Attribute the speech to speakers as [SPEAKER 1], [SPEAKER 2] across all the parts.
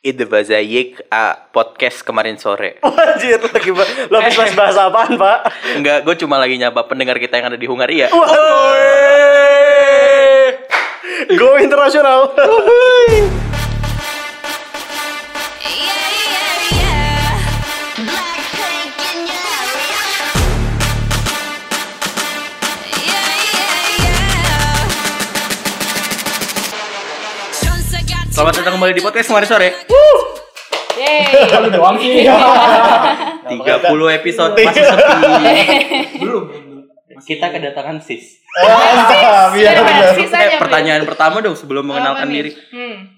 [SPEAKER 1] Ide Bazayik uh, podcast kemarin sore.
[SPEAKER 2] Anjir, lagi lo habis bahas bahasa apaan, Pak?
[SPEAKER 1] Enggak, gue cuma lagi nyapa pendengar kita yang ada di Hungaria.
[SPEAKER 2] Go internasional.
[SPEAKER 1] Selamat datang kembali di podcast kemarin sore.
[SPEAKER 3] Yeay.
[SPEAKER 4] Lu doang sih.
[SPEAKER 1] 30 episode masih sepi.
[SPEAKER 4] belum.
[SPEAKER 1] Kita kedatangan sis.
[SPEAKER 2] Ah, Iya.
[SPEAKER 3] Sis
[SPEAKER 1] Eh,
[SPEAKER 3] aja,
[SPEAKER 1] pertanyaan pertama dong sebelum mengenalkan diri.
[SPEAKER 3] Hmm.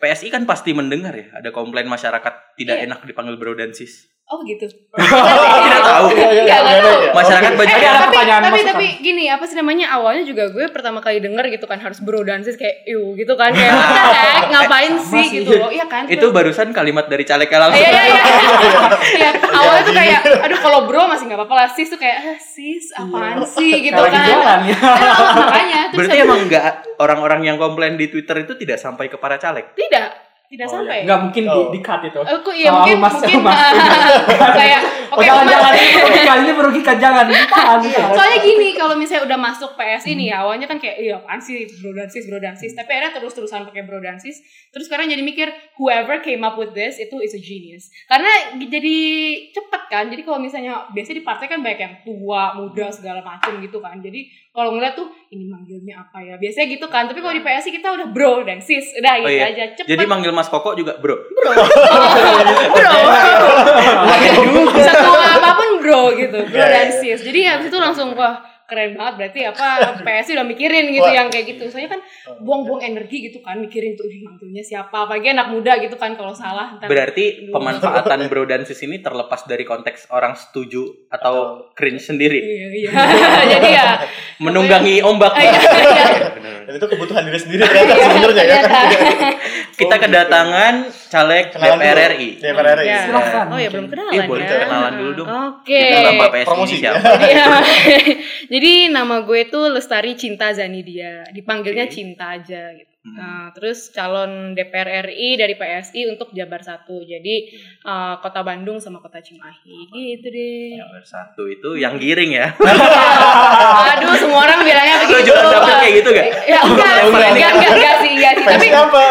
[SPEAKER 1] PSI kan pasti mendengar ya, ada komplain masyarakat tidak
[SPEAKER 3] Iya.
[SPEAKER 1] enak dipanggil bro dan sis.
[SPEAKER 3] Oh gitu.
[SPEAKER 1] Tidak tahu.
[SPEAKER 2] Iya, iya,
[SPEAKER 3] Nggak, nggak
[SPEAKER 2] iya,
[SPEAKER 3] tahu.
[SPEAKER 2] iya.
[SPEAKER 1] Masyarakat banyak
[SPEAKER 3] Eh,
[SPEAKER 4] ada
[SPEAKER 3] tapi,
[SPEAKER 4] pertanyaan
[SPEAKER 3] tapi,
[SPEAKER 4] masukan.
[SPEAKER 3] tapi gini, apa sih namanya? Awalnya juga gue pertama kali denger gitu kan harus bro dan sis kayak iu gitu kan kayak what the heck, ngapain sih
[SPEAKER 4] sih.
[SPEAKER 3] gitu loh. Iya kan?
[SPEAKER 1] Itu barusan kalimat dari calegnya langsung.
[SPEAKER 3] Iya iya iya. Iya, awalnya tuh kayak aduh kalau bro masih nggak apa-apa lah sis tuh kayak ah, sis apaan sih gitu kan.
[SPEAKER 4] jualan ya.
[SPEAKER 3] Ah, makanya
[SPEAKER 1] Berarti emang enggak orang-orang yang komplain di Twitter itu tidak sampai ke para caleg.
[SPEAKER 3] tidak tidak
[SPEAKER 4] Oh,
[SPEAKER 3] sampai.
[SPEAKER 4] ya. Nggak mungkin di,
[SPEAKER 2] Oh.
[SPEAKER 4] di cut itu.
[SPEAKER 3] Aku iya
[SPEAKER 4] Sama
[SPEAKER 3] mungkin
[SPEAKER 4] Mas-
[SPEAKER 3] mungkin
[SPEAKER 4] Mas.
[SPEAKER 3] kayak
[SPEAKER 4] Oh,
[SPEAKER 3] oke
[SPEAKER 4] jangan
[SPEAKER 3] Mas.
[SPEAKER 4] jangan ini merugikan ini merugikan jangan. Tahan, tahan.
[SPEAKER 3] Soalnya gini, kalau misalnya udah masuk PS ini ya, awalnya kan kayak iya apaan sih bro dan sis, bro dan sis. Tapi akhirnya terus-terusan pakai bro dan sis. Terus sekarang jadi mikir whoever came up with this itu is a genius. Karena jadi cepet kan. Jadi kalau misalnya biasanya di partai kan banyak yang tua, muda segala macem gitu kan. Jadi kalau ngeliat tuh ini manggilnya apa ya? Biasanya gitu kan. Tapi kalau di PSI kita udah bro dan sis, udah gitu
[SPEAKER 1] Oh iya.
[SPEAKER 3] aja cepet.
[SPEAKER 1] Jadi manggil Mas Koko juga bro.
[SPEAKER 3] bro. bro. Setua apa pun bro gitu, bro
[SPEAKER 2] Iya,
[SPEAKER 3] dan
[SPEAKER 2] iya.
[SPEAKER 3] sis. Jadi habis itu langsung wah keren banget berarti apa PSI udah mikirin gitu
[SPEAKER 2] Wah.
[SPEAKER 3] yang kayak gitu. Soalnya kan buang-buang energi gitu kan mikirin tuh "Ih, manggilnya siapa. Apalagi anak muda gitu kan kalau salah ntar
[SPEAKER 1] Berarti pemanfaatan bro dan sis ini terlepas dari konteks orang setuju atau cringe sendiri.
[SPEAKER 3] Iya, iya. Jadi ya
[SPEAKER 1] Menunggangi ombak.
[SPEAKER 3] Iya, iya.
[SPEAKER 1] Bener.
[SPEAKER 2] Dan itu kebutuhan diri sendiri ternyata sebenarnya ya.
[SPEAKER 3] ternyata.
[SPEAKER 1] Kita kedatangan caleg
[SPEAKER 2] Kenalan dulu.
[SPEAKER 1] DPR RI.
[SPEAKER 2] DPR RI.
[SPEAKER 3] Oh ya belum kenalan
[SPEAKER 1] Iya, boleh
[SPEAKER 3] ya.
[SPEAKER 1] kenalan dulu dong.
[SPEAKER 3] Oke.
[SPEAKER 1] Kita
[SPEAKER 2] Promosi.
[SPEAKER 1] ini siapa?
[SPEAKER 3] Jadi, ya, jadi nama gue tuh Lestari Cinta Zanidia. Dipanggilnya
[SPEAKER 1] Oke.
[SPEAKER 3] Cinta aja gitu.
[SPEAKER 1] Hmm.
[SPEAKER 3] Nah, terus calon DPR RI dari PSI untuk Jabar satu. Jadi eh, Kota Bandung sama Kota Cimahi. Gitu deh.
[SPEAKER 1] Yang satu itu yang giring ya.
[SPEAKER 3] Aduh, semua orang bilangnya begitu.
[SPEAKER 1] juga dapet kayak gitu gak?
[SPEAKER 3] Ya enggak, enggak, enggak, enggak, enggak sih, enggak sih. Tapi
[SPEAKER 2] Tapi apa?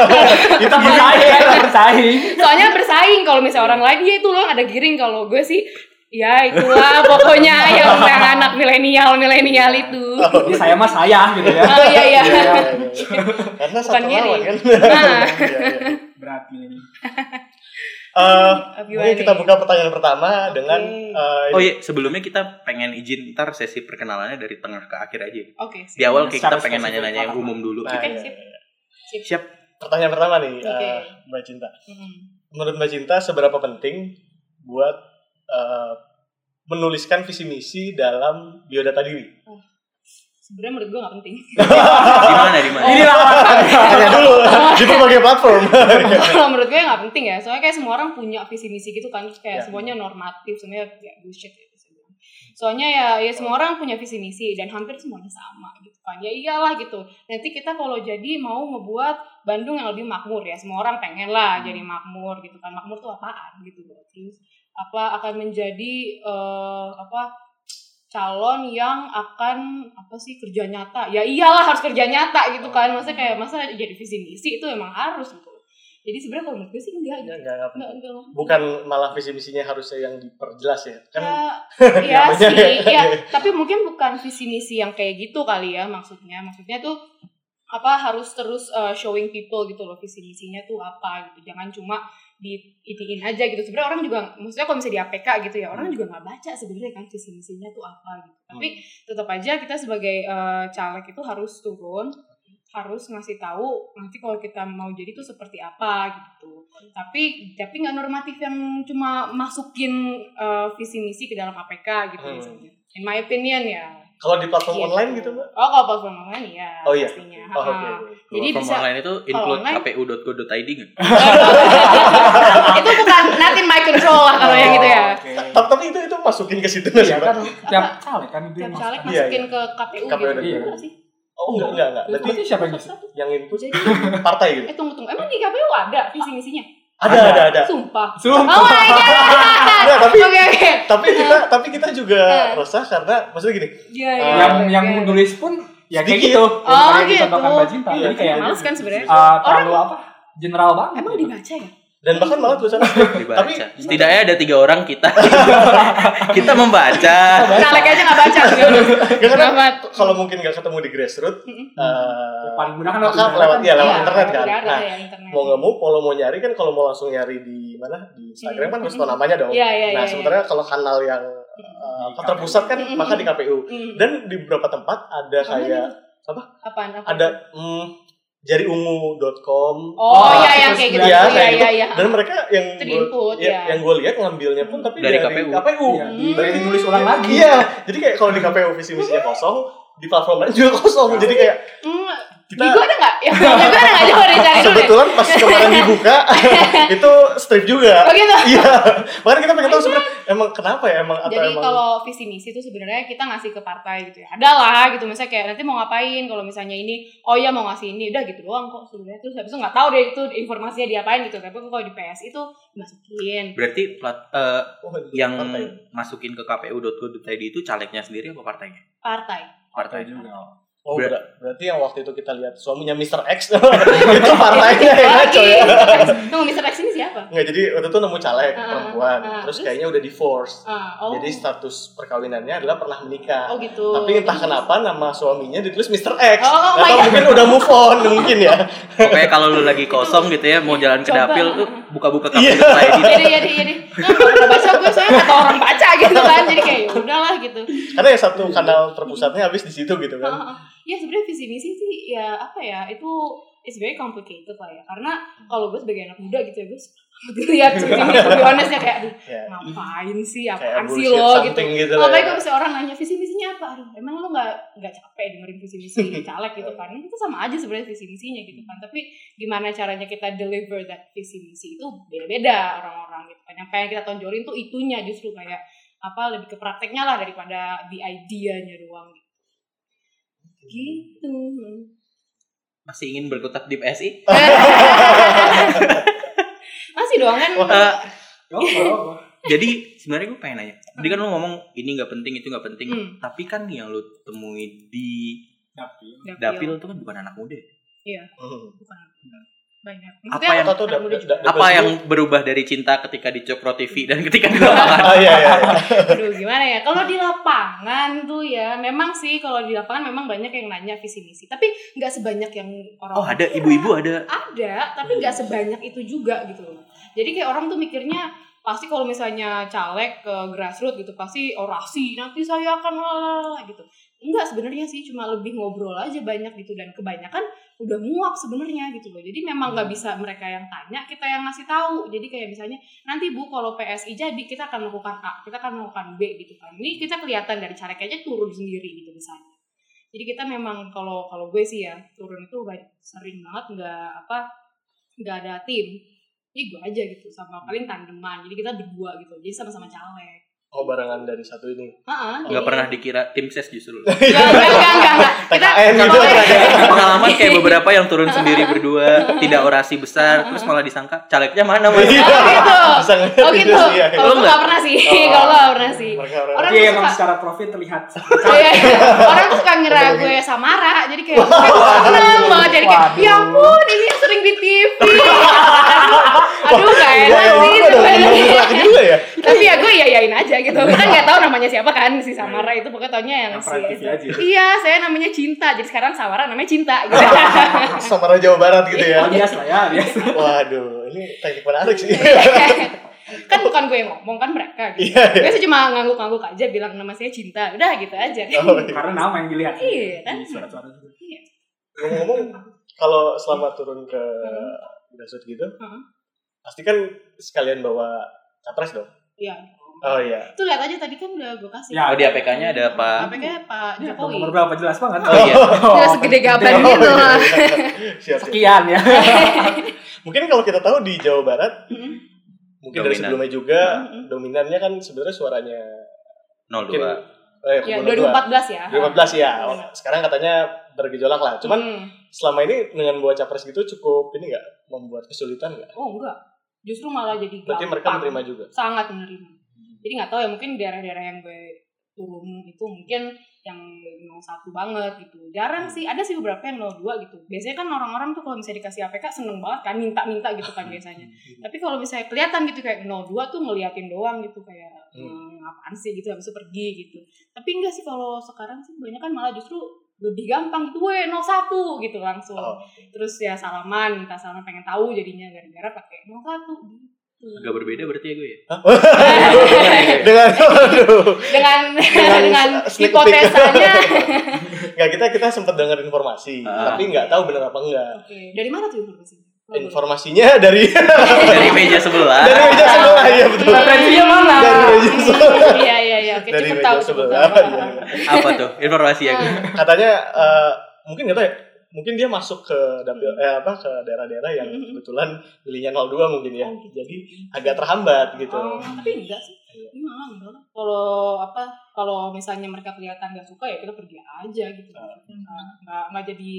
[SPEAKER 4] Kita bersaing kita bersaing.
[SPEAKER 3] soalnya bersaing kalau misalnya orang lain ya itu loh ada giring kalau gue sih ya itulah pokoknya yang yang anak milenial milenial itu.
[SPEAKER 4] Ini saya mah saya gitu ya.
[SPEAKER 3] Oh iya iya.
[SPEAKER 2] Karena
[SPEAKER 3] Bukan
[SPEAKER 2] satu
[SPEAKER 3] gini.
[SPEAKER 2] lawan kan.
[SPEAKER 3] Nah.
[SPEAKER 2] Iya, iya.
[SPEAKER 4] Berat ini.
[SPEAKER 2] Eh,
[SPEAKER 3] Gimana
[SPEAKER 2] mungkin kita buka pertanyaan pertama dengan eh,
[SPEAKER 1] Oh iya, sebelumnya kita pengen izin ntar sesi perkenalannya dari tengah ke akhir aja.
[SPEAKER 3] Oke.
[SPEAKER 1] Di awal kayak kita
[SPEAKER 4] Secara
[SPEAKER 1] pengen nanya-nanya yang umum dulu.
[SPEAKER 3] Oke,
[SPEAKER 2] iya,
[SPEAKER 3] sip.
[SPEAKER 2] iya.
[SPEAKER 1] Siap.
[SPEAKER 2] Pertanyaan pertama nih,
[SPEAKER 3] Oke.
[SPEAKER 2] eh, Mbak Cinta.
[SPEAKER 3] Hmm.
[SPEAKER 2] Menurut Mbak Cinta seberapa penting buat eh, menuliskan visi misi dalam biodata diri?
[SPEAKER 3] Sebenarnya menurut gue gak penting.
[SPEAKER 1] Di mana di mana?
[SPEAKER 4] Inilah
[SPEAKER 2] Tanya dulu di berbagai platform.
[SPEAKER 3] Kalau menurut gue gak penting ya. Soalnya kayak semua orang punya visi misi gitu kan. Kayak
[SPEAKER 2] Ya.
[SPEAKER 3] semuanya normatif, semuanya ya bullshit ya. Soalnya ya, ya semua orang punya visi misi dan hampir semuanya sama gitu kan. Ya iyalah gitu. Nanti kita kalau jadi mau ngebuat Bandung yang lebih makmur ya. Semua orang pengen lah jadi makmur gitu kan. Makmur tuh apaan gitu loh. Terus apa akan menjadi eh, apa calon yang akan apa sih kerja nyata ya iyalah harus kerja nyata gitu kan masa kayak masa jadi visi misi itu emang harus gitu jadi sebenarnya kalau menurut gue sih enggak gitu.
[SPEAKER 2] Enggak, enggak, enggak.
[SPEAKER 3] enggak enggak.
[SPEAKER 2] Bukan malah visi misinya harusnya yang diperjelas ya. Kan
[SPEAKER 3] ya, iya sih
[SPEAKER 2] ya.
[SPEAKER 3] ya tapi mungkin bukan visi misi yang kayak gitu kali ya maksudnya maksudnya tuh apa harus terus uh, showing people gitu loh visi misinya tuh apa gitu jangan cuma di itiin aja gitu. Sebenarnya orang juga maksudnya kalau misalnya di APK gitu ya orang juga nggak baca sebenarnya kan visi misinya tuh apa gitu. Tapi tetap aja kita sebagai uh, caleg itu harus turun harus ngasih tahu nanti kalau kita mau jadi tuh seperti apa gitu. Tapi tapi nggak normatif yang cuma masukin uh, visi misi ke dalam APK gitu
[SPEAKER 2] Hmm.
[SPEAKER 3] misalnya. In my opinion ya
[SPEAKER 2] kalau di platform
[SPEAKER 3] Gitu.
[SPEAKER 2] online gitu, Mbak?
[SPEAKER 3] oh kalau platform online ya
[SPEAKER 2] Oh, iya?
[SPEAKER 3] pastinya
[SPEAKER 2] Oh, oke.
[SPEAKER 3] Jadi
[SPEAKER 1] Platform
[SPEAKER 3] bisa-
[SPEAKER 1] online itu include
[SPEAKER 3] online?
[SPEAKER 1] kpu.go.id nggak?
[SPEAKER 3] itu bukan not in my control lah kalau yang gitu ya
[SPEAKER 4] Oke.
[SPEAKER 2] Ta- Tapi itu itu masukin ke situ nggak sih,
[SPEAKER 4] Iya
[SPEAKER 2] Mbak?
[SPEAKER 4] kan tiap caleg kan itu
[SPEAKER 3] tiap
[SPEAKER 4] yang
[SPEAKER 3] caleg masukin
[SPEAKER 2] iya.
[SPEAKER 3] ke KPU
[SPEAKER 2] KPU
[SPEAKER 3] gitu
[SPEAKER 4] iya.
[SPEAKER 3] sih
[SPEAKER 2] Oh enggak enggak enggak. Berarti
[SPEAKER 4] siapa yang
[SPEAKER 2] yang input
[SPEAKER 3] Jadi,
[SPEAKER 2] partai gitu.
[SPEAKER 3] eh tunggu tunggu. Emang di KPU ada visi misinya?
[SPEAKER 2] Ada
[SPEAKER 4] Ada.
[SPEAKER 2] ada ada.
[SPEAKER 3] Sumpah.
[SPEAKER 4] Sumpah.
[SPEAKER 3] Oh my god.
[SPEAKER 2] Enggak, tapi
[SPEAKER 3] Oke oke.
[SPEAKER 2] tapi kita tapi kita juga resah karena maksudnya gini.
[SPEAKER 3] Iya
[SPEAKER 2] Eh,
[SPEAKER 3] iya.
[SPEAKER 4] yang
[SPEAKER 3] oke,
[SPEAKER 4] yang
[SPEAKER 3] oke.
[SPEAKER 4] nulis pun ya kayak
[SPEAKER 2] Sedikit.
[SPEAKER 4] gitu.
[SPEAKER 3] Oh,
[SPEAKER 4] yang kayak
[SPEAKER 3] gitu.
[SPEAKER 4] dicontohkan Mbak Cinta.
[SPEAKER 2] Iya.
[SPEAKER 4] Jadi kayak
[SPEAKER 3] Males kan sebenarnya.
[SPEAKER 4] uh, terlalu apa? General banget.
[SPEAKER 3] Emang
[SPEAKER 4] gitu.
[SPEAKER 3] dibaca ya?
[SPEAKER 2] Dan bahkan malah tulisannya
[SPEAKER 1] dibaca.
[SPEAKER 2] Tapi-
[SPEAKER 1] Setidaknya ada tiga orang kita. kita membaca.
[SPEAKER 3] Caleg aja nggak baca gitu.
[SPEAKER 2] Karena kalau mungkin nggak ketemu di grassroots
[SPEAKER 3] Mm-mm.
[SPEAKER 2] eh,
[SPEAKER 4] paling mudah kan lewat
[SPEAKER 2] lewat
[SPEAKER 4] kan?
[SPEAKER 2] ya lewat
[SPEAKER 3] Iya,
[SPEAKER 2] internet kan. Nah,
[SPEAKER 3] ya internet.
[SPEAKER 2] mau nggak mau kalau mau nyari kan kalau mau langsung nyari di mana di Instagram kan harus tahu namanya dong.
[SPEAKER 3] Iya iya
[SPEAKER 2] Nah
[SPEAKER 3] iya.
[SPEAKER 2] sementara kalau kanal yang uh, terpusat kan maka di KPU
[SPEAKER 3] Mm.
[SPEAKER 2] dan di beberapa tempat ada
[SPEAKER 3] Apa
[SPEAKER 2] kayak
[SPEAKER 3] Apaan apa?
[SPEAKER 2] ada mm, jariungu.com
[SPEAKER 3] Oh
[SPEAKER 4] Oh,
[SPEAKER 3] iya yang kayak gitu.
[SPEAKER 2] Iya,
[SPEAKER 3] Iya
[SPEAKER 2] kayak
[SPEAKER 3] iya
[SPEAKER 2] gitu.
[SPEAKER 3] iya.
[SPEAKER 2] dan mereka yang
[SPEAKER 3] input,
[SPEAKER 2] ya,
[SPEAKER 3] ya.
[SPEAKER 2] yang gue lihat ngambilnya pun tapi
[SPEAKER 1] Dari
[SPEAKER 2] dari,
[SPEAKER 1] KPU.
[SPEAKER 2] KPU.
[SPEAKER 4] Iya,
[SPEAKER 3] Hmm.
[SPEAKER 4] berarti tulis ulang lagi.
[SPEAKER 2] Iya, jadi kayak kalau di KPU visi misinya kosong, di platform lain juga kosong. Jadi kayak
[SPEAKER 3] Hmm,
[SPEAKER 2] kita
[SPEAKER 3] Bigo ada nggak? Ya, Bigo ada nggak? Coba deh cari dulu
[SPEAKER 2] kebetulan pas kemarin dibuka itu strip juga.
[SPEAKER 3] Oh gitu.
[SPEAKER 2] Iya, makanya kita pengen tahu sebenarnya emang kenapa ya emang atau
[SPEAKER 3] Jadi
[SPEAKER 2] emang
[SPEAKER 3] kalau visi misi itu sebenarnya kita ngasih ke partai gitu ya. Ada lah gitu misalnya kayak nanti mau ngapain kalau misalnya ini oh ya mau ngasih ini udah gitu doang kok sebenarnya terus habis itu nggak tahu deh itu informasinya diapain gitu tapi kalau di PS itu dimasukin.
[SPEAKER 1] Berarti plat, eh,
[SPEAKER 2] oh,
[SPEAKER 1] yang
[SPEAKER 2] partai.
[SPEAKER 1] masukin ke kpu.go.id itu calegnya sendiri apa partainya?
[SPEAKER 3] Partai.
[SPEAKER 4] Partai juga.
[SPEAKER 2] Oh,
[SPEAKER 1] Ber-
[SPEAKER 2] ber- berarti yang waktu itu kita lihat suaminya Mr. X itu partainya ya ngaco ya.
[SPEAKER 3] Tunggu Mr. X ini?
[SPEAKER 2] Nggak, jadi waktu itu nemu caleg
[SPEAKER 3] Ah,
[SPEAKER 2] perempuan,
[SPEAKER 3] ah,
[SPEAKER 2] terus
[SPEAKER 3] terus?
[SPEAKER 2] kayaknya udah divorce.
[SPEAKER 3] Ah, oh.
[SPEAKER 2] Jadi status perkawinannya adalah pernah menikah.
[SPEAKER 3] oh gitu.
[SPEAKER 2] Tapi entah kenapa nama suaminya ditulis Mr. X.
[SPEAKER 3] Oh, oh
[SPEAKER 2] Atau mungkin udah move on mungkin ya.
[SPEAKER 1] Pokoknya kalau lu lagi kosong gitu ya, mau jalan ke dapil buka-buka
[SPEAKER 2] Iya.
[SPEAKER 1] kpu.id.
[SPEAKER 3] Jadi jadi jadi nggak pernah baca gue soalnya kata orang baca gitu kan jadi kayak ya udahlah gitu.
[SPEAKER 2] Karena yang satu kanal terpusatnya habis di situ gitu kan.
[SPEAKER 3] Ah, ah. ya sebenarnya visi misi sih ya apa ya itu it's very complicated lah ya karena kalau gue sebagai anak muda gitu ya gue suka lihat visi misi to be honest ya kayak aduh
[SPEAKER 2] Ya.
[SPEAKER 3] ngapain sih
[SPEAKER 2] Kayak
[SPEAKER 3] apaan sih lo gitu
[SPEAKER 2] gitu
[SPEAKER 3] Apalagi
[SPEAKER 2] ya.
[SPEAKER 3] kalau misalnya orang nanya visi misinya apa, aduh emang lo nggak nggak capek dengerin visi misi caleg gitu kan? Itu sama aja sebenarnya visi misinya gitu kan. Tapi gimana caranya kita deliver that visi misi itu beda-beda orang-orang gitu kan. Yang pengen kita tonjolin tuh itunya justru kayak apa lebih ke prakteknya lah daripada the idea-nya doang gitu. Gitu.
[SPEAKER 1] Masih ingin berkutat di PSI?
[SPEAKER 3] Masih doang
[SPEAKER 4] Oh, oh, oh.
[SPEAKER 1] jadi sebenarnya gue pengen nanya. Tadi kan lu ngomong ini nggak penting, itu nggak penting.
[SPEAKER 3] Hmm.
[SPEAKER 1] Tapi kan yang lu temui di
[SPEAKER 4] Dapil.
[SPEAKER 1] dapil itu kan bukan anak muda.
[SPEAKER 3] Iya,
[SPEAKER 2] Hmm.
[SPEAKER 3] bukan. Banyak.
[SPEAKER 1] Apa yang-
[SPEAKER 2] Atau
[SPEAKER 3] muda juga.
[SPEAKER 1] Apa yang
[SPEAKER 2] sih?
[SPEAKER 1] berubah dari cinta ketika di Cokro TV dan ketika di lapangan?
[SPEAKER 2] Oh iya iya. iya.
[SPEAKER 3] Aduh gimana ya kalau di lapangan tuh ya memang sih kalau di lapangan memang banyak yang nanya visi misi tapi nggak sebanyak yang orang
[SPEAKER 1] Oh ada ibu-ibu ada.
[SPEAKER 3] ada tapi nggak sebanyak itu juga gitu loh jadi kayak orang tuh mikirnya pasti kalau misalnya caleg ke grassroots gitu pasti orasi nanti saya akan lalala gitu. Enggak sebenarnya sih cuma lebih ngobrol aja banyak gitu dan kebanyakan udah muak sebenarnya gitu loh. Jadi memang nggak bisa mereka yang tanya kita yang ngasih tahu. Jadi kayak misalnya nanti bu kalau PSI jadi kita akan melakukan A kita akan melakukan B gitu kan. Ini kita kelihatan dari caleg aja turun sendiri gitu misalnya. Jadi kita memang kalau kalau gue sih ya turun itu sering banget nggak apa nggak ada tim ini gue aja gitu sama paling tandeman jadi kita berdua gitu jadi sama-sama caleg
[SPEAKER 2] Oh barengan dari satu ini.
[SPEAKER 3] Heeh,
[SPEAKER 1] Nggak
[SPEAKER 3] jadi-
[SPEAKER 1] pernah dikira tim ses justru.
[SPEAKER 3] Nggak, nggak, nggak, nggak, nggak. Kita
[SPEAKER 2] TKN gitu.
[SPEAKER 1] pengalaman kayak beberapa yang turun sendiri berdua, tidak orasi besar, terus malah disangka calegnya mana mas?
[SPEAKER 2] Iya.
[SPEAKER 3] Oh gitu. Oh
[SPEAKER 2] itu
[SPEAKER 3] gitu.
[SPEAKER 2] sih ya.
[SPEAKER 3] Kalau
[SPEAKER 1] Lo
[SPEAKER 3] gue
[SPEAKER 1] nggak?
[SPEAKER 3] nggak pernah sih.
[SPEAKER 2] Oh.
[SPEAKER 3] Kalau gue nggak pernah sih.
[SPEAKER 2] Orang.
[SPEAKER 4] Tapi
[SPEAKER 3] tuh
[SPEAKER 4] emang
[SPEAKER 3] suka-
[SPEAKER 4] secara profit terlihat.
[SPEAKER 3] Iya. Orang tuh suka ngira gue Samara, jadi kayak seneng banget jadi kayak ya ampun ini yang sering di TV. Aduh, gak enak sih
[SPEAKER 2] itu ada
[SPEAKER 3] sebenarnya.
[SPEAKER 2] gerak juga ya.
[SPEAKER 3] Tapi ya gue yayain aja gitu. Kita nggak tahu namanya siapa kan si Samara itu pokoknya taunya yang
[SPEAKER 4] Yang
[SPEAKER 3] si. Iya, saya namanya Cinta. Jadi sekarang Samara namanya Cinta gitu.
[SPEAKER 2] Samara Jawa Barat gitu ya.
[SPEAKER 4] Alias lah ya, alias.
[SPEAKER 2] Waduh, ini teknik menarik sih.
[SPEAKER 3] kan bukan gue yang ngomong kan mereka gitu.
[SPEAKER 2] Iya, iya.
[SPEAKER 3] Gue cuma ngangguk-ngangguk aja bilang nama saya Cinta. Udah gitu aja.
[SPEAKER 2] Oh, iya.
[SPEAKER 4] Karena nama yang dilihat.
[SPEAKER 3] Iya, kan?
[SPEAKER 4] Surat-surat itu.
[SPEAKER 2] Ngomong-ngomong, kalau selama turun ke grassroots gitu,
[SPEAKER 3] Hmm.
[SPEAKER 2] Pasti kan sekalian bawa capres dong.
[SPEAKER 3] Iya.
[SPEAKER 2] Oh iya.
[SPEAKER 3] Itu lihat aja tadi kan udah gue kasih.
[SPEAKER 4] Ya,
[SPEAKER 1] Oh di APK-nya ada apa?
[SPEAKER 3] APK Pak
[SPEAKER 4] Ya,
[SPEAKER 3] Jokowi.
[SPEAKER 4] nomor berapa jelas banget.
[SPEAKER 1] Oh iya.
[SPEAKER 3] Jelas segede gaban
[SPEAKER 4] penting.
[SPEAKER 3] gitu.
[SPEAKER 2] iya. Siap, siap.
[SPEAKER 4] Sekian ya.
[SPEAKER 2] Mungkin kalau kita tahu di Jawa Barat,
[SPEAKER 3] Hmm.
[SPEAKER 2] mungkin dari
[SPEAKER 1] Dominan.
[SPEAKER 2] sebelumnya juga
[SPEAKER 3] Hmm.
[SPEAKER 2] dominannya kan sebenarnya suaranya
[SPEAKER 1] 02.
[SPEAKER 2] mungkin eh,
[SPEAKER 3] Ya,
[SPEAKER 2] Kubu 02.
[SPEAKER 3] 2014 ya.
[SPEAKER 2] 2014 ya.
[SPEAKER 3] Benar.
[SPEAKER 2] Sekarang katanya bergejolak lah. Cuman
[SPEAKER 3] Hmm.
[SPEAKER 2] selama ini dengan bawa capres gitu cukup ini nggak membuat kesulitan nggak?
[SPEAKER 3] oh enggak justru malah jadi
[SPEAKER 2] Berarti mereka
[SPEAKER 3] gampang.
[SPEAKER 2] menerima juga.
[SPEAKER 3] sangat menerima. Jadi nggak tahu ya mungkin daerah-daerah yang gue turun itu mungkin yang 01 banget gitu. Jarang sih ada sih beberapa yang 02 gitu. Biasanya kan orang-orang tuh kalau misalnya dikasih APK seneng banget kan minta-minta gitu kan biasanya. Tapi kalau misalnya kelihatan gitu kayak 02 tuh ngeliatin doang gitu kayak
[SPEAKER 2] Hmm.
[SPEAKER 3] hmm, apaan sih? gitu habis itu pergi gitu. Tapi enggak sih kalau sekarang sih banyak kan malah justru lebih gampang gitu weh 01 gitu langsung.
[SPEAKER 2] Oh.
[SPEAKER 3] terus ya salaman minta salaman pengen tahu jadinya gara-gara pakai 01 gitu.
[SPEAKER 1] Agak berbeda berarti ya gue ya.
[SPEAKER 2] dengan
[SPEAKER 3] dengan
[SPEAKER 2] Dengan
[SPEAKER 3] hipotesanya
[SPEAKER 2] nggak kita kita sempat dengar informasi
[SPEAKER 1] Ah.
[SPEAKER 2] tapi nggak tahu benar apa enggak
[SPEAKER 3] oke dari mana tuh informasinya?
[SPEAKER 2] Informasinya dari
[SPEAKER 1] Dari meja sebelah.
[SPEAKER 2] dari meja sebelah ya betul.
[SPEAKER 4] Referensinya mana?
[SPEAKER 2] dari meja sebelah.
[SPEAKER 3] Iya iya iya oke
[SPEAKER 2] dari
[SPEAKER 3] cepet
[SPEAKER 2] meja
[SPEAKER 3] tahu
[SPEAKER 2] sebelah
[SPEAKER 3] tahu
[SPEAKER 2] iya.
[SPEAKER 1] Apa tuh? Informasi ya gue.
[SPEAKER 2] katanya eh, mungkin nggak tahu ya mungkin dia masuk ke dapil eh apa ke daerah-daerah yang
[SPEAKER 3] Mhm.
[SPEAKER 2] kebetulan pilihnya 02 mungkin ya
[SPEAKER 3] Oh, gitu.
[SPEAKER 2] jadi agak terhambat gitu
[SPEAKER 3] Oh, tapi enggak sih ini malah enggak kalau apa kalau misalnya mereka kelihatan nggak suka ya kita pergi aja gitu
[SPEAKER 2] Ah.
[SPEAKER 3] nggak nggak nggak jadi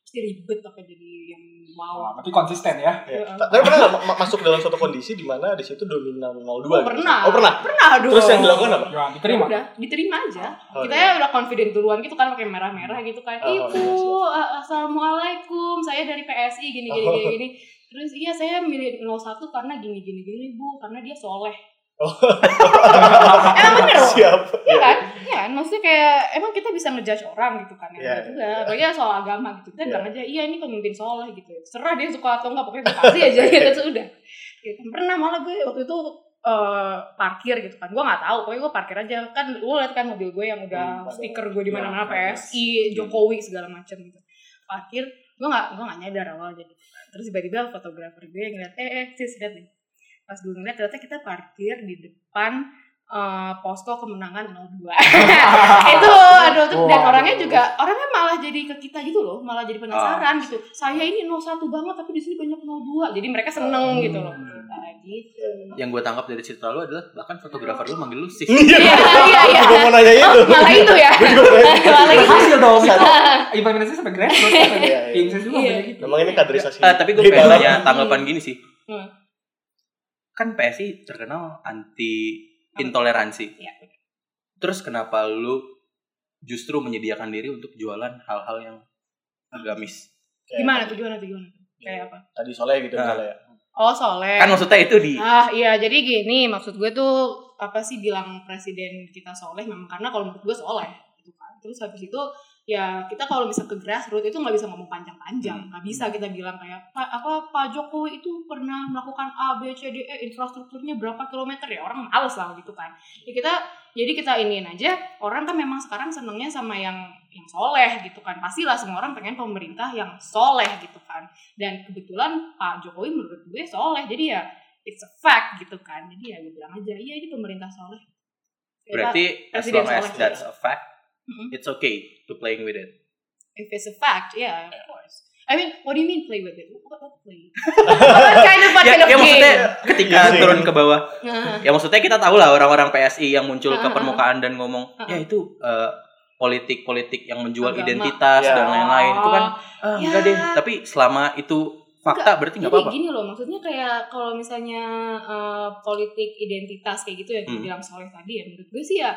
[SPEAKER 3] pasti ribet apa jadi yang
[SPEAKER 4] Wah,
[SPEAKER 3] wow
[SPEAKER 4] berarti konsisten ya.
[SPEAKER 2] Ya. Ta- Tapi pernah ma- ma- masuk dalam suatu kondisi di mana di situ dominan 02
[SPEAKER 3] oh,
[SPEAKER 2] gitu?
[SPEAKER 3] pernah
[SPEAKER 2] Oh pernah.
[SPEAKER 3] pernah dong
[SPEAKER 2] Terus yang dilakukan apa?
[SPEAKER 4] Ya, diterima.
[SPEAKER 3] udah diterima aja
[SPEAKER 2] Oh,
[SPEAKER 3] kita
[SPEAKER 2] iya.
[SPEAKER 3] ya udah confident duluan gitu kan pakai merah-merah gitu kan
[SPEAKER 2] Oh,
[SPEAKER 3] ibu
[SPEAKER 2] iya,
[SPEAKER 3] assalamualaikum saya dari PSI gini gini
[SPEAKER 2] Oh.
[SPEAKER 3] gini, gini. terus iya saya milih 01 karena gini gini gini bu karena dia soleh
[SPEAKER 2] Oh.
[SPEAKER 3] emang bener loh
[SPEAKER 2] Siap.
[SPEAKER 3] Iya kan? Iya kan? Maksudnya kayak emang kita bisa ngejudge orang gitu kan. Ya, juga. Apalagi soal agama gitu. Kita bilang aja, iya ini pemimpin soleh gitu. Serah dia suka atau enggak, pokoknya gue kasih aja gitu. Sudah. Gitu. Pernah malah gue waktu itu eh, parkir gitu kan. Gue nggak tahu, pokoknya gue parkir aja. Kan lu lihat kan mobil gue yang udah
[SPEAKER 2] Hmm,
[SPEAKER 3] stiker gue di mana-mana
[SPEAKER 4] Iya,
[SPEAKER 3] PSI, Jokowi segala macam gitu. Parkir, gue nggak gue nggak nyadar awalnya gitu. Terus tiba-tiba fotografer gue ngeliat, eh eh sis lihat nih. Pas gue ngeliat ternyata kita parkir di depan eh, posko kemenangan 02 itu aduh tuh dan
[SPEAKER 4] Wah.
[SPEAKER 3] orangnya juga orangnya malah jadi ke kita gitu loh malah jadi penasaran gitu saya ini 01 banget tapi di sini banyak 02 jadi mereka seneng gitu loh gitu
[SPEAKER 1] Yang gue tangkap dari cerita lu adalah bahkan fotografer lu manggil lu sis.
[SPEAKER 2] Iya.
[SPEAKER 3] iya iya iya
[SPEAKER 2] Gue mau nanya itu.
[SPEAKER 3] malah itu ya
[SPEAKER 2] Gue juga mau nanya.
[SPEAKER 3] malah itu
[SPEAKER 4] Berhasil dong. Itu implementasi sampai grassroots.
[SPEAKER 2] Iya, iya.
[SPEAKER 4] Tim saya juga
[SPEAKER 3] Iya.
[SPEAKER 4] kayak gitu.
[SPEAKER 2] Memang ini kaderisasi.
[SPEAKER 1] Eh, tapi gue pengen nanya tanggapan gini sih. Kan PSI terkenal anti intoleransi.
[SPEAKER 3] Iya.
[SPEAKER 1] Terus kenapa lu justru menyediakan diri untuk jualan hal-hal yang agamis?
[SPEAKER 2] Kayak
[SPEAKER 3] gimana tuh gimana tuh gimana tuh kayak apa
[SPEAKER 2] Tadi soleh gitu
[SPEAKER 1] Nah.
[SPEAKER 2] misalnya ya.
[SPEAKER 3] oh soleh
[SPEAKER 1] Kan maksudnya itu di
[SPEAKER 3] Ah iya jadi gini maksud gue tuh apa sih bilang presiden kita soleh memang karena kalau menurut gue soleh gitu kan terus habis itu ya kita kalau bisa ke grassroots itu nggak bisa ngomong panjang-panjang. Nggak bisa kita bilang kayak "Pak- apa Pak Jokowi itu pernah melakukan A B C D E infrastrukturnya berapa kilometer? Ya orang males lah gitu kan. Ya kita jadi kita iniin aja. Orang kan memang sekarang senengnya sama yang yang soleh gitu kan. Pastilah semua orang pengen pemerintah yang soleh gitu kan. Dan kebetulan Pak Jokowi menurut gue soleh. Jadi ya it's a fact gitu kan. Jadi ya gue bilang aja iya ini pemerintah soleh. Ya,
[SPEAKER 1] berarti as
[SPEAKER 3] Presiden
[SPEAKER 1] long as
[SPEAKER 3] soleh.
[SPEAKER 1] that's a fact,
[SPEAKER 3] Mhm.
[SPEAKER 1] it's okay to playing with it.
[SPEAKER 3] if it's a fact yeah of course I mean what do you mean play with it what, what play what kind of what
[SPEAKER 1] Ya,
[SPEAKER 3] kind of
[SPEAKER 1] ya maksudnya
[SPEAKER 3] game
[SPEAKER 1] ketika
[SPEAKER 2] Iya sih.
[SPEAKER 1] turun ke bawah,
[SPEAKER 3] Nah,
[SPEAKER 1] ya maksudnya kita tahu lah orang-orang PSI yang muncul ke
[SPEAKER 3] Ah, ah,
[SPEAKER 1] permukaan dan ngomong,
[SPEAKER 3] ah.
[SPEAKER 1] ya itu eh, politik-politik yang menjual
[SPEAKER 3] Agama.
[SPEAKER 1] identitas
[SPEAKER 2] Ya.
[SPEAKER 1] dan lain-lain itu kan ah,
[SPEAKER 3] Ya.
[SPEAKER 1] enggak deh. Tapi selama itu fakta berarti nggak apa-apa.
[SPEAKER 3] gini loh, maksudnya kayak kalau misalnya eh, politik identitas kayak gitu ya,
[SPEAKER 1] Hmm.
[SPEAKER 3] dibilang soleh tadi ya, menurut gue sih ya,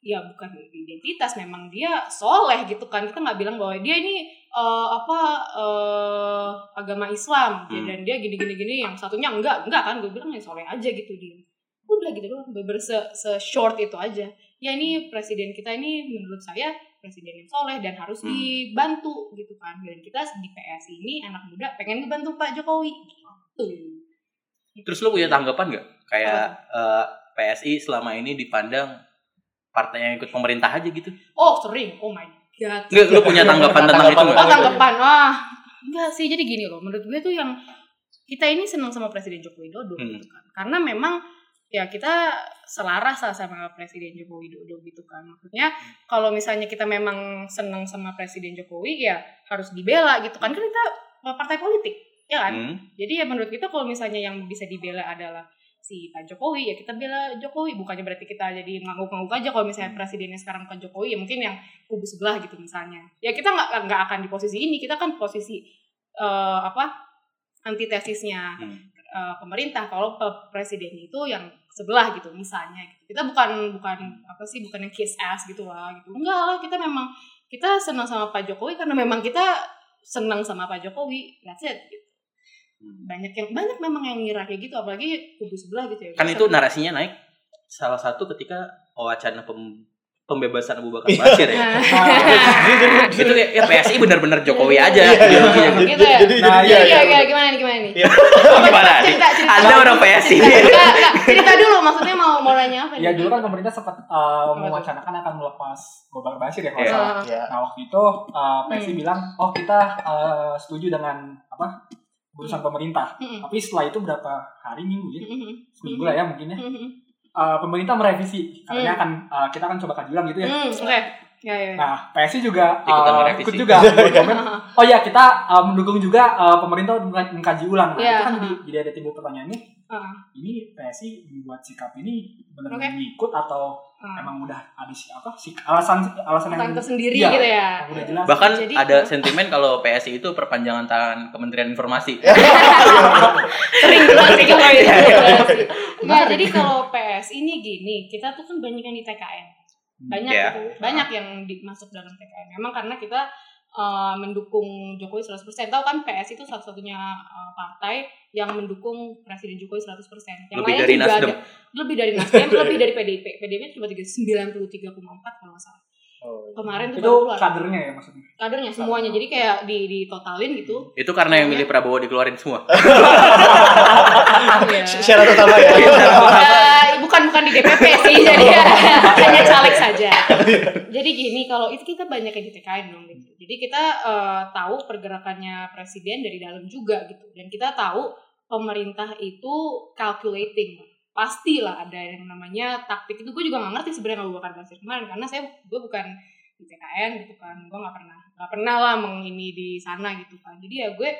[SPEAKER 3] ya bukan identitas, memang dia soleh gitu kan. Kita nggak bilang bahwa dia ini eh, apa eh, agama Islam
[SPEAKER 1] Hmm.
[SPEAKER 3] dan dia gini-gini gini, yang satunya enggak, enggak kan? Gue bilang ya soleh aja gitu dia. Udah gitu doang, bener se, se short itu aja. Ya ini presiden kita ini menurut saya presiden yang soleh dan harus
[SPEAKER 1] Hmm.
[SPEAKER 3] dibantu gitu kan. Dan kita di PS ini anak muda pengen ngebantu Pak Jokowi. Gitu.
[SPEAKER 1] Terus lu punya tanggapan nggak? Kayak eh, PSI selama ini dipandang partai yang ikut pemerintah aja gitu.
[SPEAKER 3] Oh sering, oh my god.
[SPEAKER 1] Nggak, lu punya tanggapan tentang itu
[SPEAKER 2] Tanggapan
[SPEAKER 1] nggak?
[SPEAKER 3] Oh tanggapan, wah enggak sih. Jadi gini loh, menurut gue tuh yang kita ini senang sama Presiden Joko Widodo
[SPEAKER 1] Hmm.
[SPEAKER 3] gitu kan. Karena memang ya kita selaras lah sama Presiden Joko Widodo gitu kan. Maksudnya kalau misalnya kita memang senang sama Presiden Jokowi ya harus dibela gitu kan. Kan kita partai politik, ya kan?
[SPEAKER 1] Hmm.
[SPEAKER 3] Jadi ya menurut kita kalau misalnya yang bisa dibela adalah si Pak Jokowi ya kita bela Jokowi. Bukannya berarti kita jadi ngangguk-ngangguk aja kalau misalnya presidennya sekarang bukan Jokowi ya mungkin yang kubu sebelah gitu misalnya. Ya kita nggak nggak akan di posisi ini kita kan posisi eh, apa antitesisnya
[SPEAKER 1] Hmm.
[SPEAKER 3] eh, pemerintah. Kalau presiden itu yang sebelah gitu misalnya gitu. kita bukan bukan apa sih bukan yang kiss ass gitu lah gitu. Enggak lah kita memang kita senang sama Pak Jokowi karena memang kita senang sama Pak Jokowi. That's it gitu.
[SPEAKER 1] Hmm.
[SPEAKER 3] banyak yang banyak memang yang ngira kayak gitu apalagi kubu sebelah gitu ya
[SPEAKER 1] Kan itu narasinya naik salah satu ketika wacana pem- pembebasan Abu Bakar Basir ya.
[SPEAKER 3] Nah,
[SPEAKER 1] itu kayak ya PSI benar-benar Jokowi
[SPEAKER 3] Iya,
[SPEAKER 1] aja.
[SPEAKER 2] iya, iya. Jadi,
[SPEAKER 3] Gitu ya?
[SPEAKER 2] jadi,
[SPEAKER 4] Nah,
[SPEAKER 2] jadi
[SPEAKER 3] iya,
[SPEAKER 2] iya,
[SPEAKER 3] iya,
[SPEAKER 2] iya.
[SPEAKER 3] iya, gimana nih, gimana nih?
[SPEAKER 2] Iya.
[SPEAKER 1] Gimana?
[SPEAKER 3] Cerita, cerita.
[SPEAKER 1] Anda orang PSI.
[SPEAKER 3] Cerita, dulu, maksudnya mau mau nanya apa nih?
[SPEAKER 4] Ya dulu kan pemerintah sempat uh, mewacanakan akan melepas Abu Bakar Basir ya kalau
[SPEAKER 1] Iya.
[SPEAKER 4] salah.
[SPEAKER 3] Ah,
[SPEAKER 2] Iya.
[SPEAKER 4] Nah waktu itu uh, PSI
[SPEAKER 3] Hmm.
[SPEAKER 4] bilang, oh kita uh, setuju dengan apa keputusan pemerintah.
[SPEAKER 3] mm-mm,
[SPEAKER 4] Tapi setelah itu berapa hari minggu ya,
[SPEAKER 3] mm-mm,
[SPEAKER 4] seminggu lah ya mungkin ya.
[SPEAKER 3] mm-mm,
[SPEAKER 4] Uh, pemerintah merevisi, katanya
[SPEAKER 3] Hmm.
[SPEAKER 4] akan uh, kita akan coba kaji ulang gitu ya.
[SPEAKER 3] mm, Oke, ya, ya.
[SPEAKER 4] Nah PSI juga
[SPEAKER 1] Ikutan
[SPEAKER 4] uh,
[SPEAKER 1] merevisi.
[SPEAKER 4] ikut juga. oh ya kita uh, mendukung juga uh, pemerintah mengkaji ulang. Nah
[SPEAKER 3] Iya,
[SPEAKER 4] itu kan jadi, jadi ada timbul pertanyaan ini,
[SPEAKER 3] Ah,
[SPEAKER 4] ini PSI membuat sikap ini benar-benar
[SPEAKER 3] Oke.
[SPEAKER 4] ikut atau
[SPEAKER 3] ah.
[SPEAKER 4] emang udah ada si apa sih alasan alasan yang
[SPEAKER 3] Tante sendiri
[SPEAKER 4] Iya.
[SPEAKER 3] gitu ya.
[SPEAKER 4] udah jelas
[SPEAKER 1] Bahkan
[SPEAKER 3] Jadi-
[SPEAKER 1] ada sentimen kalau PSI itu perpanjangan tangan Kementerian Informasi.
[SPEAKER 3] Sering banget sih kalau itu.
[SPEAKER 1] Iya.
[SPEAKER 3] Enggak, jadi kalau PS ini gini, kita tuh kan banyak yang di TKN. Banyak
[SPEAKER 1] Iya.
[SPEAKER 3] gitu, banyak yang di- masuk dalam TKN. Memang karena kita uh, mendukung Jokowi 100%. Tahu kan PS itu satu-satunya uh, partai yang mendukung Presiden Jokowi 100%. Yang
[SPEAKER 1] Lebih
[SPEAKER 3] lainnya
[SPEAKER 1] dari
[SPEAKER 3] juga
[SPEAKER 1] Nasdem.
[SPEAKER 3] ada. Lebih dari Nasdem, lebih dari PDIP. PDIP cuma 93,4 kalau nggak salah.
[SPEAKER 2] Oh,
[SPEAKER 3] Kemarin tuh
[SPEAKER 4] itu
[SPEAKER 3] baru keluar.
[SPEAKER 4] kadernya ya maksudnya
[SPEAKER 3] kadernya semuanya. Jadi kayak di ditotalin gitu.
[SPEAKER 1] Itu karena yang milih Prabowo dikeluarin semua.
[SPEAKER 3] Iya.
[SPEAKER 2] Syarat utama ya.
[SPEAKER 3] Ya, bukan bukan di DPP sih jadi ya, hanya caleg saja. Jadi gini kalau itu kita banyak yang di TKN dong gitu. Jadi kita eh, tahu pergerakannya presiden dari dalam juga gitu. Dan kita tahu pemerintah itu calculating. Pastilah ada yang namanya taktik itu. Gue juga nggak ngerti sebenarnya Abu Bakar Basir kemarin karena saya gue bukan di TKN gitu kan. Gue nggak pernah nggak pernah lah mengini di sana gitu kan. Jadi ya gue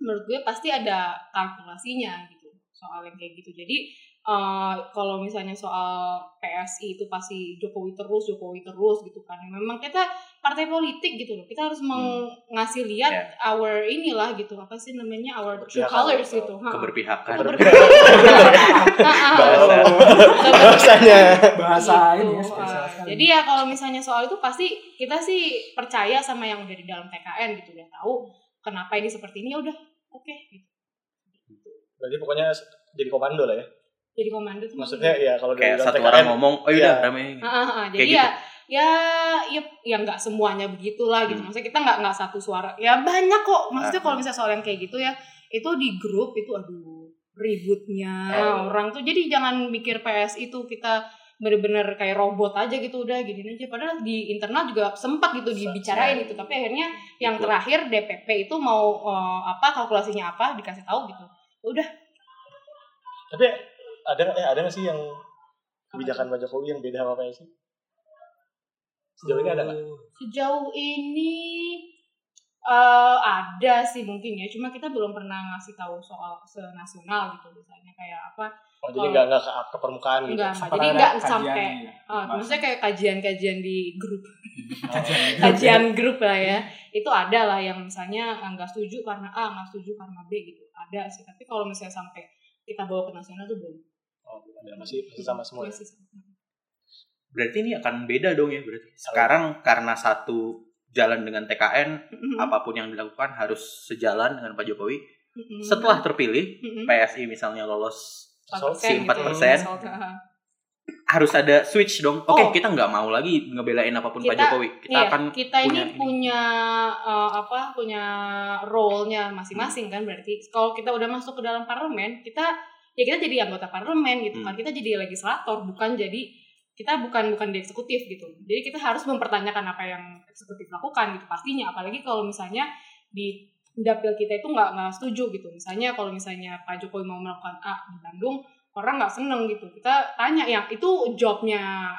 [SPEAKER 3] menurut gue pasti ada kalkulasinya gitu soal yang kayak gitu. Jadi eh, kalau misalnya soal PSI itu pasti Jokowi terus Jokowi terus gitu kan memang kita partai politik gitu loh kita harus meng- ngasih lihat
[SPEAKER 1] Ya.
[SPEAKER 3] our inilah gitu apa sih namanya our true colors gitu Ha.
[SPEAKER 1] Keberpihakan.
[SPEAKER 3] Ha, ha.
[SPEAKER 2] Bahasa.
[SPEAKER 3] Keber-
[SPEAKER 2] Bahasanya.
[SPEAKER 4] bahasa
[SPEAKER 3] Gitu.
[SPEAKER 4] ini ya
[SPEAKER 3] Uh, jadi ya kalau misalnya soal itu pasti kita sih percaya sama yang udah di dalam TKN gitu udah tahu kenapa ini seperti ini ya udah oke gitu.
[SPEAKER 2] Berarti pokoknya jadi komando lah ya.
[SPEAKER 3] Jadi komando tuh
[SPEAKER 2] Maksudnya ya kalau dari
[SPEAKER 1] Kayak satu
[SPEAKER 2] TKN,
[SPEAKER 1] orang ngomong, oh iya
[SPEAKER 2] Iya.
[SPEAKER 1] rame.
[SPEAKER 3] Ah, ah, ah. jadi ya ya ya ya nggak semuanya begitulah gitu.
[SPEAKER 1] Hmm.
[SPEAKER 3] maksudnya kita nggak nggak satu suara. Ya banyak kok. Maksudnya kalau misalnya soal yang kayak gitu ya itu di grup itu aduh ributnya
[SPEAKER 2] Oh.
[SPEAKER 3] orang tuh. Jadi jangan mikir PS itu kita bener-bener kayak robot aja gitu udah gini aja. Padahal di internal juga sempat gitu dibicarain gitu. Tapi akhirnya yang terakhir DPP itu mau eh, apa kalkulasinya apa dikasih tahu gitu. Udah.
[SPEAKER 2] Tapi ada nggak- eh, ada nggak sih yang kebijakan Pak Jokowi yang beda sama PSI? Sejauh ini ada nggak?
[SPEAKER 3] Sejauh ini eh ada sih mungkin ya, cuma kita belum pernah ngasih tahu soal senasional gitu misalnya kayak apa.
[SPEAKER 2] Oh, jadi
[SPEAKER 3] Oh.
[SPEAKER 2] nggak nggak ke, ke permukaan gitu.
[SPEAKER 3] Enggak, Jadi
[SPEAKER 4] kajian
[SPEAKER 3] sampai ah,
[SPEAKER 4] bahas.
[SPEAKER 3] maksudnya kayak kajian-kajian di grup,
[SPEAKER 4] Kajian.
[SPEAKER 3] kajian grup lah ya. Itu ada lah yang misalnya eh, nggak setuju karena A, nggak setuju karena B gitu. Ada sih, tapi kalau misalnya sampai kita bawa ke nasional tuh belum.
[SPEAKER 2] Oh, ada masih masih sama semua. ya?
[SPEAKER 3] Masih sama.
[SPEAKER 1] Berarti ini akan beda dong ya berarti. Sekarang karena satu jalan dengan TKN,
[SPEAKER 3] Mm-mm.
[SPEAKER 1] apa pun yang dilakukan harus sejalan dengan Pak Jokowi.
[SPEAKER 3] Mm-mm.
[SPEAKER 1] Setelah terpilih,
[SPEAKER 3] Mm-mm.
[SPEAKER 1] PSI misalnya lolos
[SPEAKER 3] 4%
[SPEAKER 1] si 4%.
[SPEAKER 3] gitu. Soal-
[SPEAKER 1] harus ada switch dong. Oke,
[SPEAKER 3] Oh.
[SPEAKER 1] kita nggak mau lagi ngebelain apa pun Pak
[SPEAKER 3] Kita-
[SPEAKER 1] Jokowi. Kita
[SPEAKER 3] Iya,
[SPEAKER 1] akan
[SPEAKER 3] kita
[SPEAKER 1] punya
[SPEAKER 3] ini punya eh, apa punya role-nya masing-masing kan berarti kalau kita udah masuk ke dalam parlemen kita ya kita jadi anggota parlemen gitu kan.
[SPEAKER 1] Hmm.
[SPEAKER 3] kita jadi legislator bukan jadi kita bukan bukan di eksekutif gitu. Jadi kita harus mempertanyakan apa yang eksekutif lakukan gitu pastinya. Apalagi kalau misalnya di dapil kita itu nggak nggak setuju gitu. Misalnya kalau misalnya Pak Jokowi mau melakukan A di Bandung orang nggak seneng gitu. Kita tanya yang itu jobnya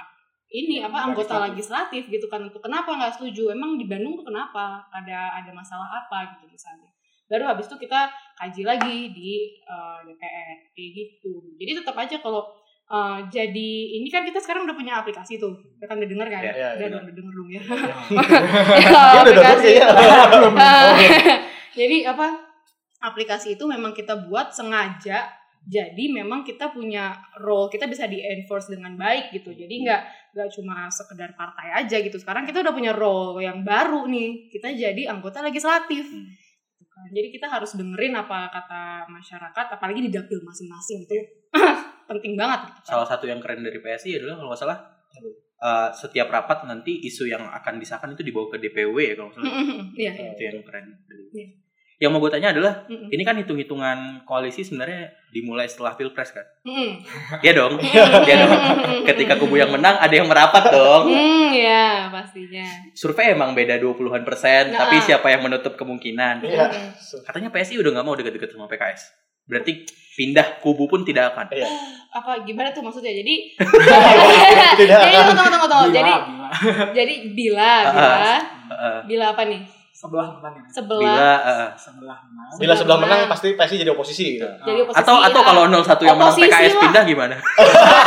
[SPEAKER 3] ini apa anggota legislatif gitu kan untuk kenapa nggak setuju? Emang di Bandung tuh kenapa? Ada ada masalah apa gitu misalnya baru habis itu kita kaji lagi di uh, DPR kayak gitu. Jadi tetap aja kalau uh, jadi ini kan kita sekarang udah punya aplikasi tuh. Udah kan udah denger kan?
[SPEAKER 1] Iya,
[SPEAKER 2] iya,
[SPEAKER 3] udah
[SPEAKER 2] iya.
[SPEAKER 3] dong udah denger dong ya?
[SPEAKER 2] Ya
[SPEAKER 3] aplikasi.
[SPEAKER 2] kayaknya.
[SPEAKER 3] Uh, jadi apa? Aplikasi itu memang kita buat sengaja. Jadi memang kita punya role kita bisa di enforce dengan baik gitu. Jadi nggak nggak cuma sekedar partai aja gitu. Sekarang kita udah punya role yang baru nih. Kita jadi anggota legislatif.
[SPEAKER 1] Hmm.
[SPEAKER 3] Kan. jadi kita harus dengerin apa kata masyarakat apalagi di dapil masing-masing gitu penting banget gitu kan.
[SPEAKER 1] Salah satu yang keren dari PSI adalah kalau nggak salah eh, setiap rapat nanti isu yang akan disahkan itu dibawa ke DPW ya kalau nggak salah.
[SPEAKER 3] Iya iya.
[SPEAKER 1] itu yang keren.
[SPEAKER 3] Iya.
[SPEAKER 1] Yang mau gue tanya adalah
[SPEAKER 3] Mm-mm.
[SPEAKER 1] ini kan hitung-hitungan koalisi sebenarnya dimulai setelah pilpres kan?
[SPEAKER 3] Mm-mm.
[SPEAKER 1] Iya dong, iya dong. Ketika kubu yang menang ada yang merapat dong.
[SPEAKER 3] Hmm, ya pastinya.
[SPEAKER 1] Survei emang beda 20-an persen,
[SPEAKER 3] Nah.
[SPEAKER 1] tapi siapa yang menutup kemungkinan?
[SPEAKER 2] Iya.
[SPEAKER 3] Mm.
[SPEAKER 1] Katanya PSI udah nggak mau deket-deket sama PKS. Berarti pindah kubu pun tidak akan.
[SPEAKER 2] Iya.
[SPEAKER 3] Apa gimana tuh maksudnya? Jadi
[SPEAKER 2] Tidak
[SPEAKER 3] jadi tunggu tunggu tunggu.
[SPEAKER 4] Bila,
[SPEAKER 3] Jadi
[SPEAKER 4] bila.
[SPEAKER 3] jadi bila bila
[SPEAKER 1] Heeh.
[SPEAKER 3] bila apa nih?
[SPEAKER 4] Sebelah menang ya.
[SPEAKER 3] Sebelah
[SPEAKER 1] Bila eh,
[SPEAKER 4] Sebelah menang.
[SPEAKER 2] Bila sebelah menang pasti pasti jadi oposisi gitu.
[SPEAKER 3] jadi oposisi.
[SPEAKER 1] atau atau
[SPEAKER 3] ah.
[SPEAKER 1] kalau 01 yang menang PKS
[SPEAKER 3] lah.
[SPEAKER 1] pindah gimana?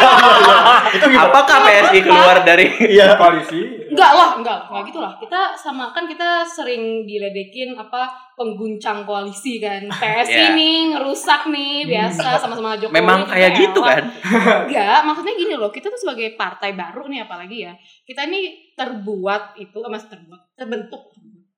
[SPEAKER 2] Itu gimana?
[SPEAKER 1] Apakah PSI keluar dari
[SPEAKER 2] Iya.
[SPEAKER 4] koalisi.
[SPEAKER 3] Enggak lah, enggak, enggak gitu lah. Kita sama kan kita sering diledekin apa pengguncang koalisi kan. PS
[SPEAKER 1] Iya.
[SPEAKER 3] ini ngerusak nih biasa sama-sama Jokowi.
[SPEAKER 1] memang kayak gitu kan?
[SPEAKER 3] Enggak, maksudnya gini loh, kita tuh sebagai partai baru nih apalagi ya. Kita ini terbuat itu, eh, mas terbuat, terbentuk,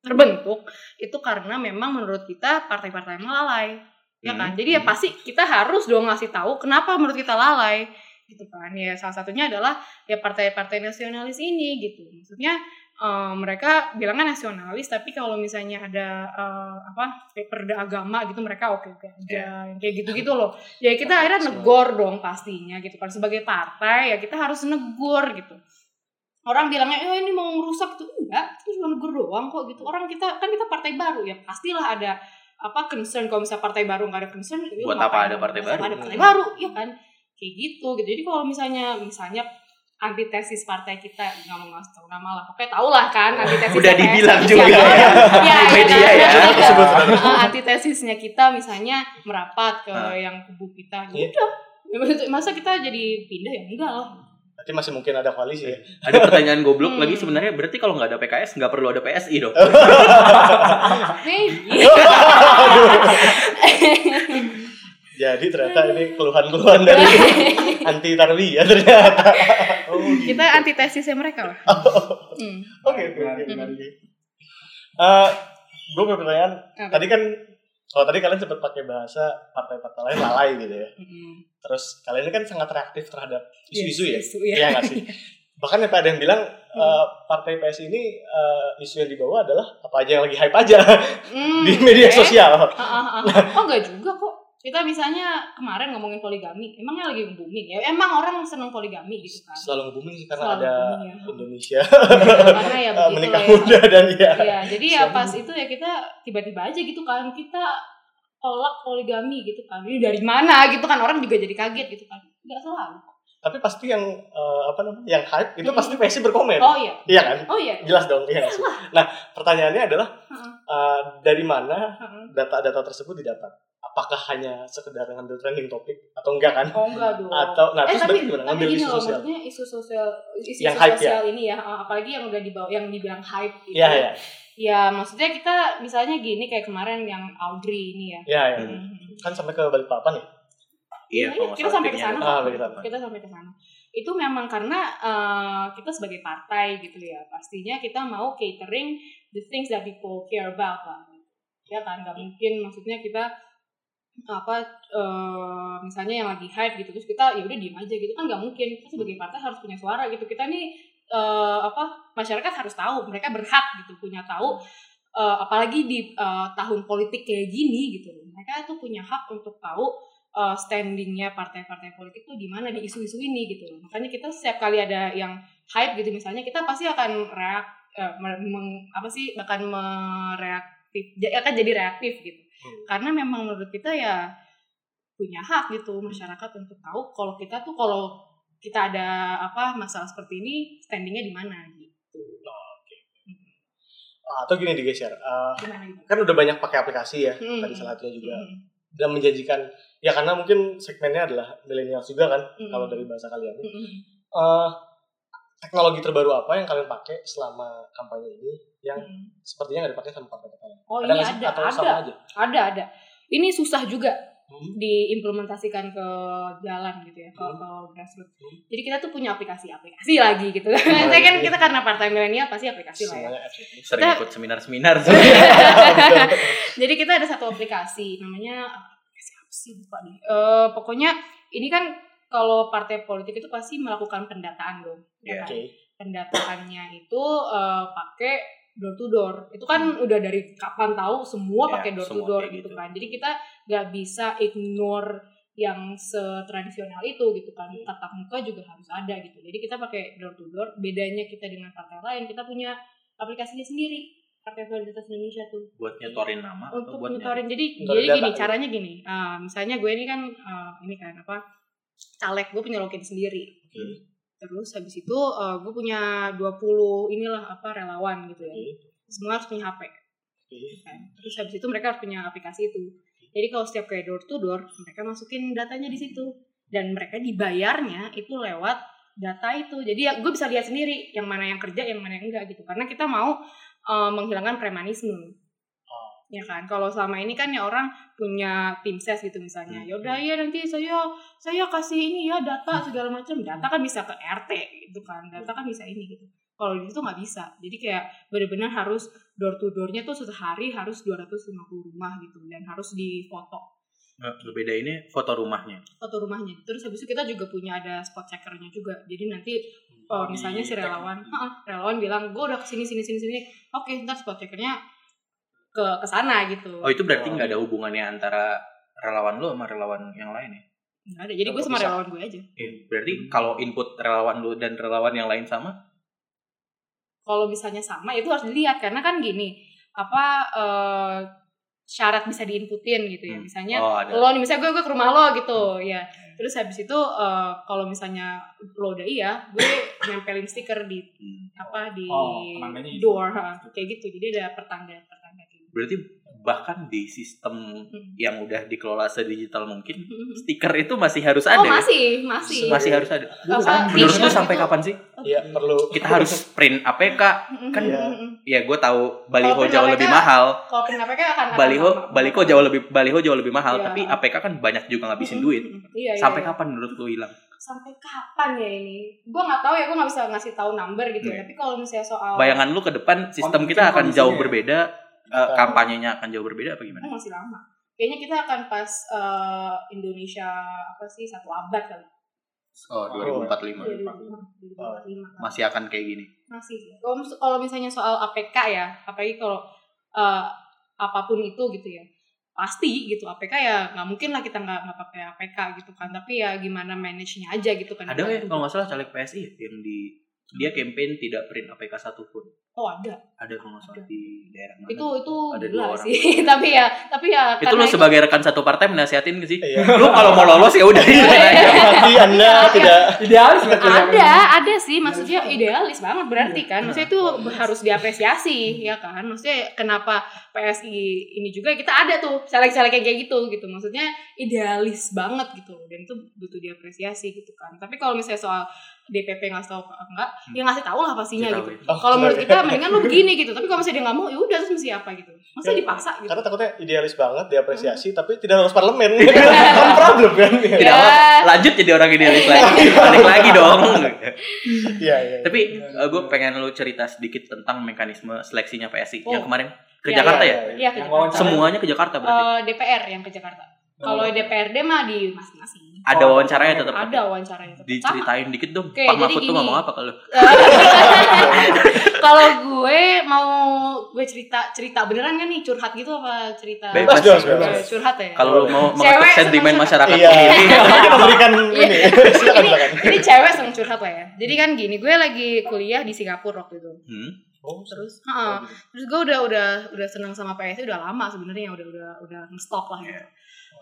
[SPEAKER 3] terbentuk itu karena memang menurut kita partai-partai melalai, ya kan?
[SPEAKER 1] Hmm,
[SPEAKER 3] Jadi ya
[SPEAKER 1] hmm.
[SPEAKER 3] pasti kita harus dong ngasih tahu kenapa menurut kita lalai, gitu kan? Ya salah satunya adalah ya partai-partai nasionalis ini gitu. Maksudnya eh, mereka bilangnya nasionalis, tapi kalau misalnya ada eh, apa perda agama gitu mereka oke oke aja, yang kayak gitu gitu loh ya kita akhirnya negor dong pastinya gitu kan sebagai partai ya kita harus negor gitu orang bilangnya eh ini mau merusak tuh enggak itu cuma negor doang kok gitu orang kita kan kita partai baru ya pastilah ada apa concern kalau misalnya partai baru nggak ada concern ya
[SPEAKER 1] Buat apa ada partai baru?
[SPEAKER 3] ada partai baru ya kan kayak gitu gitu jadi kalau misalnya misalnya antitesis partai kita nggak mau ngasih tahu nama lah pokoknya tau lah kan antitesis
[SPEAKER 1] Udah dibilang
[SPEAKER 3] PSI
[SPEAKER 1] juga
[SPEAKER 3] siapa.
[SPEAKER 1] ya.
[SPEAKER 3] ya,
[SPEAKER 1] Di media
[SPEAKER 3] kan?
[SPEAKER 1] ya.
[SPEAKER 2] Disebut.
[SPEAKER 3] Eh, antitesisnya kita misalnya merapat ke yang kubu kita
[SPEAKER 2] Iya.
[SPEAKER 3] ya udah Ya, masa kita jadi pindah ya enggak lah
[SPEAKER 2] Berarti masih mungkin ada koalisi ya.
[SPEAKER 1] Ada pertanyaan goblok
[SPEAKER 3] Hmm.
[SPEAKER 1] lagi sebenarnya berarti kalau nggak ada PKS nggak perlu ada PSI dong.
[SPEAKER 3] maybe
[SPEAKER 2] Jadi ternyata ini keluhan-keluhan dari anti tarwi ya ternyata. Oh, gitu.
[SPEAKER 3] kita antitesisnya mereka lah Hmm.
[SPEAKER 2] Oke, oke, oke.
[SPEAKER 4] Hmm.
[SPEAKER 2] Eh, gue punya pertanyaan.
[SPEAKER 3] Apa?
[SPEAKER 2] Tadi kan kalau tadi kalian sempat pakai bahasa partai-partai lain lalai gitu ya.
[SPEAKER 3] Mm.
[SPEAKER 2] Terus kalian ini kan sangat reaktif terhadap isu-isu ya.
[SPEAKER 3] Isu, ya.
[SPEAKER 2] Iya nggak sih? Bahkan ada yang bilang eh, partai PS ini eh, isu yang dibawa adalah apa aja yang lagi hype aja
[SPEAKER 3] Hmm,
[SPEAKER 2] di media
[SPEAKER 3] oke.
[SPEAKER 2] sosial.
[SPEAKER 3] Ah, ah, ah. oh enggak juga kok kita misalnya kemarin ngomongin poligami emangnya lagi booming ya emang orang seneng poligami gitu kan
[SPEAKER 2] Selalu nge-booming sih karena
[SPEAKER 3] Selalu
[SPEAKER 2] ada
[SPEAKER 3] booming ya.
[SPEAKER 2] Indonesia
[SPEAKER 3] karena ya begitu
[SPEAKER 2] menikah
[SPEAKER 3] ya.
[SPEAKER 2] muda dan ya.
[SPEAKER 3] Iya, jadi ya pas itu ya kita tiba-tiba aja gitu kan kita tolak poligami gitu kan. Ini dari mana gitu kan orang juga jadi kaget gitu kan. Enggak selalu.
[SPEAKER 2] Tapi pasti yang eh, apa namanya? Yang hype itu
[SPEAKER 3] Mm-mm.
[SPEAKER 2] pasti pasti berkomen.
[SPEAKER 3] Oh iya.
[SPEAKER 2] Iya kan?
[SPEAKER 3] Oh iya.
[SPEAKER 2] Jelas dong, iya nggak? Nah, pertanyaannya adalah eh, dari mana data-data tersebut didapat? Apakah hanya sekedar ngambil trending topik atau enggak kan?
[SPEAKER 3] Oh enggak dong.
[SPEAKER 2] Atau nah
[SPEAKER 3] eh
[SPEAKER 2] terus
[SPEAKER 3] tapi
[SPEAKER 2] gimana
[SPEAKER 3] tapi
[SPEAKER 2] ngambil
[SPEAKER 3] gini
[SPEAKER 2] isu
[SPEAKER 3] loh
[SPEAKER 2] sosial?
[SPEAKER 3] maksudnya isu sosial isu
[SPEAKER 2] Yang hype
[SPEAKER 3] sosial ini ya eh, apalagi yang udah dibawa yang dibilang hype gitu.
[SPEAKER 2] Iya, iya.
[SPEAKER 3] Ya maksudnya kita misalnya gini kayak kemarin yang Audrey ini ya.
[SPEAKER 2] Iya, iya.
[SPEAKER 3] Mhm.
[SPEAKER 2] Kan sampai ke Balikpapan ya?
[SPEAKER 1] Iya,
[SPEAKER 3] Iya,
[SPEAKER 1] nggak
[SPEAKER 3] kita
[SPEAKER 1] salah
[SPEAKER 3] sampai ke sana.
[SPEAKER 2] Ah,
[SPEAKER 3] kita sampai ke sana. Itu memang karena eh, kita sebagai partai gitu ya, pastinya kita mau catering the things that people care about lah. Ya kan, nggak mungkin maksudnya kita apa eh, misalnya yang lagi hype gitu terus kita ya udah diem aja gitu kan nggak mungkin kita sebagai partai harus punya suara gitu kita nih eh, apa masyarakat harus tahu mereka berhak gitu punya tahu eh, apalagi di eh, tahun politik kayak gini gitu mereka tuh punya hak untuk tahu uh, standingnya partai-partai politik tuh di mana di isu-isu ini gitu. Makanya kita setiap kali ada yang hype gitu misalnya kita pasti akan reak me- meng- apa sih bahkan mereaktif ja- akan jadi reaktif gitu.
[SPEAKER 2] Hmm.
[SPEAKER 3] Karena memang menurut kita ya punya hak gitu masyarakat untuk tahu kalau kita tuh kalau kita ada apa masalah seperti ini standingnya di mana gitu.
[SPEAKER 2] Ah, atau gini digeser. eh,
[SPEAKER 3] Gimana gitu?
[SPEAKER 2] kan udah banyak pakai aplikasi ya.
[SPEAKER 3] Hmm.
[SPEAKER 2] Tadi salah satunya juga.
[SPEAKER 3] Hmm.
[SPEAKER 2] Dan menjanjikan ya karena mungkin segmennya adalah milenial juga kan
[SPEAKER 3] Hmm.
[SPEAKER 2] kalau dari bahasa kalian.
[SPEAKER 3] Hmm.
[SPEAKER 2] Eh, teknologi terbaru apa yang kalian pakai selama kampanye ini yang
[SPEAKER 3] Hmm.
[SPEAKER 2] sepertinya nggak dipakai sama partai kalian?
[SPEAKER 3] Oh
[SPEAKER 2] ada sih?
[SPEAKER 3] ada,
[SPEAKER 2] atau
[SPEAKER 3] ada,
[SPEAKER 2] sama aja?
[SPEAKER 3] ada, ada. Ini susah juga
[SPEAKER 2] Hmm.
[SPEAKER 3] diimplementasikan ke jalan gitu ya, ke,
[SPEAKER 2] Hmm.
[SPEAKER 3] ke grassroots.
[SPEAKER 2] Hmm.
[SPEAKER 3] Jadi kita tuh punya aplikasi-aplikasi lagi gitu. Saya kan kita karena partai milenial pasti aplikasi lah ya.
[SPEAKER 1] Sering
[SPEAKER 3] Kita-
[SPEAKER 1] ikut seminar-seminar.
[SPEAKER 3] Jadi kita ada satu aplikasi namanya aplikasi apa sih lupa deh. Eh, pokoknya ini kan kalau partai politik itu pasti melakukan pendataan dong. ya
[SPEAKER 1] Iya.
[SPEAKER 3] kan?
[SPEAKER 2] Oke.
[SPEAKER 3] Pendataannya itu eh, pakai door to door. Itu kan udah dari kapan tahu semua
[SPEAKER 1] Iya,
[SPEAKER 3] pakai door to door gitu
[SPEAKER 1] gitu.
[SPEAKER 3] kan. Jadi kita nggak bisa ignore yang setradisional itu gitu kan tatap muka juga harus ada gitu jadi kita pakai door to door bedanya kita dengan partai lain kita punya aplikasinya sendiri partai solidaritas Indonesia tuh
[SPEAKER 1] buat nyetorin nama atau
[SPEAKER 3] untuk
[SPEAKER 1] buat
[SPEAKER 3] nyetorin jadi jadi gini
[SPEAKER 2] gitu.
[SPEAKER 3] caranya gini ah, misalnya gue ini kan ah, ini kan apa caleg gue punya login sendiri.
[SPEAKER 2] Oke.
[SPEAKER 3] terus habis itu ah, gue punya 20 inilah apa relawan gitu ya.
[SPEAKER 2] Oke.
[SPEAKER 3] semua harus punya HP
[SPEAKER 2] Oke.
[SPEAKER 3] kan. terus habis itu mereka harus punya aplikasi itu. Jadi kalau setiap kayak door to door mereka masukin datanya di situ. Dan mereka dibayarnya itu lewat data itu. Jadi ya gue bisa lihat sendiri yang mana yang kerja yang mana yang enggak gitu. Karena kita mau eh, menghilangkan premanisme ya kan? Kalau selama ini kan ya orang punya tim ses gitu misalnya.
[SPEAKER 1] Hmm.
[SPEAKER 3] ya udah ya nanti saya saya kasih ini ya data segala macam. Data kan bisa ke RT gitu kan. Data kan bisa ini gitu. Kalau di situ nggak bisa. Jadi kayak benar-benar harus door to doornya tuh sehari harus 250 rumah gitu dan harus difoto.
[SPEAKER 1] Nah, berbeda ini foto rumahnya.
[SPEAKER 3] foto rumahnya. Terus habis itu kita juga punya ada spot checkernya juga. Jadi nanti oh, misalnya si relawan "Heeh, relawan bilang gue udah ke sini sini sini sini. Oke ntar spot checkernya ke ke sana gitu
[SPEAKER 1] Oh itu berarti nggak ada hubungannya antara relawan lu sama relawan yang lain ya?
[SPEAKER 3] nggak ada jadi gue sama
[SPEAKER 2] Bisa.
[SPEAKER 3] relawan gue aja
[SPEAKER 1] Eh, berarti kalau input relawan lu dan relawan yang lain sama?
[SPEAKER 3] kalau misalnya sama itu harus dilihat karena kan gini apa eh, syarat bisa diinputin gitu ya
[SPEAKER 1] Hmm.
[SPEAKER 3] misalnya
[SPEAKER 1] Oh ada.
[SPEAKER 3] lo nih misalnya gue gue ke rumah lo gitu ya terus habis itu eh, kalau misalnya lo udah iya gue nempelin stiker di
[SPEAKER 1] Hmm.
[SPEAKER 3] apa di
[SPEAKER 4] Oh,
[SPEAKER 3] door ha, kayak gitu jadi ada pertanda pertanda
[SPEAKER 1] Berarti bahkan di sistem
[SPEAKER 3] Hmm.
[SPEAKER 1] yang udah dikelola sedigital mungkin stiker itu masih harus ada
[SPEAKER 3] oh
[SPEAKER 1] ya?
[SPEAKER 3] masih masih
[SPEAKER 1] Masih harus ada.
[SPEAKER 3] Apa,
[SPEAKER 1] Menurut lu sampai kapan sih
[SPEAKER 2] Iya perlu.
[SPEAKER 1] kita harus print APK? Kan
[SPEAKER 2] Iya.
[SPEAKER 1] ya gue tahu baliho jauh
[SPEAKER 3] APK,
[SPEAKER 1] lebih mahal.
[SPEAKER 3] kalau print APK akan
[SPEAKER 1] Baliho baliho jauh lebih baliho jauh lebih mahal,
[SPEAKER 3] Iya.
[SPEAKER 1] tapi APK kan banyak juga ngabisin
[SPEAKER 3] Mm,
[SPEAKER 1] duit.
[SPEAKER 3] Iya, iya,
[SPEAKER 1] Sampai
[SPEAKER 3] iya.
[SPEAKER 1] kapan menurut lu hilang?
[SPEAKER 3] sampai kapan ya ini? Gue nggak tahu ya, gue nggak bisa ngasih tahu number gitu ya.
[SPEAKER 1] Iya.
[SPEAKER 3] Tapi kalau misalnya soal
[SPEAKER 1] Bayangan lu ke depan sistem kita akan jauh
[SPEAKER 4] ya?
[SPEAKER 1] berbeda, eh, kampanyenya akan jauh berbeda apa gimana?
[SPEAKER 3] Oh, masih lama. Kayaknya kita akan pas eh, Indonesia apa sih satu abad kali.
[SPEAKER 1] Oh, 2045.
[SPEAKER 3] 2045.
[SPEAKER 1] Masih akan kayak gini.
[SPEAKER 3] Masih. sih. Kalau kalau misalnya soal APK ya, apalagi kalau eh, apa pun itu gitu ya. Pasti gitu APK ya nggak mungkin lah kita nggak nggak pakai APK gitu kan. Tapi ya gimana manage-nya aja gitu kan.
[SPEAKER 1] Ada ya kalau nggak salah caleg PSI ya, yang di dia campaign tidak print APK satupun.
[SPEAKER 3] Oh ada.
[SPEAKER 1] Ada kalau nggak di daerah mana?
[SPEAKER 3] Itu itu
[SPEAKER 1] Ada dua orang.
[SPEAKER 3] sih. tapi ya tapi ya
[SPEAKER 1] itu
[SPEAKER 3] karena
[SPEAKER 1] lu sebagai rekan satu partai menasihatin gak sih?
[SPEAKER 2] Iya.
[SPEAKER 1] Lu kalau mau lolos ya udah ikut aja.
[SPEAKER 2] Berarti anda tidak
[SPEAKER 4] Idealis nggak tuh?
[SPEAKER 3] ada ada sih maksudnya idealis banget berarti kan maksudnya itu harus diapresiasi ya kan maksudnya kenapa PSI ini juga kita ada tuh caleg-caleg kayak gitu gitu maksudnya idealis banget gitu dan itu butuh diapresiasi gitu kan tapi kalau misalnya soal DPP ngasih tahu apa enggak ya ngasih tahu lah pastinya
[SPEAKER 1] tahu
[SPEAKER 3] gitu
[SPEAKER 1] ya.
[SPEAKER 2] Oh,
[SPEAKER 3] kalau menurut kita mendingan lu begini gitu tapi kalau misalnya dia nggak mau ya udah terus mesti apa gitu masa
[SPEAKER 2] Ya,
[SPEAKER 3] dipaksa gitu
[SPEAKER 2] karena takutnya idealis banget diapresiasi tapi tidak lolos parlemen kan problem kan
[SPEAKER 1] Tidak
[SPEAKER 3] Ya.
[SPEAKER 1] apa, lanjut jadi orang idealis lagi. Balik lagi dong.
[SPEAKER 2] iya iya
[SPEAKER 1] Tapi gue pengen lu cerita sedikit tentang mekanisme seleksinya PSI
[SPEAKER 3] Oh.
[SPEAKER 1] yang kemarin ke
[SPEAKER 3] Iya,
[SPEAKER 1] Jakarta
[SPEAKER 2] iya,
[SPEAKER 1] ya?
[SPEAKER 2] iya.
[SPEAKER 3] iya ke
[SPEAKER 4] Yang
[SPEAKER 3] Jakarta.
[SPEAKER 4] wawancara.
[SPEAKER 1] Semuanya ke Jakarta berarti.
[SPEAKER 3] Eh, DPR yang ke Jakarta kalau DPRD mah di masing-masing
[SPEAKER 1] Ada
[SPEAKER 4] Oh,
[SPEAKER 1] wawancaranya tetap.
[SPEAKER 3] ada wawancaranya tetap. Sama.
[SPEAKER 1] Diceritain dikit dong.
[SPEAKER 3] Oke,
[SPEAKER 1] Pak Mahfud tuh ngomong apa kalau?
[SPEAKER 3] kalau gue mau gue cerita cerita beneran kan nih curhat gitu apa cerita
[SPEAKER 1] Bebas,
[SPEAKER 2] bebas,
[SPEAKER 3] Ya,
[SPEAKER 2] bebas.
[SPEAKER 3] curhat ya
[SPEAKER 1] Kalau mau
[SPEAKER 3] senang
[SPEAKER 1] sentimen masyarakat
[SPEAKER 2] iya
[SPEAKER 1] sendiri.
[SPEAKER 2] kita memberikan
[SPEAKER 3] Iya.
[SPEAKER 2] ini
[SPEAKER 3] ini, ini cewek seneng curhat lah ya jadi kan gini gue lagi kuliah di Singapura waktu itu
[SPEAKER 1] Hmm.
[SPEAKER 2] oh
[SPEAKER 3] terus ha, terus gue udah udah udah seneng sama PSI udah lama sebenarnya udah udah udah stop lah gitu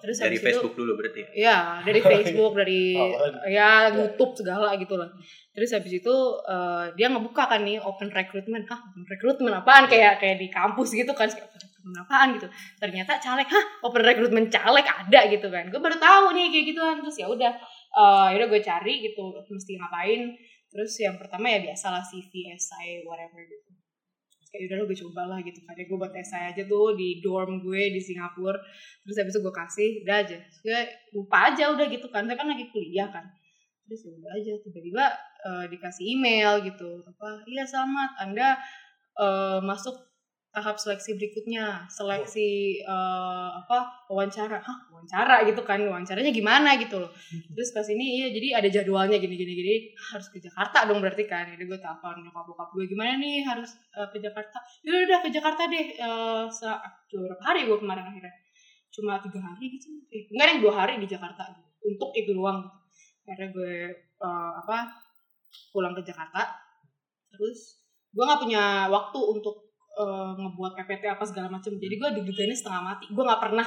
[SPEAKER 3] terus
[SPEAKER 1] Dari Facebook dulu berarti ya.
[SPEAKER 3] itu ya dari Facebook dari
[SPEAKER 2] Awalnya.
[SPEAKER 3] ya YouTube segala gitu lah. Terus habis itu eh, dia ngebuka kan nih open recruitment. Hah open recruitment apaan? Kayak kayak di kampus gitu kan open recruitment apaan gitu. Ternyata caleg hah open recruitment caleg ada gitu kan. Gue baru tahu nih kayak gituan. Terus ya udah eh ya udah gue cari gitu mesti ngapain. Terus yang pertama ya biasalah CV essay whatever gitu kayak udah gue coba lah gitu kan. Ya gue buat essay aja tuh di dorm gue di Singapura. Terus habis itu gue kasih udah aja. Gue lupa aja udah gitu kan. Saya kan lagi kuliah kan. Terus ya udah aja tiba-tiba eh, dikasih email gitu. Apa iya selamat. Anda eh, masuk tahap seleksi berikutnya seleksi eh, apa wawancara. Hah wawancara gitu kan wawancaranya gimana gitu loh. Terus pas ini iya jadi ada jadwalnya gini gini gini harus ke Jakarta dong berarti kan. Jadi gue telepon nyokap bokap gue gimana nih harus eh, ke Jakarta? Ya udah ke Jakarta deh. Eh se berapa hari gue kemarin akhirnya. Cuma tiga hari gitu. Eh, enggak yang dua hari di Jakarta. Gitu. untuk itu doang. Akhirnya gue eh, apa pulang ke Jakarta. Terus gue nggak punya waktu untuk eh, ngebuat PPT apa segala macam jadi gue deg-degannya setengah mati. Gue nggak pernah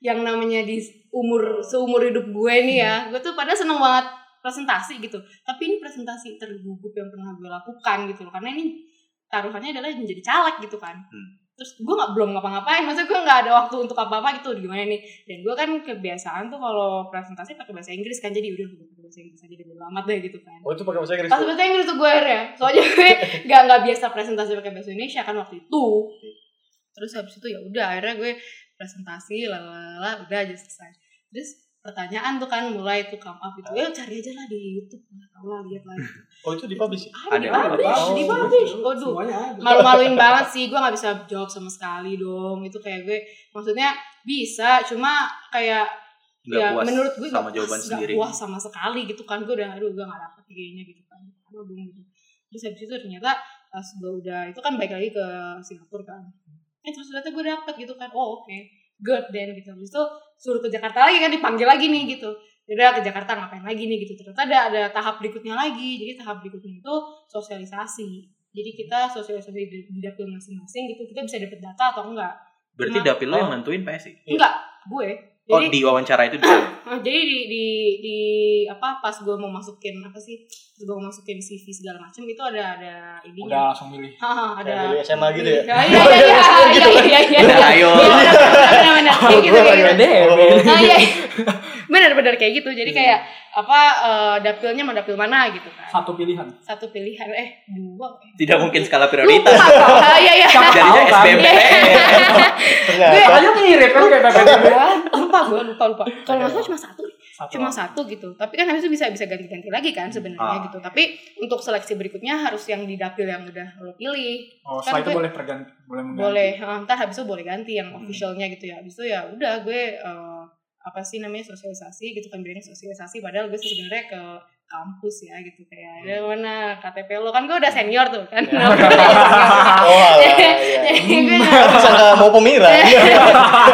[SPEAKER 3] yang namanya di umur seumur hidup gue nih ya. Gue tuh pada seneng banget presentasi gitu. Tapi ini presentasi tergugup yang pernah gue lakukan gitu loh. Karena ini taruhannya adalah menjadi caleg gitu kan.
[SPEAKER 1] Hmm.
[SPEAKER 3] Terus gue nggak belum ngapa-ngapain. Maksudnya gue nggak ada waktu untuk apa-apa gitu gimana nih? Dan gue kan kebiasaan tuh kalau presentasi pakai bahasa Inggris kan jadi udah gue pakai bahasa Inggris aja deh bodo amat deh gitu kan.
[SPEAKER 2] Oh itu pakai bahasa Inggris
[SPEAKER 3] pas bahasa Inggris tuh gue akhirnya. Soalnya gue nggak nggak biasa presentasi pakai bahasa Indonesia kan waktu itu. Terus habis itu ya udah akhirnya gue presentasi lalala udah aja selesai. Terus pertanyaan tuh kan mulai tuh come up itu ya cari aja lah di YouTube lah tau lah lihat lah.
[SPEAKER 2] Oh itu dipublish ya?
[SPEAKER 3] ah, di
[SPEAKER 1] Ada.
[SPEAKER 3] publish
[SPEAKER 2] Oh,
[SPEAKER 3] di publish waduh
[SPEAKER 4] Semuanya ada.
[SPEAKER 3] malu-maluin banget sih gue nggak bisa jawab sama sekali dong itu kayak gue maksudnya bisa cuma kayak
[SPEAKER 1] Nggak
[SPEAKER 3] ya
[SPEAKER 1] puas
[SPEAKER 3] menurut gue
[SPEAKER 1] sama
[SPEAKER 3] nggak
[SPEAKER 1] jawaban sendiri.
[SPEAKER 3] puas sama sekali gitu kan gue udah aduh gue nggak dapet kayaknya gitu kan aduh dong gitu terus habis itu ternyata pas gue udah itu kan balik lagi ke Singapura kan eh terus ternyata gue dapet gitu kan oh oke good then gitu. Habis itu suruh ke Jakarta lagi kan dipanggil lagi nih gitu. Udah ke Jakarta ngapain lagi nih gitu. Ternyata ada ada tahap berikutnya lagi. Jadi tahap berikutnya itu sosialisasi. Jadi kita sosialisasi di, di dapil masing-masing gitu. Kita bisa dapet data atau enggak.
[SPEAKER 1] Berarti
[SPEAKER 3] Cuma-
[SPEAKER 1] dapil lo yang
[SPEAKER 2] Oh.
[SPEAKER 1] nentuin PSI.
[SPEAKER 3] enggak gue
[SPEAKER 1] Oh,
[SPEAKER 3] jadi
[SPEAKER 1] di wawancara itu di sana.
[SPEAKER 3] Nah, jadi di, di di apa pas gue mau masukin apa sih pas gue mau masukin CV segala macam itu ada ada
[SPEAKER 4] Udah
[SPEAKER 3] ininya
[SPEAKER 4] langsung milih.
[SPEAKER 3] Haha, ada
[SPEAKER 2] Kayak milih SMA gitu ya?
[SPEAKER 3] iya iya iya iya
[SPEAKER 2] Gitu kan?
[SPEAKER 3] iya iya
[SPEAKER 1] Nah, ayo.
[SPEAKER 3] benar-benar kayak gitu kayak gitu
[SPEAKER 2] Oh,
[SPEAKER 3] Ah, iya benar-benar kayak gitu jadi kayak apa eh, dapilnya mau dapil mana gitu kan
[SPEAKER 4] Satu pilihan.
[SPEAKER 3] satu pilihan eh dua
[SPEAKER 1] Tidak mungkin skala
[SPEAKER 3] lupa
[SPEAKER 1] prioritas.
[SPEAKER 3] Ah, iya iya
[SPEAKER 1] Jadinya? SBMPTN.
[SPEAKER 2] Ternyata.
[SPEAKER 4] Makanya mirip kan kayak PPDB.
[SPEAKER 3] Lupa gue lupa lupa kalau nggak salah cuma satu
[SPEAKER 4] Satu.
[SPEAKER 3] cuma satu gitu tapi kan habis itu bisa bisa ganti-ganti lagi kan sebenarnya
[SPEAKER 1] Ah.
[SPEAKER 3] gitu tapi untuk seleksi berikutnya harus yang di dapil yang udah lo pilih
[SPEAKER 4] Oh, setelah
[SPEAKER 3] Kan
[SPEAKER 4] itu
[SPEAKER 3] gue-
[SPEAKER 4] boleh perganti, boleh mengganti.
[SPEAKER 3] boleh eh, ntar habis itu boleh ganti yang
[SPEAKER 4] Hmm.
[SPEAKER 3] officialnya gitu ya habis itu ya udah gue eh, apa sih namanya sosialisasi gitu kan bilangnya sosialisasi padahal gue sih sebenarnya ke kampus ya gitu kayak ada mana KTP lo kan gue udah senior tuh kan.
[SPEAKER 2] Oh alah, iya.
[SPEAKER 3] Jadi gue
[SPEAKER 2] Bisa nggak mau pemira.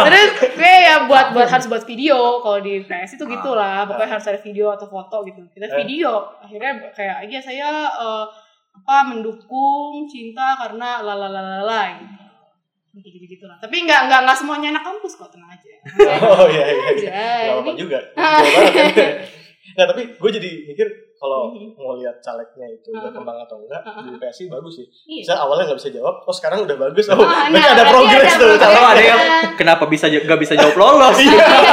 [SPEAKER 3] terus gue ya buat buat harus buat video kalau di PS itu gitulah pokoknya harus ada video atau foto gitu. Kita
[SPEAKER 2] Eh.
[SPEAKER 3] video akhirnya kayak iya saya eh, apa mendukung cinta karena lalalala gitu gitu gitu lah tapi nggak nggak nggak semuanya anak kampus kok tenang aja
[SPEAKER 2] Oh iya iya.
[SPEAKER 3] aja
[SPEAKER 2] Gak apa juga. Nah tapi gue jadi mikir kalau
[SPEAKER 3] Mhm.
[SPEAKER 2] mau lihat calegnya itu udah kembang atau enggak di PSI bagus sih.
[SPEAKER 3] iya
[SPEAKER 2] Bisa awalnya nggak bisa jawab, oh sekarang udah bagus. Oh,
[SPEAKER 3] Ah,
[SPEAKER 2] berarti
[SPEAKER 3] nah,
[SPEAKER 2] ada progres tuh.
[SPEAKER 1] Kalau ada yang kenapa bisa nggak bisa jawab lolos?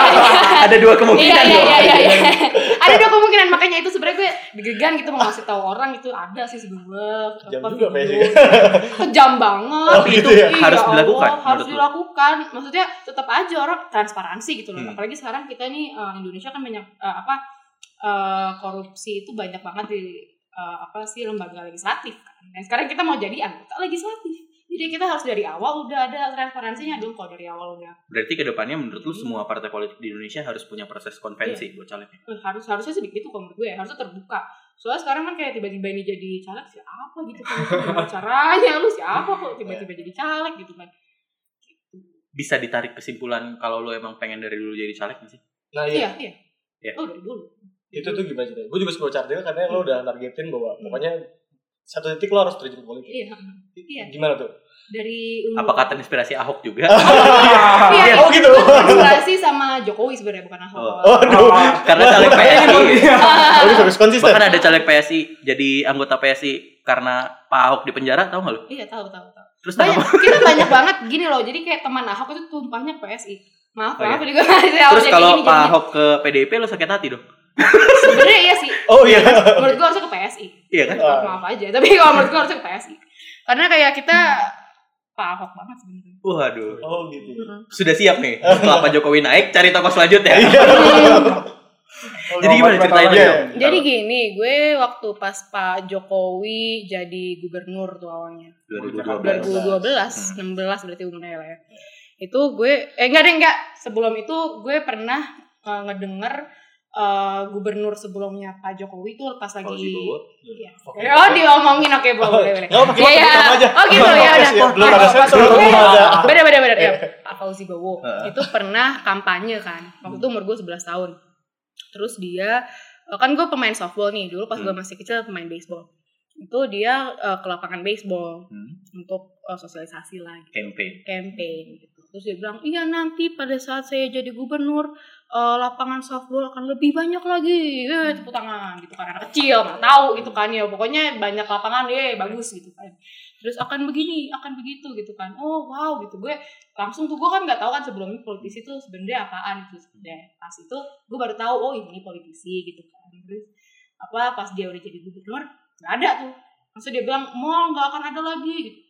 [SPEAKER 1] ada dua
[SPEAKER 3] Iya
[SPEAKER 1] kemungkinan
[SPEAKER 3] iya
[SPEAKER 1] dong.
[SPEAKER 3] iya iya. iya. Ada dua kemungkinan makanya itu sebenarnya gue deg-degan gitu mau ngasih tahu orang itu ada sih sebenarnya. Apa,
[SPEAKER 2] juga
[SPEAKER 3] video.
[SPEAKER 2] PSI.
[SPEAKER 3] Kejam banget.
[SPEAKER 2] Oh, gitu ya?
[SPEAKER 3] Iya,
[SPEAKER 1] Harus
[SPEAKER 3] Allah,
[SPEAKER 1] dilakukan,
[SPEAKER 3] Harus
[SPEAKER 1] menurut lu?
[SPEAKER 3] dilakukan. Maksudnya tetap aja orang transparansi gitu loh.
[SPEAKER 1] Hmm.
[SPEAKER 3] Apalagi sekarang kita nih eh, Indonesia kan banyak eh, apa eh, korupsi itu banyak banget di eh, apa sih lembaga legislatif kan. Dan sekarang kita mau jadi anggota legislatif. Jadi kita harus dari awal udah ada transparansinya dong kalau dari awal udah.
[SPEAKER 1] Berarti ke depannya menurut lu semua partai politik di Indonesia harus punya proses konvensi buat calegnya.
[SPEAKER 3] Eh, harus harusnya sih begitu kalau menurut gue ya. harusnya terbuka. Soalnya sekarang kan kayak tiba-tiba ini jadi caleg siapa gitu kan? Gimana caranya lu siapa kok tiba-tiba jadi caleg gitu kan?
[SPEAKER 1] Bisa ditarik kesimpulan kalau lu emang pengen dari dulu jadi caleg nggak sih?
[SPEAKER 2] Nah iya,
[SPEAKER 3] iya iya.
[SPEAKER 1] Iya.
[SPEAKER 3] oh dari dulu.
[SPEAKER 2] Itu tuh gimana sih? Gue juga sebelum cardel karena lo udah nargetin bahwa pokoknya satu titik lo harus terjun politik.
[SPEAKER 3] Iya. Iya.
[SPEAKER 2] Gimana tuh?
[SPEAKER 3] Dari umur
[SPEAKER 1] Apakah terinspirasi Ahok juga?
[SPEAKER 3] Iya,
[SPEAKER 2] Oh gitu.
[SPEAKER 3] inspirasi sama Jokowi sebenarnya bukan Ahok.
[SPEAKER 1] Oh.
[SPEAKER 2] Oh.
[SPEAKER 1] Karena caleg PSI.
[SPEAKER 2] Oh, ini harus konsisten.
[SPEAKER 1] Bahkan ada caleg PSI jadi anggota PSI karena Pak Ahok di penjara, tahu nggak lu?
[SPEAKER 3] Iya, tahu tahu tahu.
[SPEAKER 1] Terus
[SPEAKER 3] Banyak,
[SPEAKER 1] kenapa?
[SPEAKER 3] kita banyak banget gini loh. Jadi kayak teman Ahok itu tumpahnya PSI. Maaf,
[SPEAKER 1] Oh,
[SPEAKER 3] maaf
[SPEAKER 1] iya.
[SPEAKER 3] juga
[SPEAKER 1] Terus kalau Pak Ahok ke PDIP lo sakit hati dong?
[SPEAKER 3] Sebenarnya iya sih.
[SPEAKER 2] Oh iya.
[SPEAKER 3] Menurut gua harusnya ke PSI.
[SPEAKER 1] Iya kan?
[SPEAKER 2] Ah.
[SPEAKER 3] Maaf aja, tapi kalau menurut gua harusnya ke PSI. Karena kayak kita Pak Ahok banget sebenarnya.
[SPEAKER 1] Waduh.
[SPEAKER 2] Oh gitu.
[SPEAKER 1] Sudah siap nih. Setelah Pak Jokowi naik, cari tokoh selanjutnya.
[SPEAKER 2] Oh,
[SPEAKER 1] Jadi gimana ceritanya?
[SPEAKER 2] Iya.
[SPEAKER 1] dong?
[SPEAKER 3] Jadi gini, gue waktu pas Pak Jokowi jadi gubernur tuh awalnya.
[SPEAKER 1] 2012.
[SPEAKER 3] 2012, 16 berarti umurnya lah ya. Itu gue eh enggak deh enggak. Sebelum itu gue pernah uh, ngedenger uh, gubernur sebelumnya Pak Jokowi tuh pas lagi
[SPEAKER 1] Bowo.
[SPEAKER 3] Iya. Oh, diomongin oke boleh boleh.
[SPEAKER 2] Nggak apa-apa,
[SPEAKER 3] Iya,
[SPEAKER 2] rekam aja.
[SPEAKER 3] Oh gitu ya udah.
[SPEAKER 2] Belum ada
[SPEAKER 3] Oh,
[SPEAKER 2] sensor,
[SPEAKER 3] Pak-
[SPEAKER 2] belum ada.
[SPEAKER 3] Beda beda beda ya. Pak Fauzi Bowo itu pernah kampanye kan. Waktu itu umur gue 11 tahun. Terus dia eh, kan gue pemain softball nih dulu pas gue
[SPEAKER 1] Hmm.
[SPEAKER 3] masih kecil pemain baseball. Itu dia eh, ke lapangan baseball
[SPEAKER 1] Hmm.
[SPEAKER 3] untuk eh, sosialisasi lah gitu
[SPEAKER 1] Campaign.
[SPEAKER 3] campaign gitu. Terus dia bilang, iya nanti pada saat saya jadi gubernur eh, lapangan softball akan lebih banyak lagi. Eh, tepuk tangan gitu kan anak kecil nggak tahu gitu kan ya pokoknya banyak lapangan ya bagus gitu kan. Terus akan begini, akan begitu gitu kan. Oh wow gitu gue langsung tuh gue kan nggak tahu kan sebelumnya politisi tuh sebenarnya apaan gitu. Dan pas itu gue baru tahu oh ini politisi gitu kan. Terus apa pas dia udah jadi gubernur nggak ada tuh. Maksudnya dia bilang mau nggak akan ada lagi gitu.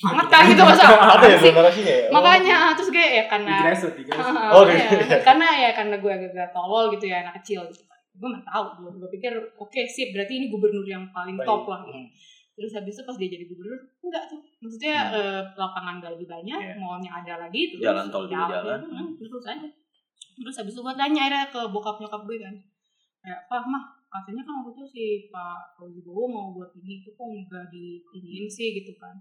[SPEAKER 3] Kan gitu masa
[SPEAKER 2] Ada ya
[SPEAKER 3] sih?
[SPEAKER 2] ya?
[SPEAKER 3] makanya terus kayak ya
[SPEAKER 4] Di
[SPEAKER 3] karena
[SPEAKER 4] grassroots.
[SPEAKER 2] Oh,
[SPEAKER 3] iya. karena ya karena gue agak tolol gitu ya anak kecil gitu gue nggak tahu gue gue pikir oke sip berarti ini gubernur yang paling
[SPEAKER 2] Baik.
[SPEAKER 3] top lah
[SPEAKER 2] Hmm.
[SPEAKER 3] terus habis itu pas dia jadi gubernur enggak tuh maksudnya eh, lapangan gak lebih banyak
[SPEAKER 1] Iya.
[SPEAKER 3] mallnya ada lagi terus
[SPEAKER 1] Jalan tol juga jalan.
[SPEAKER 3] hmm, terus aja terus habis itu gue tanya akhirnya ke bokap nyokap gue kan kayak pak mah katanya kan waktu itu si Pak Fauzi Bowo mau buat ini itu kok nggak di iniin sih gitu kan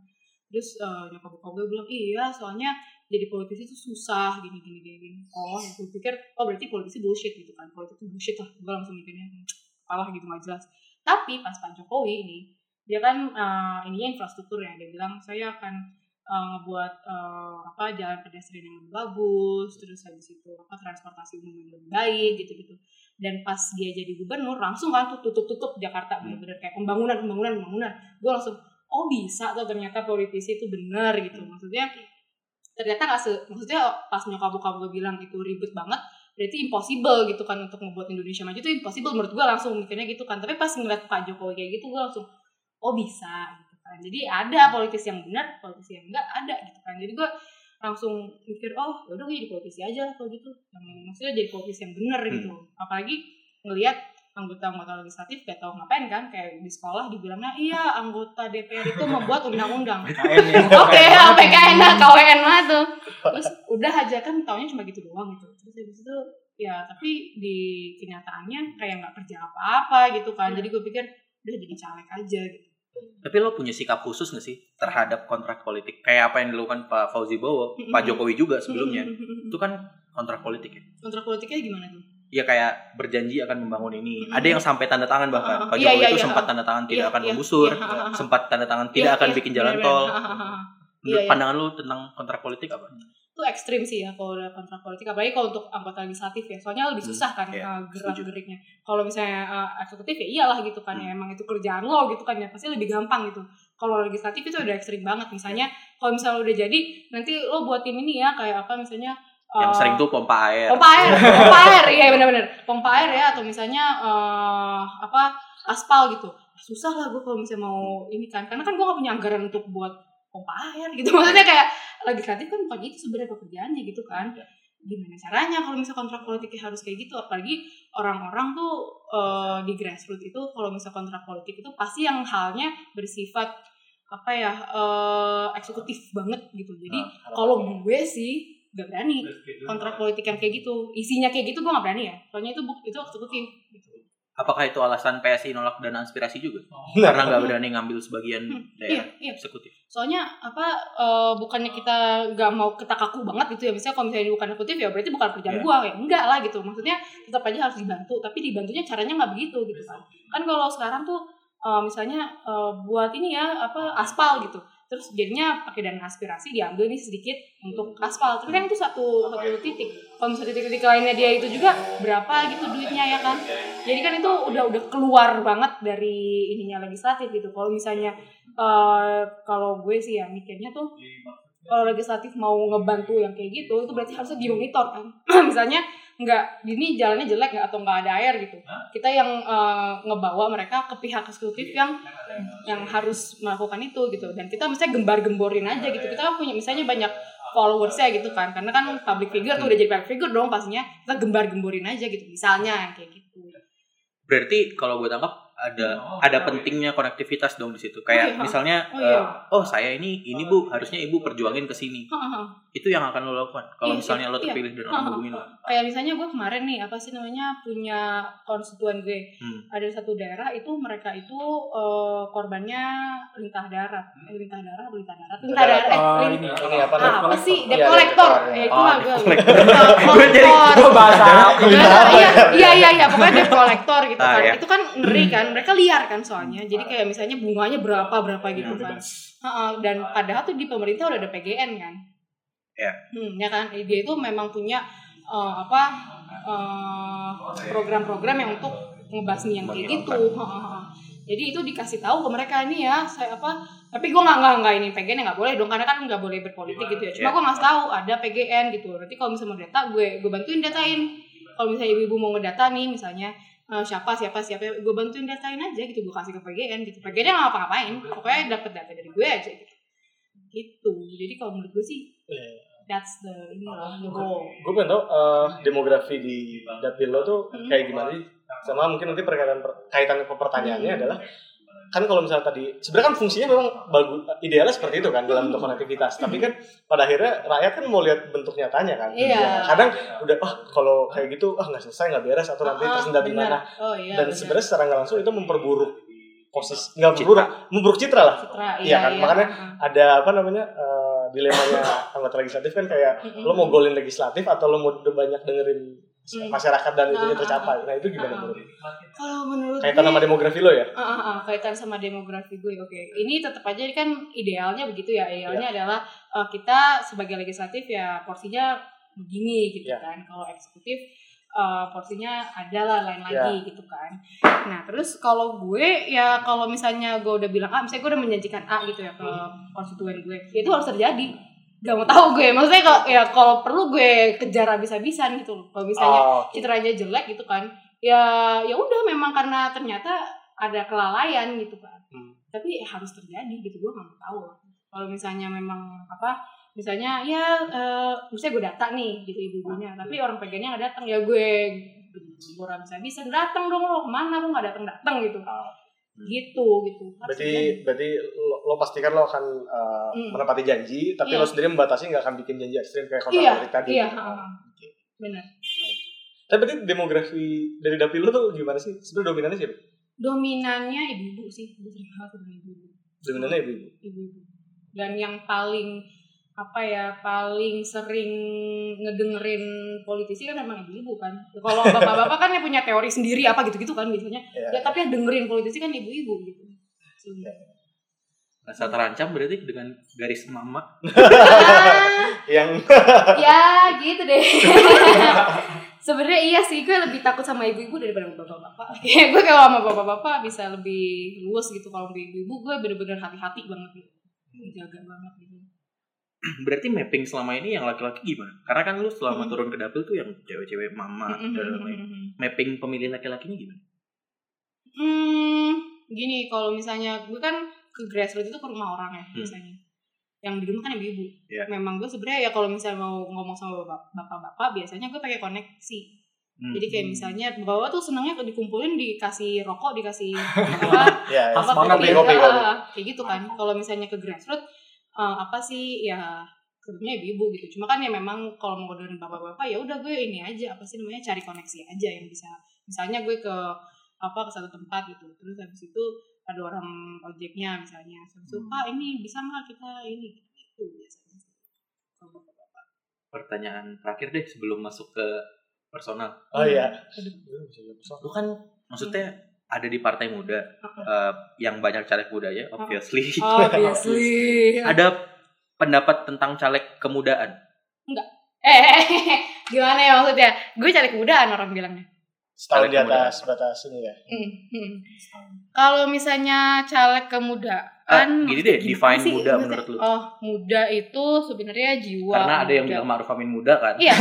[SPEAKER 3] terus eh, nyokap bokap gue bilang iya soalnya jadi politisi itu susah gini gini gini, gini. oh gue pikir oh berarti politisi bullshit gitu kan. Politik bullshit lah. Gue langsung mikirnya "Hmm, apalah gitu nggak jelas. Tapi pas Pak Jokowi ini dia kan eh, ininya infrastruktur ya. Dia bilang saya akan eh, ngebuat eh, apa jalan pedestrian yang lebih bagus terus habis itu apa transportasi umum yang lebih baik gitu gitu dan pas dia jadi gubernur langsung kan tuh tutup tutup Jakarta bener-bener kayak pembangunan pembangunan pembangunan. Gue langsung oh bisa tuh ternyata politisi itu benar gitu. Maksudnya ternyata nggak se maksudnya pas nyokap bokap gue bilang itu ribet banget berarti impossible gitu kan untuk membuat Indonesia maju itu impossible menurut gue langsung mikirnya gitu kan. Tapi pas ngeliat Pak Jokowi kayak gitu gue langsung oh bisa gitu kan. Jadi ada politisi yang benar politisi yang enggak ada gitu kan. Jadi gue langsung mikir oh ya udah gue jadi politisi aja kalau gitu. Yang maksudnya jadi politisi yang benar gitu. Apalagi ngelihat anggota-anggota legislatif gak tau ngapain kan kayak di sekolah dibilangnya iya anggota DPR itu membuat undang-undang
[SPEAKER 4] ya.
[SPEAKER 3] Oke, sampai KN lah, KWN lah tuh. Terus udah aja kan taunya cuma gitu doang gitu. Terus habis itu ya tapi di kenyataannya kayak nggak kerja apa-apa gitu kan. Jadi gue pikir udah jadi caleg aja gitu.
[SPEAKER 1] Tapi lo punya sikap khusus gak sih terhadap kontrak politik? Kayak apa yang dilakukan Pak Fauzi Bowo, Pak Jokowi juga sebelumnya. Itu kan kontrak politik ya.
[SPEAKER 3] Kontrak politiknya gimana tuh?
[SPEAKER 1] Ya kayak berjanji akan membangun ini.
[SPEAKER 3] Hmm.
[SPEAKER 1] Ada yang sampai tanda tangan bahkan. Pak
[SPEAKER 3] Iya,
[SPEAKER 1] Jokowi
[SPEAKER 3] iya,
[SPEAKER 1] itu
[SPEAKER 3] iya.
[SPEAKER 1] sempat tanda tangan tidak
[SPEAKER 3] Iya,
[SPEAKER 1] akan menggusur,
[SPEAKER 3] iya,
[SPEAKER 1] sempat tanda tangan tidak
[SPEAKER 3] Iya,
[SPEAKER 1] akan
[SPEAKER 3] iya,
[SPEAKER 1] bikin jalan tol.
[SPEAKER 3] Iya, iya.
[SPEAKER 1] pandangan lu tentang kontrak politik apa?
[SPEAKER 3] Itu ekstrim sih ya kalau kontrak politik. Apalagi kalau untuk anggota legislatif ya. Soalnya lebih
[SPEAKER 1] Hmm,
[SPEAKER 3] susah kan
[SPEAKER 1] iya,
[SPEAKER 3] uh,
[SPEAKER 1] setuju.
[SPEAKER 3] gerak-geriknya. Kalau misalnya uh, eksekutif ya iyalah gitu kan. Ya, emang itu kerjaan lo gitu kan ya. Pasti lebih gampang gitu. Kalau legislatif itu udah ekstrim banget. Misalnya kalau misalnya udah jadi nanti lo buatin ini ya kayak apa misalnya
[SPEAKER 1] Yang
[SPEAKER 3] uh,
[SPEAKER 1] sering tuh pompa air.
[SPEAKER 3] pompa air pompa air iya benar-benar pompa air ya atau misalnya eh, apa aspal gitu. Susah lah gue kalau misalnya mau ini kan karena kan gue gak punya anggaran untuk buat pompa air gitu. Maksudnya kayak legislatif kan bukan itu sebenarnya pekerjaannya gitu kan. Gimana caranya kalau misalnya kontrak politiknya harus kayak gitu? Apalagi orang-orang tuh eh, di grassroots itu kalau misalnya kontrak politik itu pasti yang halnya bersifat apa ya eh, eksekutif banget gitu. Jadi kalau gue sih gak berani. Kontrak politik yang kayak gitu. Isinya kayak gitu gue gak berani ya. Soalnya itu itu eksekutif gitu.
[SPEAKER 1] Apakah itu alasan PSI nolak dana aspirasi juga?
[SPEAKER 2] Nah,
[SPEAKER 1] Karena nggak berani ngambil sebagian
[SPEAKER 3] Hmm,
[SPEAKER 1] daerah
[SPEAKER 3] iya iya.
[SPEAKER 1] eksekutif.
[SPEAKER 3] soalnya apa eh, bukannya kita gak mau kita kaku banget gitu ya. Misalnya kalau misalnya bukan eksekutif ya berarti bukan kerjaan
[SPEAKER 1] Iya.
[SPEAKER 3] gue ya. Enggak lah gitu. Maksudnya tetap aja harus dibantu. Tapi dibantunya caranya nggak begitu gitu kan. Kan kalau sekarang tuh eh, misalnya eh, buat ini ya apa aspal gitu terus jadinya pakai dana aspirasi diambil nih sedikit untuk aspal. Tapi kan itu satu satu titik. Kalau misalnya titik-titik lainnya dia itu juga berapa gitu duitnya ya kan? Jadi kan itu udah udah keluar banget dari ininya legislatif gitu. Kalau misalnya eh, kalau gue sih ya mikirnya tuh kalau legislatif mau ngebantu yang kayak gitu itu berarti harusnya dimonitor kan. Misalnya nggak ini jalannya jelek nggak atau nggak ada air gitu. Kita yang eh, ngebawa mereka ke pihak eksekutif yang yang harus melakukan itu gitu. Dan kita misalnya gembar-gemborin aja gitu. Kita kan punya misalnya banyak followersnya gitu kan. Karena kan public figure tuh udah jadi public figure dong pastinya. Kita gembar-gemborin aja gitu. Misalnya kayak gitu.
[SPEAKER 1] Berarti kalau gue tangkap ada ada pentingnya konektivitas dong di situ. Kayak
[SPEAKER 3] Oh, iya.
[SPEAKER 1] misalnya
[SPEAKER 3] Oh, iya.
[SPEAKER 1] eh, oh saya ini ini Bu, harusnya Ibu perjuangin ke sini.
[SPEAKER 3] Heeh.
[SPEAKER 1] Itu yang akan lo lakukan. Kalau
[SPEAKER 3] Iya,
[SPEAKER 1] misalnya lo
[SPEAKER 3] iya.
[SPEAKER 1] terpilih dan orang hubungin lo.
[SPEAKER 3] kayak misalnya gue kemarin nih apa sih namanya punya konstituen gue
[SPEAKER 1] Hmm.
[SPEAKER 3] ada satu daerah itu mereka itu eh, korbannya lintah darat eh, lintah darat lintah darat lintah darat eh,
[SPEAKER 4] Oh,
[SPEAKER 3] lin-
[SPEAKER 4] ini
[SPEAKER 2] Ini apa
[SPEAKER 3] ah, apa sih
[SPEAKER 2] Iya,
[SPEAKER 3] debt collector ya
[SPEAKER 2] ya.
[SPEAKER 3] itu
[SPEAKER 1] Oh,
[SPEAKER 3] lah gue. Gue
[SPEAKER 1] jadi-
[SPEAKER 4] Gue bahasa
[SPEAKER 3] iya iya iya iya pokoknya debt collector gitu
[SPEAKER 1] Ah,
[SPEAKER 3] kan
[SPEAKER 1] iya.
[SPEAKER 3] itu kan ngeri kan mereka liar kan soalnya. Jadi kayak misalnya bunganya berapa berapa gitu
[SPEAKER 1] Iya,
[SPEAKER 3] kan dan padahal tuh di pemerintah udah ada PGN kan.
[SPEAKER 1] Iya.
[SPEAKER 3] hmm, ya kan? Dia itu memang punya eh, apa eh, program-program yang untuk ngebasmi yang kayak gitu. jadi itu dikasih tahu ke mereka ini ya saya apa tapi gue nggak nggak nggak ini PGN nggak boleh dong karena kan nggak boleh berpolitik gitu ya. cuma
[SPEAKER 1] Iya.
[SPEAKER 3] gue ngasih tahu ada PGN gitu. Nanti kalau misalnya mau data gue gue bantuin datain. Kalau misalnya ibu-ibu mau ngedata nih misalnya eh, siapa siapa siapa gue bantuin datain aja gitu gue kasih ke PGN gitu PGN nggak ngapa-ngapain pokoknya dapat data dari gue aja gitu gitu jadi kalau menurut gue sih
[SPEAKER 2] Iya.
[SPEAKER 3] that's the ini lah the goal
[SPEAKER 2] Gue pengen tau eh, demografi di dapil lo tuh
[SPEAKER 3] Hmm.
[SPEAKER 2] kayak gimana sih? Sama mungkin nanti perkaitan kaitan ke pertanyaannya
[SPEAKER 3] Hmm.
[SPEAKER 2] adalah kan kalau misalnya tadi sebenarnya kan fungsinya memang bagus idealnya seperti itu kan dalam bentuk konektivitas tapi kan pada akhirnya rakyat kan mau lihat bentuk nyatanya kan
[SPEAKER 3] Iya.
[SPEAKER 2] kadang udah ah kalau kayak gitu ah nggak selesai nggak beres atau nanti
[SPEAKER 3] Ah,
[SPEAKER 2] tersendat di mana
[SPEAKER 3] oh iya
[SPEAKER 2] dan
[SPEAKER 3] benar.
[SPEAKER 2] sebenarnya secara nggak langsung itu memperburuk posisi nggak memperburuk memburuk citra lah
[SPEAKER 3] Citra,
[SPEAKER 2] Iya kan, makanya
[SPEAKER 3] Heeh.
[SPEAKER 2] ada apa namanya eh, dilemanya anggota legislatif kan kayak lo mau golin legislatif atau lo mau banyak dengerin. Masyarakat dan itu
[SPEAKER 3] Ah, ah,
[SPEAKER 2] tercapai nah itu
[SPEAKER 3] Ah,
[SPEAKER 2] gimana
[SPEAKER 3] ah.
[SPEAKER 2] menurut
[SPEAKER 3] kalau menurut
[SPEAKER 2] kaitan
[SPEAKER 3] gue-
[SPEAKER 2] sama demografi lo ya?
[SPEAKER 3] Ah, ah, ah, kaitan sama demografi gue oke. Ini tetap aja kan idealnya begitu ya. Idealnya adalah eh, kita sebagai legislatif ya porsinya begini gitu
[SPEAKER 2] Ya.
[SPEAKER 3] kan. Kalau eksekutif eh, porsinya ada lah lain lagi gitu kan. Nah terus kalau gue ya kalau misalnya gue udah bilang A misalnya gue udah menjanjikan A gitu ya ke konstituen gue ya itu harus terjadi gak mau tahu gue. Maksudnya kalau ya kalau perlu gue kejar habis-habisan gitu kalau misalnya
[SPEAKER 2] Oh, oke.
[SPEAKER 3] citranya jelek gitu kan ya ya udah memang karena ternyata ada kelalaian gitu kan
[SPEAKER 2] Hmm.
[SPEAKER 3] tapi harus terjadi gitu gue nggak mau tahu kalau misalnya memang apa misalnya ya eh, misalnya gue data nih gitu ibu-ibunya tapi orang pengennya nggak datang ya gue gue bisa bisa datang dong lo. Ke mana? Lo nggak datang datang gitu gitu gitu. Harus
[SPEAKER 2] berarti berarti lo, lo pastikan lo akan uh,
[SPEAKER 3] Hmm.
[SPEAKER 2] menepati janji tapi
[SPEAKER 3] Iya.
[SPEAKER 2] lo sendiri membatasi nggak akan bikin janji ekstrim kayak kontrak
[SPEAKER 3] iya
[SPEAKER 2] politik tadi?
[SPEAKER 3] iya ha. benar.
[SPEAKER 2] Tapi berarti demografi dari dapil lo tuh gimana sih? Sebenarnya dominannya siapa?
[SPEAKER 3] Dominannya ibu-ibu sih banget dengan ibu-ibu.
[SPEAKER 2] Dominannya ibu-ibu?
[SPEAKER 3] Ibu-ibu. Dan yang paling apa ya paling sering ngedengerin politisi kan memang ibu-ibu kan. Kalau bapak-bapak kan yang punya teori sendiri apa gitu-gitu kan biasanya.
[SPEAKER 2] Iya.
[SPEAKER 3] ya tapi yang dengerin politisi kan ibu-ibu gitu. Sebenarnya.
[SPEAKER 1] Rasa terancam berarti dengan garis mama.
[SPEAKER 2] Yang
[SPEAKER 3] ya gitu deh. Sebenarnya iya sih gue lebih takut sama ibu-ibu daripada sama bapak-bapak. Kayak gue kalau sama bapak-bapak bisa lebih luas gitu kalau sama ibu-ibu. Gue bener-bener hati-hati banget gitu. Jaga banget gitu
[SPEAKER 1] Berarti mapping selama ini yang laki-laki gimana? Karena kan lu selama
[SPEAKER 3] Mm.
[SPEAKER 1] turun ke dapil tuh yang cewek-cewek mama dan lain-lain. Mapping pemilih laki-lakinya gimana?
[SPEAKER 3] Hmm, gini kalau misalnya gue kan ke grassroots itu ke rumah orang ya
[SPEAKER 1] Hmm.
[SPEAKER 3] biasanya. Yang di rumah kan ibu-ibu.
[SPEAKER 1] Iya.
[SPEAKER 3] Memang gue sebenarnya ya kalau misalnya mau ngomong sama bapak- bapak-bapak biasanya gue pakai koneksi.
[SPEAKER 1] Hmm.
[SPEAKER 3] Jadi kayak misalnya bapak tuh senangnya dikumpulin dikasih rokok, dikasih apa
[SPEAKER 2] ya, ya.
[SPEAKER 4] Pas
[SPEAKER 3] apa kopi,
[SPEAKER 4] ya,
[SPEAKER 3] ah, kayak gitu kan. Kalau misalnya ke grassroots eh, apa sih ya sebenarnya ibu-ibu gitu. Cuma kan ya memang kalau mau dengan bapak-bapak ya udah gue ini aja apa sih namanya cari koneksi aja yang bisa. Misalnya gue ke apa ke satu tempat gitu. Terus habis itu ada orang ojeknya misalnya. Terus itu,
[SPEAKER 1] Hmm.
[SPEAKER 3] Pak ini bisa nggak kita ini gitu biasanya. Kalau bapak-bapak.
[SPEAKER 1] Pertanyaan terakhir deh sebelum masuk ke personal.
[SPEAKER 2] oh iya
[SPEAKER 3] Aduh.
[SPEAKER 1] Lu kan maksudnya ada di partai muda eh, yang banyak caleg mudanya, obviously.
[SPEAKER 3] Obviously.
[SPEAKER 1] ada pendapat tentang caleg kemudaan.
[SPEAKER 3] Eh, gimana ya maksudnya? Gue caleg mudaan orang bilangnya.
[SPEAKER 2] Setahun
[SPEAKER 1] Caleg
[SPEAKER 2] di atas batas ini ya.
[SPEAKER 3] Hmm, hmm. Kalau misalnya caleg kemudaan,
[SPEAKER 1] Ah, gini deh, define
[SPEAKER 3] gimana sih?
[SPEAKER 1] muda menurut lu.
[SPEAKER 3] Oh, muda itu sebenarnya jiwa.
[SPEAKER 1] Karena ada yang
[SPEAKER 3] muda.
[SPEAKER 1] bilang Ma'ruf Amin muda kan.
[SPEAKER 3] Iya.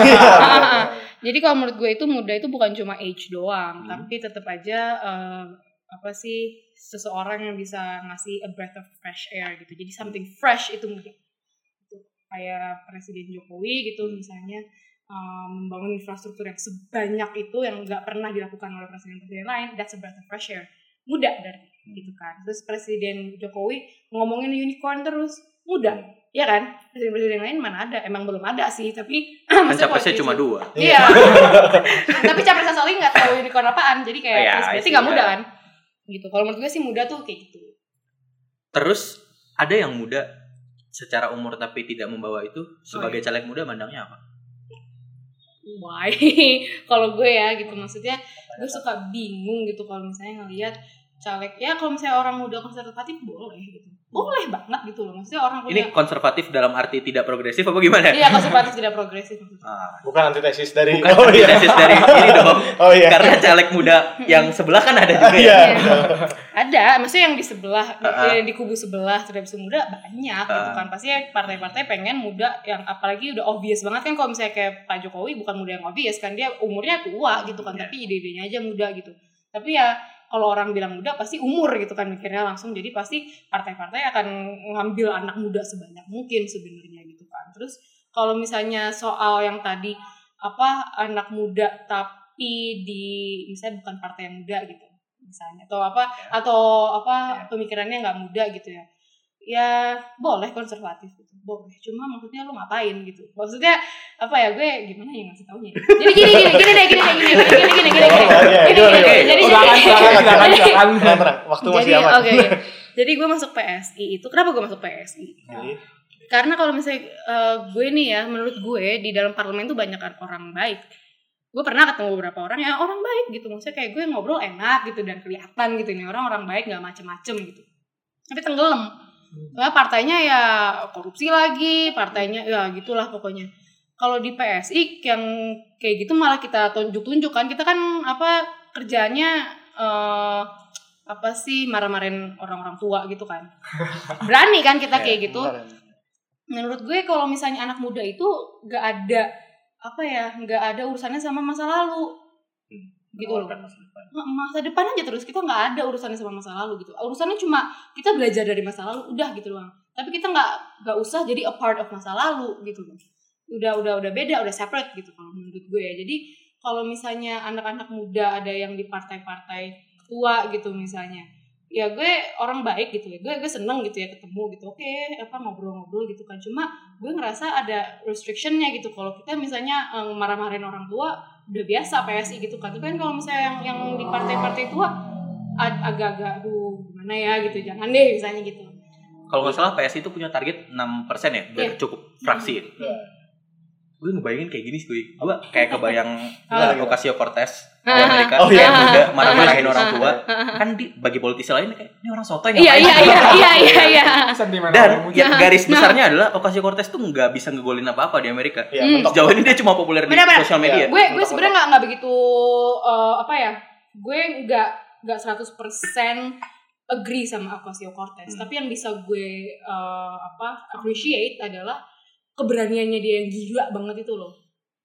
[SPEAKER 3] Jadi kalau menurut gue itu muda itu bukan cuma age doang,
[SPEAKER 1] Hmm.
[SPEAKER 3] tapi tetap aja eh, apa sih seseorang yang bisa ngasih a breath of fresh air gitu. Jadi something fresh itu. Itu kayak Presiden Jokowi gitu misalnya eh, membangun infrastruktur yang sebanyak itu yang nggak pernah dilakukan oleh presiden-presiden lain. That's a breath of fresh air. Muda dari gitu kan. Terus Presiden Jokowi ngomongin unicorn terus muda. Ya kan? Presiden-presiden lain mana ada? Emang belum ada sih, tapi
[SPEAKER 1] Kan capresnya cuma dua.
[SPEAKER 3] Iya. Tapi capres asli nggak tahu unicorn apaan. Jadi kayak
[SPEAKER 1] Iya,
[SPEAKER 3] berarti
[SPEAKER 1] I see,
[SPEAKER 3] nggak muda
[SPEAKER 1] iya.
[SPEAKER 3] kan? Gitu. Kalau menurut gue sih muda tuh kayak gitu.
[SPEAKER 1] Terus ada yang muda secara umur tapi tidak membawa itu sebagai caleg muda mandangnya apa?
[SPEAKER 3] Why? kalau gue ya gitu maksudnya gue suka bingung gitu kalau misalnya ngelihat caleg ya kalau misalnya orang muda konservatif boleh gitu. Boleh banget gitu loh. Maksudnya orang punya
[SPEAKER 1] Ini konservatif dalam arti tidak progresif apa gimana?
[SPEAKER 3] Iya konservatif tidak progresif.
[SPEAKER 1] Ah,
[SPEAKER 2] Bukan antitesis dari
[SPEAKER 1] bukan
[SPEAKER 2] Oh iya.
[SPEAKER 1] antitesis dari ini dong.
[SPEAKER 2] Oh iya.
[SPEAKER 1] Karena caleg muda yang sebelah kan ada juga
[SPEAKER 2] Iya.
[SPEAKER 1] ya.
[SPEAKER 3] Ada, maksudnya yang di sebelah,
[SPEAKER 1] Ah, ah.
[SPEAKER 3] yang di kubu sebelah sudah bisa muda banyak gitu
[SPEAKER 1] Ah.
[SPEAKER 3] kan. Pasti partai-partai pengen muda yang apalagi udah obvious banget kan kalau misalnya kayak Pak Jokowi bukan muda yang obvious kan dia umurnya tua gitu kan,
[SPEAKER 1] Iya.
[SPEAKER 3] tapi ide-idenya aja muda gitu. Tapi ya kalau orang bilang muda pasti umur gitu kan mikirnya langsung. Jadi pasti partai-partai akan ngambil anak muda sebanyak mungkin sebenarnya gitu kan. Terus kalau misalnya soal yang tadi apa anak muda tapi di misalnya bukan partai yang muda gitu misalnya. Atau apa atau apa pemikirannya nggak muda gitu ya. Ya boleh konservatif boleh cuma maksudnya lu ngapain gitu. Maksudnya apa ya gue gimana ya ngasih taunya. Ya? jadi gini gini gini deh gini deh gini gini gini gini gini.
[SPEAKER 2] Oh, iya,
[SPEAKER 3] gini gini.
[SPEAKER 2] Tenang, tenang. Waktu masih aman.
[SPEAKER 3] oke. Jadi gue masuk PSI itu kenapa gue masuk PSI karena kalau misalnya eh, gue nih ya menurut gue di dalam parlemen tuh banyak orang baik. Gue pernah ketemu beberapa orang yang orang baik gitu. Maksudnya kayak gue ngobrol enak gitu dan kelihatan gitu ini orang orang baik nggak macem-macem gitu. Tapi tenggelam Soalnya partainya ya korupsi lagi partainya ya gitulah pokoknya. Kalau di PSI yang kayak gitu malah kita tunjuk-tunjuk kan. Kita kan apa kerjanya eh apa sih marah-marahin orang-orang tua gitu kan. Berani kan kita kayak gitu. menurut gue kalau misalnya anak muda itu nggak ada apa ya nggak ada urusannya sama masa lalu gitu loh. Ma- masa depan aja terus kita nggak ada urusannya sama masa lalu gitu. Urusannya cuma kita belajar dari masa lalu udah gitu doang. Tapi kita nggak nggak usah jadi a part of masa lalu gitu loh. Udah udah udah beda udah separate gitu kalau menurut gue ya. Jadi kalau misalnya anak-anak muda ada yang di partai-partai tua gitu misalnya ya gue orang baik gitu ya. Gue gue seneng gitu ya ketemu gitu. Oke apa ngobrol-ngobrol gitu kan. Cuma gue ngerasa ada restrictionnya gitu. Kalau kita misalnya eh, marah-marahin orang tua udah biasa PSI gitu kan. Tapi kan kalau misalnya yang yang di partai-partai tua ag- agak-agak aduh gimana ya? gitu. Jangan deh misalnya gitu.
[SPEAKER 1] Kalau nggak salah PSI itu punya target 6% ya, biar cukup fraksi.
[SPEAKER 2] Iya.
[SPEAKER 1] Gue ngebayangin kayak gini sih, gue. Gue kayak kebayang
[SPEAKER 2] Gimana,
[SPEAKER 1] uh,
[SPEAKER 2] gimana?
[SPEAKER 1] Ocasio Cortez di Amerika,
[SPEAKER 2] Oh, iya.
[SPEAKER 1] yang muda marah-marahin
[SPEAKER 2] Ah,
[SPEAKER 1] orang
[SPEAKER 2] ah,
[SPEAKER 1] tua. Kan di bagi politisi lain kayak ini orang sotoy
[SPEAKER 3] iya
[SPEAKER 1] ngapain
[SPEAKER 3] iya
[SPEAKER 1] sih?"
[SPEAKER 3] iya iya iya iya
[SPEAKER 4] Sentimen
[SPEAKER 1] Dan
[SPEAKER 4] orang
[SPEAKER 1] ya, garis
[SPEAKER 3] Nah.
[SPEAKER 1] besarnya adalah Ocasio Cortez tuh nggak bisa ngegolin apa-apa di Amerika.
[SPEAKER 2] Iya,
[SPEAKER 3] Hmm.
[SPEAKER 1] Sejauh ini dia cuma populer di sosial media.
[SPEAKER 2] Iya.
[SPEAKER 3] gue gue sebenarnya nggak nggak begitu eh, apa ya gue nggak nggak 100% agree sama Ocasio Cortez
[SPEAKER 1] Hmm.
[SPEAKER 3] tapi yang bisa gue eh, apa appreciate adalah keberaniannya dia yang gila banget itu loh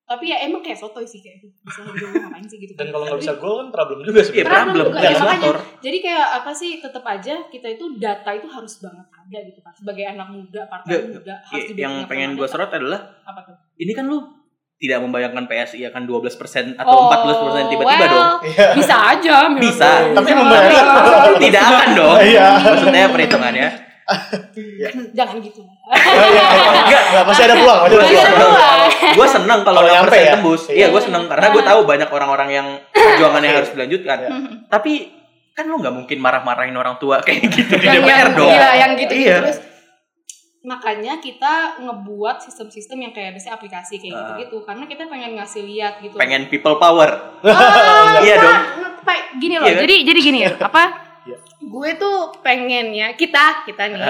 [SPEAKER 3] tapi ya emang kayak sotoy sih kayak bisa gitu ngapain sih gitu
[SPEAKER 2] Dan kalau nggak bisa gol kan problem juga
[SPEAKER 1] Iya,
[SPEAKER 2] sebenarnya.
[SPEAKER 3] Problem
[SPEAKER 1] problem.
[SPEAKER 3] juga, ya,
[SPEAKER 1] bisa
[SPEAKER 3] makanya. jadi kayak apa sih tetap aja kita itu data itu harus banget ada gitu kan sebagai anak muda partai
[SPEAKER 1] Nggak,
[SPEAKER 3] muda harus
[SPEAKER 1] Iya,
[SPEAKER 3] dibikin
[SPEAKER 1] Yang pengen gue sorot adalah
[SPEAKER 3] apa tuh
[SPEAKER 1] ini kan lu tidak membayangkan PSI akan 12% atau
[SPEAKER 3] Oh,
[SPEAKER 1] 14% tiba-tiba
[SPEAKER 3] well,
[SPEAKER 1] dong.
[SPEAKER 2] Iya.
[SPEAKER 3] bisa aja
[SPEAKER 1] Bisa.
[SPEAKER 3] gue.
[SPEAKER 2] Tapi membayangkan.
[SPEAKER 1] Tidak akan dong.
[SPEAKER 2] Iya.
[SPEAKER 1] Maksudnya perhitungannya.
[SPEAKER 3] Jangan gitu
[SPEAKER 2] Oh, iya, iya.
[SPEAKER 1] Enggak.
[SPEAKER 2] Nggak, pasti ada peluang, pasti ada
[SPEAKER 3] Masih ada
[SPEAKER 2] peluang.
[SPEAKER 1] gue seneng kalau yang
[SPEAKER 2] nyampe ya?
[SPEAKER 1] tembus.
[SPEAKER 2] Iya.
[SPEAKER 1] Iya, gue seneng karena gue tahu banyak orang-orang yang perjuangannya harus dilanjutkan.
[SPEAKER 2] Iya.
[SPEAKER 1] Tapi kan lu nggak mungkin marah-marahin orang tua kayak gitu di DPR dong.
[SPEAKER 3] Iya, yang gitu,
[SPEAKER 1] Iya.
[SPEAKER 3] terus makanya kita ngebuat sistem-sistem yang kayak biasanya aplikasi kayak
[SPEAKER 1] Ah.
[SPEAKER 3] gitu-gitu karena kita pengen ngasih lihat gitu
[SPEAKER 1] Pengen people power.
[SPEAKER 3] Ah,
[SPEAKER 1] Iya dong.
[SPEAKER 3] gini loh.
[SPEAKER 1] Iya kan?
[SPEAKER 3] Jadi jadi gini ya, apa?
[SPEAKER 2] Iya.
[SPEAKER 3] Gue tuh pengen ya kita kita nih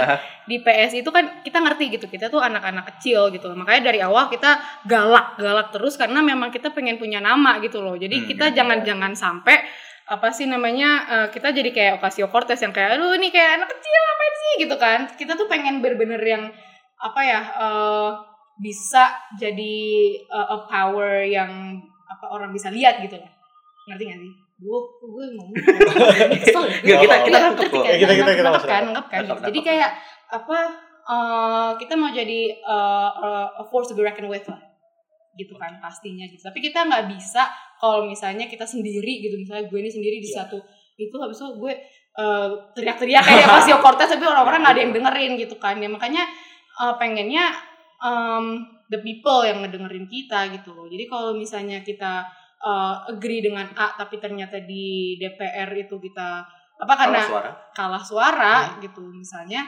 [SPEAKER 3] di PS itu kan kita ngerti gitu kita tuh anak-anak kecil gitu makanya dari awal kita galak galak terus karena memang kita pengen punya nama gitu loh. Jadi
[SPEAKER 1] Hmm,
[SPEAKER 3] kita
[SPEAKER 1] iya.
[SPEAKER 3] jangan jangan sampai apa sih namanya eh, kita jadi kayak Ocasio Cortez yang kayak aduh ini kayak anak kecil ngapain sih? gitu kan. Kita tuh pengen bener-bener yang apa ya eh, bisa jadi eh, a power yang apa orang bisa lihat gitu loh. Ngerti gak sih gue gue ngomong.
[SPEAKER 1] Nggak, kita kita
[SPEAKER 3] Iya,
[SPEAKER 1] nangkep kok.
[SPEAKER 3] kan?
[SPEAKER 2] Eh, kita- kita- kita
[SPEAKER 3] Nangkep kan, nangkep kan.
[SPEAKER 1] Nangkep,
[SPEAKER 3] Jadi
[SPEAKER 1] nangkep.
[SPEAKER 3] kayak apa? eh, kita mau jadi eh, eh, a force to be reckoned with lah, gitu kan pastinya gitu. Tapi kita nggak bisa kalau misalnya kita sendiri gitu, misalnya gue ini sendiri di
[SPEAKER 2] Iya.
[SPEAKER 3] satu itu habis itu gue eh, teriak-teriak kayak Ocasio Cortez tapi orang-orang nggak ada yang dengerin gitu kan. Ya makanya eh, pengennya em, the people yang ngedengerin kita gitu loh. Jadi kalau misalnya kita eh, agree dengan A tapi ternyata di DPR itu kita apa karena
[SPEAKER 1] Kalah suara.
[SPEAKER 3] kalah suara gitu misalnya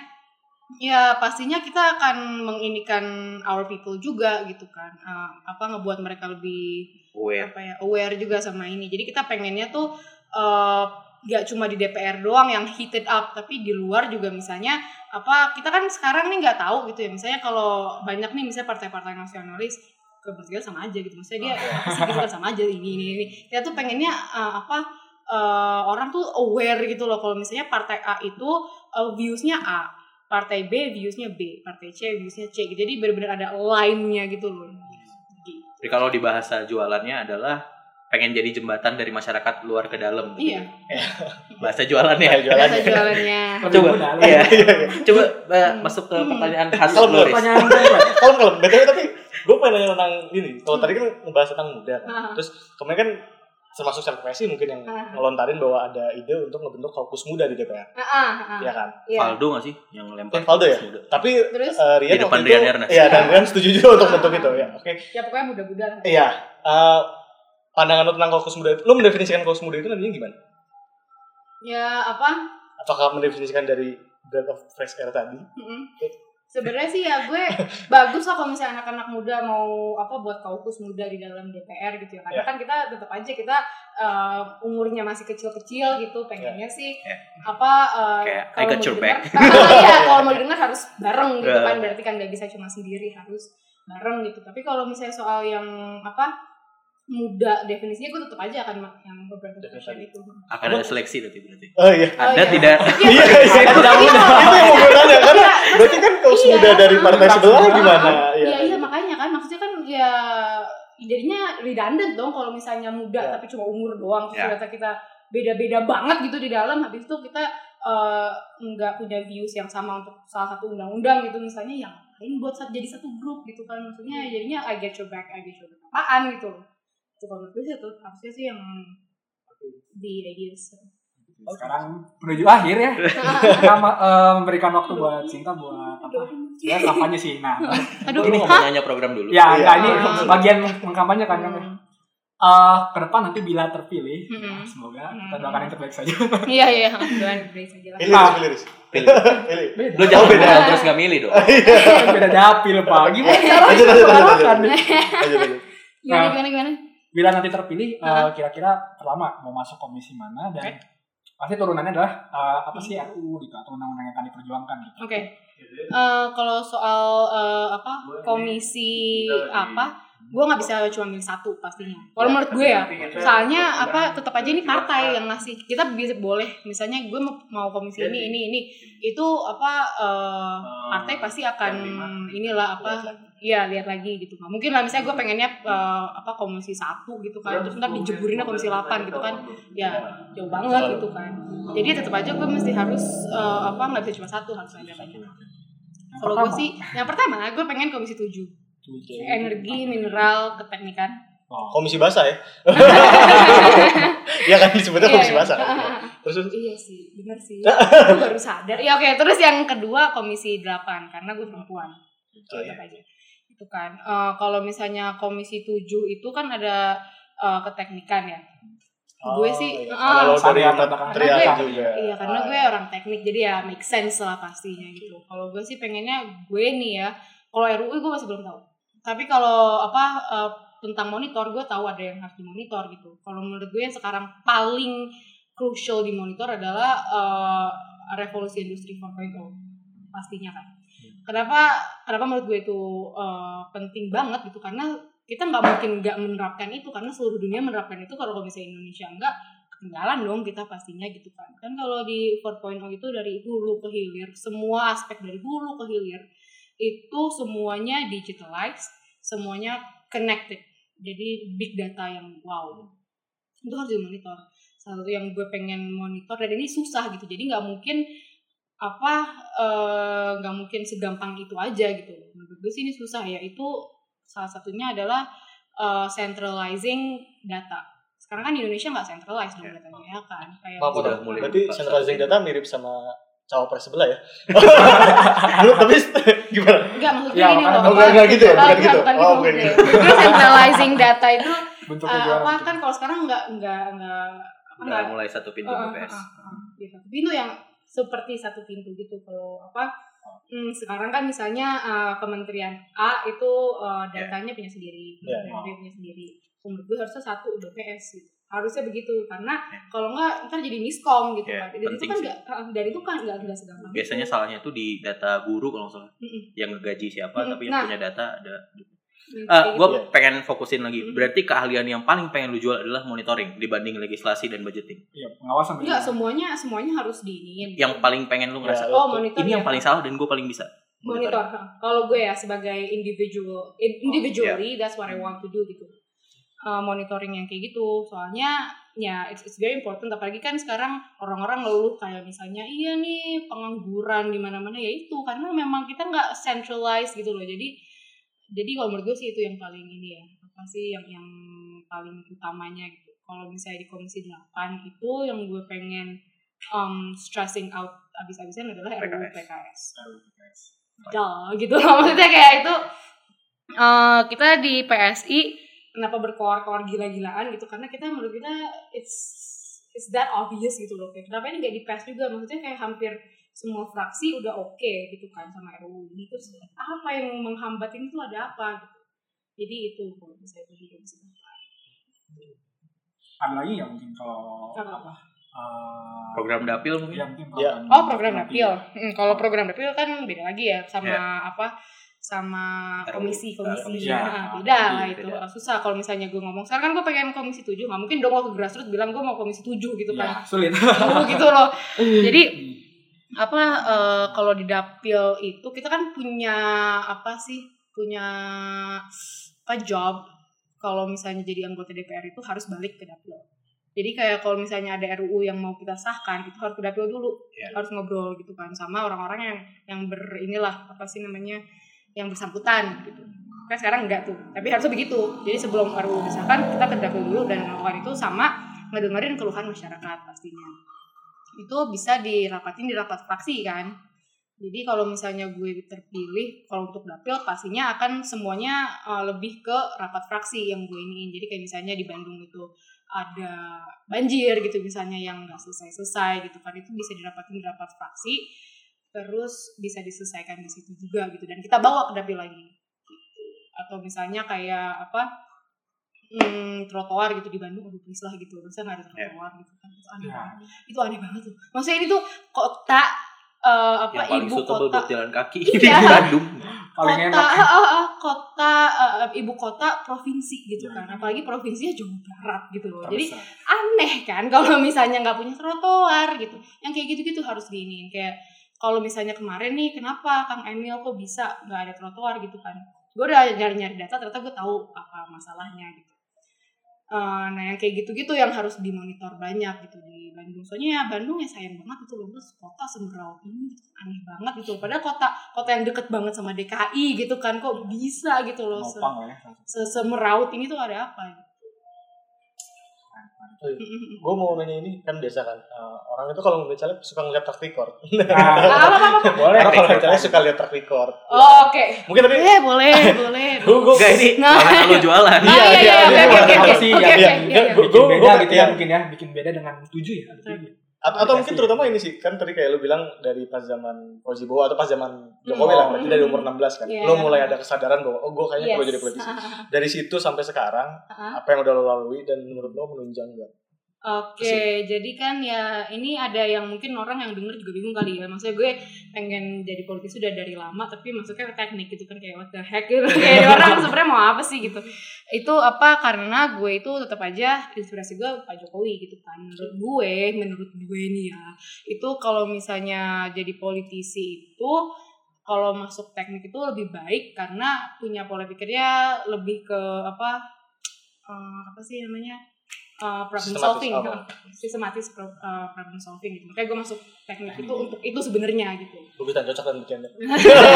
[SPEAKER 3] ya pastinya kita akan menginikan our people juga gitu kan Eh, apa ngebuat mereka lebih
[SPEAKER 1] Aware.
[SPEAKER 3] apa ya aware juga sama ini jadi kita pengennya tuh eh, nggak cuma di DPR doang yang heated up tapi di luar juga misalnya apa kita kan sekarang nih nggak tahu gitu ya misalnya kalau banyak nih misalnya partai-partai nasionalis ke Portugal sama aja gitu maksudnya dia sih gitu kan sama aja ini ini ini kita tuh pengennya eh, apa eh, orang tuh aware gitu loh kalau misalnya partai A itu eh, viewsnya A partai B viewsnya B partai C viewsnya C gitu. jadi benar-benar ada line-nya gitu loh Gitu.
[SPEAKER 1] Jadi kalau di bahasa jualannya adalah pengen jadi jembatan dari masyarakat luar ke dalam. gitu.
[SPEAKER 3] iya
[SPEAKER 1] Bahasa jualannya.
[SPEAKER 2] Bahasa jualan.
[SPEAKER 3] bahasa jualannya
[SPEAKER 1] Coba.
[SPEAKER 4] mudah.
[SPEAKER 1] Iya. Coba
[SPEAKER 3] Hmm.
[SPEAKER 1] masuk ke pertanyaan khas
[SPEAKER 2] Kalau.
[SPEAKER 4] Pertanyaan
[SPEAKER 2] Kalau kalau btw tapi gue pengen nanya tentang ini. Kalau tadi kan ngebahas tentang muda kan.
[SPEAKER 3] Ah.
[SPEAKER 2] Terus kemarin kan termasuk secara PSI mungkin yang
[SPEAKER 3] Ah.
[SPEAKER 2] ngelontarin bahwa ada ide untuk ngebentuk kaukus muda di DPR,
[SPEAKER 3] ah.
[SPEAKER 2] ya kan?
[SPEAKER 3] Iya.
[SPEAKER 1] Faldo nggak sih yang lempar?
[SPEAKER 2] Eh, Valdo ya?
[SPEAKER 1] Muda.
[SPEAKER 2] Tapi
[SPEAKER 3] Terus?
[SPEAKER 2] eh, Rian
[SPEAKER 1] Di depan Rian
[SPEAKER 2] itu,
[SPEAKER 1] Ernest.
[SPEAKER 2] Iya, dan. Rian setuju juga untuk bentuk itu ya. Oke.
[SPEAKER 3] Ya pokoknya mudah-mudahan.
[SPEAKER 2] Iya. eh, pandangan lo tentang kaukus muda itu, lo mendefinisikan kaukus muda itu nantinya gimana?
[SPEAKER 3] Ya apa?
[SPEAKER 2] Apakah mendefinisikan dari Breath of Fresh Air tadi?
[SPEAKER 3] Mm-mm. Sebenarnya sih ya gue bagus lah kalau misalnya anak-anak muda mau apa buat kaukus muda di dalam DPR gitu ya. Karena
[SPEAKER 2] Ya.
[SPEAKER 3] kan kita tetap aja kita uh, umurnya masih kecil-kecil gitu. Pengennya sih
[SPEAKER 1] Ya.
[SPEAKER 3] apa uh,
[SPEAKER 1] Kayak,
[SPEAKER 3] kalau mau. Ah, iya kalau mau didengar harus bareng gitu
[SPEAKER 1] Ya.
[SPEAKER 3] kan. Berarti kan nggak bisa cuma sendiri harus bareng gitu. Tapi kalau misalnya soal yang apa muda definisinya gue tetap aja akan yang beberapa
[SPEAKER 2] Definisi.
[SPEAKER 3] itu.
[SPEAKER 1] Akan ada seleksi nanti berarti.
[SPEAKER 2] Oh iya.
[SPEAKER 3] Oh,
[SPEAKER 1] Ada
[SPEAKER 3] iya.
[SPEAKER 1] tidak?
[SPEAKER 3] Iya,
[SPEAKER 2] Iya, iya.
[SPEAKER 3] Itu
[SPEAKER 2] Itu yang mau gue tanya karena berarti kan kaus
[SPEAKER 3] Iya.
[SPEAKER 2] muda dari partai sebelah gimana?
[SPEAKER 3] Iya iya makanya kan maksudnya kan ya jadinya redundant dong kalau misalnya muda
[SPEAKER 2] Ya.
[SPEAKER 3] tapi cuma umur doang terus ternyata kita beda-beda banget gitu di dalam habis itu kita eh, nggak punya views yang sama untuk salah satu undang-undang gitu misalnya yang lain buat jadi satu grup gitu kan maksudnya jadinya I get your back I get your back apaan gitu gue sih itu harusnya sih yang di ideas
[SPEAKER 4] sekarang menuju akhir ya. Kita ma- eh, memberikan waktu buat Sinta buat apa? Ya kampanye sih. Nah,
[SPEAKER 3] aduh
[SPEAKER 1] Ini mau nanya program dulu.
[SPEAKER 4] ya
[SPEAKER 2] Iya.
[SPEAKER 4] ini sebagian mengkampanye kan kan.
[SPEAKER 3] Hmm.
[SPEAKER 4] Eh, ke depan nanti bila terpilih,
[SPEAKER 3] Mm-mm.
[SPEAKER 4] semoga
[SPEAKER 3] Mm.
[SPEAKER 4] kita doakan yang terbaik saja.
[SPEAKER 3] iya iya doain break saja lah
[SPEAKER 2] Pilih, pilih.
[SPEAKER 1] Pilih.
[SPEAKER 2] Pilih.
[SPEAKER 1] Lo jangan
[SPEAKER 2] Oh, beda.
[SPEAKER 1] terus nggak milih dong.
[SPEAKER 4] Beda dapil pak. Gimana
[SPEAKER 2] Lanjut,
[SPEAKER 4] caranya?
[SPEAKER 2] lanjut, lanjut,
[SPEAKER 3] gimana gimana gimana
[SPEAKER 4] Bila nanti terpilih, eh,
[SPEAKER 3] Ah.
[SPEAKER 4] kira-kira pertama mau masuk komisi mana dan pasti turunannya adalah eh, apa sih RUU gitu atau undang-undang yang akan diperjuangkan gitu.
[SPEAKER 3] Oke. Eh, kalau soal eh, apa komisi apa, gue nggak bisa cuma milih satu pastinya. Kalau menurut gue ya, soalnya apa tetap aja ini partai yang ngasih. Kita bisa boleh, misalnya gue mau, komisi ini ini ini, itu apa eh, partai pasti akan inilah apa, ya lihat lagi gitu. Nggak mungkin lah misalnya gue pengennya eh, apa komisi satu gitu kan, terus ntar dijeburinnya komisi 8 gitu kan, ya jauh banget gitu kan. Jadi tetap aja gue mesti harus eh, apa nggak bisa cuma satu harus ada banyak. Kalau gue sih, yang pertama gue pengen komisi 7 energi, mineral, keteknikan.
[SPEAKER 4] Oh.
[SPEAKER 2] Komisi basah ya? Iya kan disebutnya komisi
[SPEAKER 3] Iya,
[SPEAKER 2] basah.
[SPEAKER 3] iya.
[SPEAKER 2] kan? Terus terus.
[SPEAKER 3] Iya sih, bener sih. Gue baru sadar. Ya oke, terus yang kedua komisi 8 karena gue perempuan. Tetap aja. Itu kan. Eh, kalau misalnya komisi 7 itu kan ada eh, keteknikan ya. gue sih,
[SPEAKER 2] iya.
[SPEAKER 3] ah,
[SPEAKER 2] kalau dari
[SPEAKER 4] Karena
[SPEAKER 3] gue-
[SPEAKER 2] juga.
[SPEAKER 3] Iya karena gue orang teknik jadi ya make sense lah pastinya gitu. Kalau gue sih pengennya gue nih ya. Kalau RUU gue masih belum tahu. Tapi kalau apa eh, tentang monitor gue tahu ada yang harus dimonitor gitu. Kalau menurut gue yang sekarang paling crucial dimonitor adalah uh, revolusi industri 4.0 pastinya kan. Kenapa kenapa menurut gue itu uh, penting banget gitu? Karena kita nggak mungkin nggak menerapkan itu karena seluruh dunia menerapkan itu. Kalau misalnya Indonesia enggak ketinggalan dong kita pastinya gitu kan. Kan kalau di 4.0 itu dari hulu ke hilir semua aspek dari hulu ke hilir itu semuanya digitalized semuanya connected. Jadi big data yang wow. Itu harus dimonitor. Salah satu yang gue pengen monitor dan ini susah gitu. Jadi nggak mungkin apa eh, nggak mungkin segampang itu aja gitu menurut gue sih ini susah ya itu salah satunya adalah eh, centralizing data sekarang kan di Indonesia nggak centralized dong
[SPEAKER 1] Ya.
[SPEAKER 3] datanya ya kan kayak
[SPEAKER 2] Maaf,
[SPEAKER 1] Udah mulai
[SPEAKER 2] Berarti centralizing data mirip sama cawapres sebelah ya? Lu tapi gimana?
[SPEAKER 3] Enggak maksudnya
[SPEAKER 4] Ya,
[SPEAKER 3] gini
[SPEAKER 4] makanya-
[SPEAKER 3] loh.
[SPEAKER 2] Oh, enggak, enggak gitu ya?
[SPEAKER 3] Oh,
[SPEAKER 2] Bukan gitu?
[SPEAKER 3] bukan
[SPEAKER 2] Oh,
[SPEAKER 3] gitu.
[SPEAKER 2] bukan.
[SPEAKER 3] Jadi centralizing data itu
[SPEAKER 4] bentuknya
[SPEAKER 3] uh,
[SPEAKER 4] gimana
[SPEAKER 3] apa kan kalau sekarang enggak enggak enggak apa
[SPEAKER 1] Udah
[SPEAKER 3] enggak
[SPEAKER 1] mulai satu pintu
[SPEAKER 3] uh, uh,
[SPEAKER 1] BPS.
[SPEAKER 3] uh, uh, uh, satu pintu yang seperti satu pintu gitu kalau apa hmm, sekarang kan misalnya uh, kementerian A itu uh, datanya punya sendiri
[SPEAKER 2] Ya.
[SPEAKER 3] kementerian B punya sendiri menurut gue harusnya satu BPS gitu harusnya begitu karena
[SPEAKER 1] Ya.
[SPEAKER 3] kalau enggak ntar jadi miskom gitu
[SPEAKER 1] Ya,
[SPEAKER 3] kan dan itu kan enggak uh, dan itu kan enggak enggak segampang itu.
[SPEAKER 1] Biasanya salahnya tuh di data guru kalau nggak salah.
[SPEAKER 3] Mm-mm.
[SPEAKER 1] Yang ngegaji siapa
[SPEAKER 3] Mm-mm.
[SPEAKER 1] tapi yang
[SPEAKER 3] Nah.
[SPEAKER 1] punya data ada. Ah,
[SPEAKER 3] kayak
[SPEAKER 1] gue
[SPEAKER 3] gitu.
[SPEAKER 2] Iya.
[SPEAKER 1] pengen fokusin lagi.
[SPEAKER 3] Hmm.
[SPEAKER 1] Berarti keahlian yang paling pengen lu jual adalah monitoring dibanding legislasi dan budgeting.
[SPEAKER 4] Iya, pengawasan
[SPEAKER 3] enggak semuanya semuanya harus diinin
[SPEAKER 1] Yang paling pengen lu ngerasa
[SPEAKER 2] Ya,
[SPEAKER 3] oh monitor
[SPEAKER 1] ini
[SPEAKER 3] ya.
[SPEAKER 1] yang paling salah dan gue paling bisa.
[SPEAKER 3] monitor huh. kalau gue ya sebagai individual in-
[SPEAKER 1] Oh,
[SPEAKER 3] individually that's what I want to do gitu Uh, monitoring yang kayak gitu soalnya ya it's, it's very important apalagi kan sekarang orang-orang ngeluh kayak misalnya iya nih pengangguran di mana-mana ya itu karena memang kita nggak centralized gitu loh jadi jadi kalau menurut gue sih itu yang paling ini ya apa sih yang yang paling utamanya gitu. Kalau misalnya di komisi 8 itu yang gue pengen um, stressing out abis-abisan adalah RUU
[SPEAKER 1] PKS.
[SPEAKER 3] PKS Duh, gitu. Maksudnya kayak itu eh, kita di PSI kenapa berkoar-koar gila-gilaan gitu? Karena kita menurut kita it's it's that obvious gitu loh. Kayak kenapa ini nggak di PES juga? Maksudnya kayak hampir semua fraksi udah oke gitu kan sama RUU ini terus apa yang menghambat ini tuh ada apa gitu jadi itu kalau misalnya itu di komisi
[SPEAKER 4] ada lagi nggak mungkin kalau
[SPEAKER 3] Apa?
[SPEAKER 4] apa eh,
[SPEAKER 1] Program dapil mungkin.
[SPEAKER 4] ya mungkin
[SPEAKER 2] Ya.
[SPEAKER 4] program
[SPEAKER 3] oh program
[SPEAKER 4] nanti.
[SPEAKER 3] dapil Hmm, kalau program dapil kan beda lagi ya sama
[SPEAKER 1] Ya.
[SPEAKER 3] apa sama komisi komisi.
[SPEAKER 4] Ya.
[SPEAKER 3] Nah, beda lah
[SPEAKER 1] Beda.
[SPEAKER 3] itu susah kalau misalnya gue ngomong sekarang kan gue pengen komisi 7 nggak mungkin dong gue ke grassroots bilang gue mau komisi 7 gitu
[SPEAKER 4] ya
[SPEAKER 3] kan
[SPEAKER 4] sulit
[SPEAKER 3] gitu loh jadi apa eh, kalau di dapil itu kita kan punya apa sih punya apa job. Kalau misalnya jadi anggota DPR itu harus balik ke dapil. Jadi kayak kalau misalnya ada RUU yang mau kita sahkan itu harus ke dapil dulu.
[SPEAKER 1] Ya.
[SPEAKER 3] harus ngobrol gitu kan sama orang-orang yang yang ber inilah apa sih namanya yang bersangkutan gitu. Kan sekarang enggak tuh tapi harusnya begitu. Jadi sebelum RUU disahkan kita ke dapil dulu dan melakukan itu sama ngedengerin keluhan masyarakat pastinya itu bisa dirapatin di rapat fraksi kan? Jadi kalau misalnya gue terpilih kalau untuk dapil pastinya akan semuanya uh, lebih ke rapat fraksi yang gue iniin jadi kayak misalnya di Bandung itu ada banjir gitu misalnya yang nggak selesai-selesai gitu kan itu bisa dirapatin di rapat fraksi terus bisa diselesaikan di situ juga gitu. Dan kita bawa ke dapil lagi. Atau misalnya kayak apa hmm, trotoar gitu di Bandung aduh please lah gitu. Masa nggak ada trotoar gitu kan. Itu aneh
[SPEAKER 4] Ya.
[SPEAKER 3] banget. Itu aneh banget tuh. Maksudnya ini tuh kota eh, apa
[SPEAKER 1] Yang paling
[SPEAKER 3] ibu kota.
[SPEAKER 1] buat jalan kaki.
[SPEAKER 3] Iya.
[SPEAKER 1] di Bandung.
[SPEAKER 4] paling
[SPEAKER 3] kota
[SPEAKER 4] enak.
[SPEAKER 3] eh, eh, kota eh, ibu kota provinsi gitu kan. Apalagi provinsinya Jawa Barat gitu loh. Jadi
[SPEAKER 4] Terbesar.
[SPEAKER 3] aneh kan kalau misalnya nggak punya trotoar gitu. Yang kayak gitu-gitu harus diinin. Kayak kalau misalnya kemarin nih kenapa Kang Emil kok bisa nggak ada trotoar gitu kan? Gue udah nyari-nyari data ternyata gue tahu apa masalahnya gitu Eh, nah yang kayak gitu-gitu yang harus dimonitor banyak gitu di Bandung soalnya ya Bandung ya sayang banget itu loh terus kota semeraut ini gitu. aneh banget gitu padahal kota kota yang deket banget sama DKI gitu kan kok bisa gitu loh se-
[SPEAKER 4] nopang lah ya
[SPEAKER 3] se- semeraut ini tuh ada apa gitu.
[SPEAKER 2] Gue mau nanya ini kan biasa kan eh, orang itu kalau ngeliat caleg suka ngeliat track record.
[SPEAKER 4] nah,
[SPEAKER 3] Ah, apa, apa, apa?
[SPEAKER 4] boleh
[SPEAKER 2] Orang kalau ngeliat caleg suka lihat track record.
[SPEAKER 3] Oh, Oke.
[SPEAKER 2] Mungkin tapi
[SPEAKER 3] Boleh, boleh, boleh.
[SPEAKER 2] gue gue
[SPEAKER 1] Enggak ini
[SPEAKER 3] Nah.
[SPEAKER 1] karena lu jualan.
[SPEAKER 3] Nah, iya, iya, iya, oke, oke, oke, iya, iya.
[SPEAKER 4] Bikin
[SPEAKER 2] gua-
[SPEAKER 4] beda gitu ya
[SPEAKER 2] iya.
[SPEAKER 4] mungkin ya bikin beda dengan tujuh ya.
[SPEAKER 2] Atau, mungkin terutama ini sih kan tadi kayak lu bilang dari pas zaman Fauzi Bowo atau pas zaman Jokowi lah berarti dari umur 16 kan.
[SPEAKER 3] Iya.
[SPEAKER 2] Lo mulai ada kesadaran bahwa oh gue kayaknya perlu
[SPEAKER 3] Yes.
[SPEAKER 2] jadi politisi. Dari situ sampai sekarang
[SPEAKER 3] Ah.
[SPEAKER 2] apa yang udah lo lalui dan menurut lo menunjang gak?
[SPEAKER 3] Oke, jadi kan ya ini ada yang mungkin orang yang denger juga bingung kali ya. Maksudnya gue pengen jadi politisi udah dari lama, tapi masuknya ke teknik gitu kan kayak what the heck gitu. kayak orang sebenarnya mau apa sih gitu. Itu apa karena gue itu tetap aja inspirasi gue Pak Jokowi gitu kan. Menurut gue, menurut gue nih ya, itu kalau misalnya jadi politisi itu kalau masuk teknik itu lebih baik karena punya pola pikirnya lebih ke apa eh, apa sih namanya eh, problem
[SPEAKER 2] Sistematis
[SPEAKER 3] solving.
[SPEAKER 2] apa?
[SPEAKER 3] sistematis pro- eh, problem solving gitu. Makanya gue masuk teknik itu untuk itu sebenarnya gitu.
[SPEAKER 2] Bagus dan cocok dan bercanda.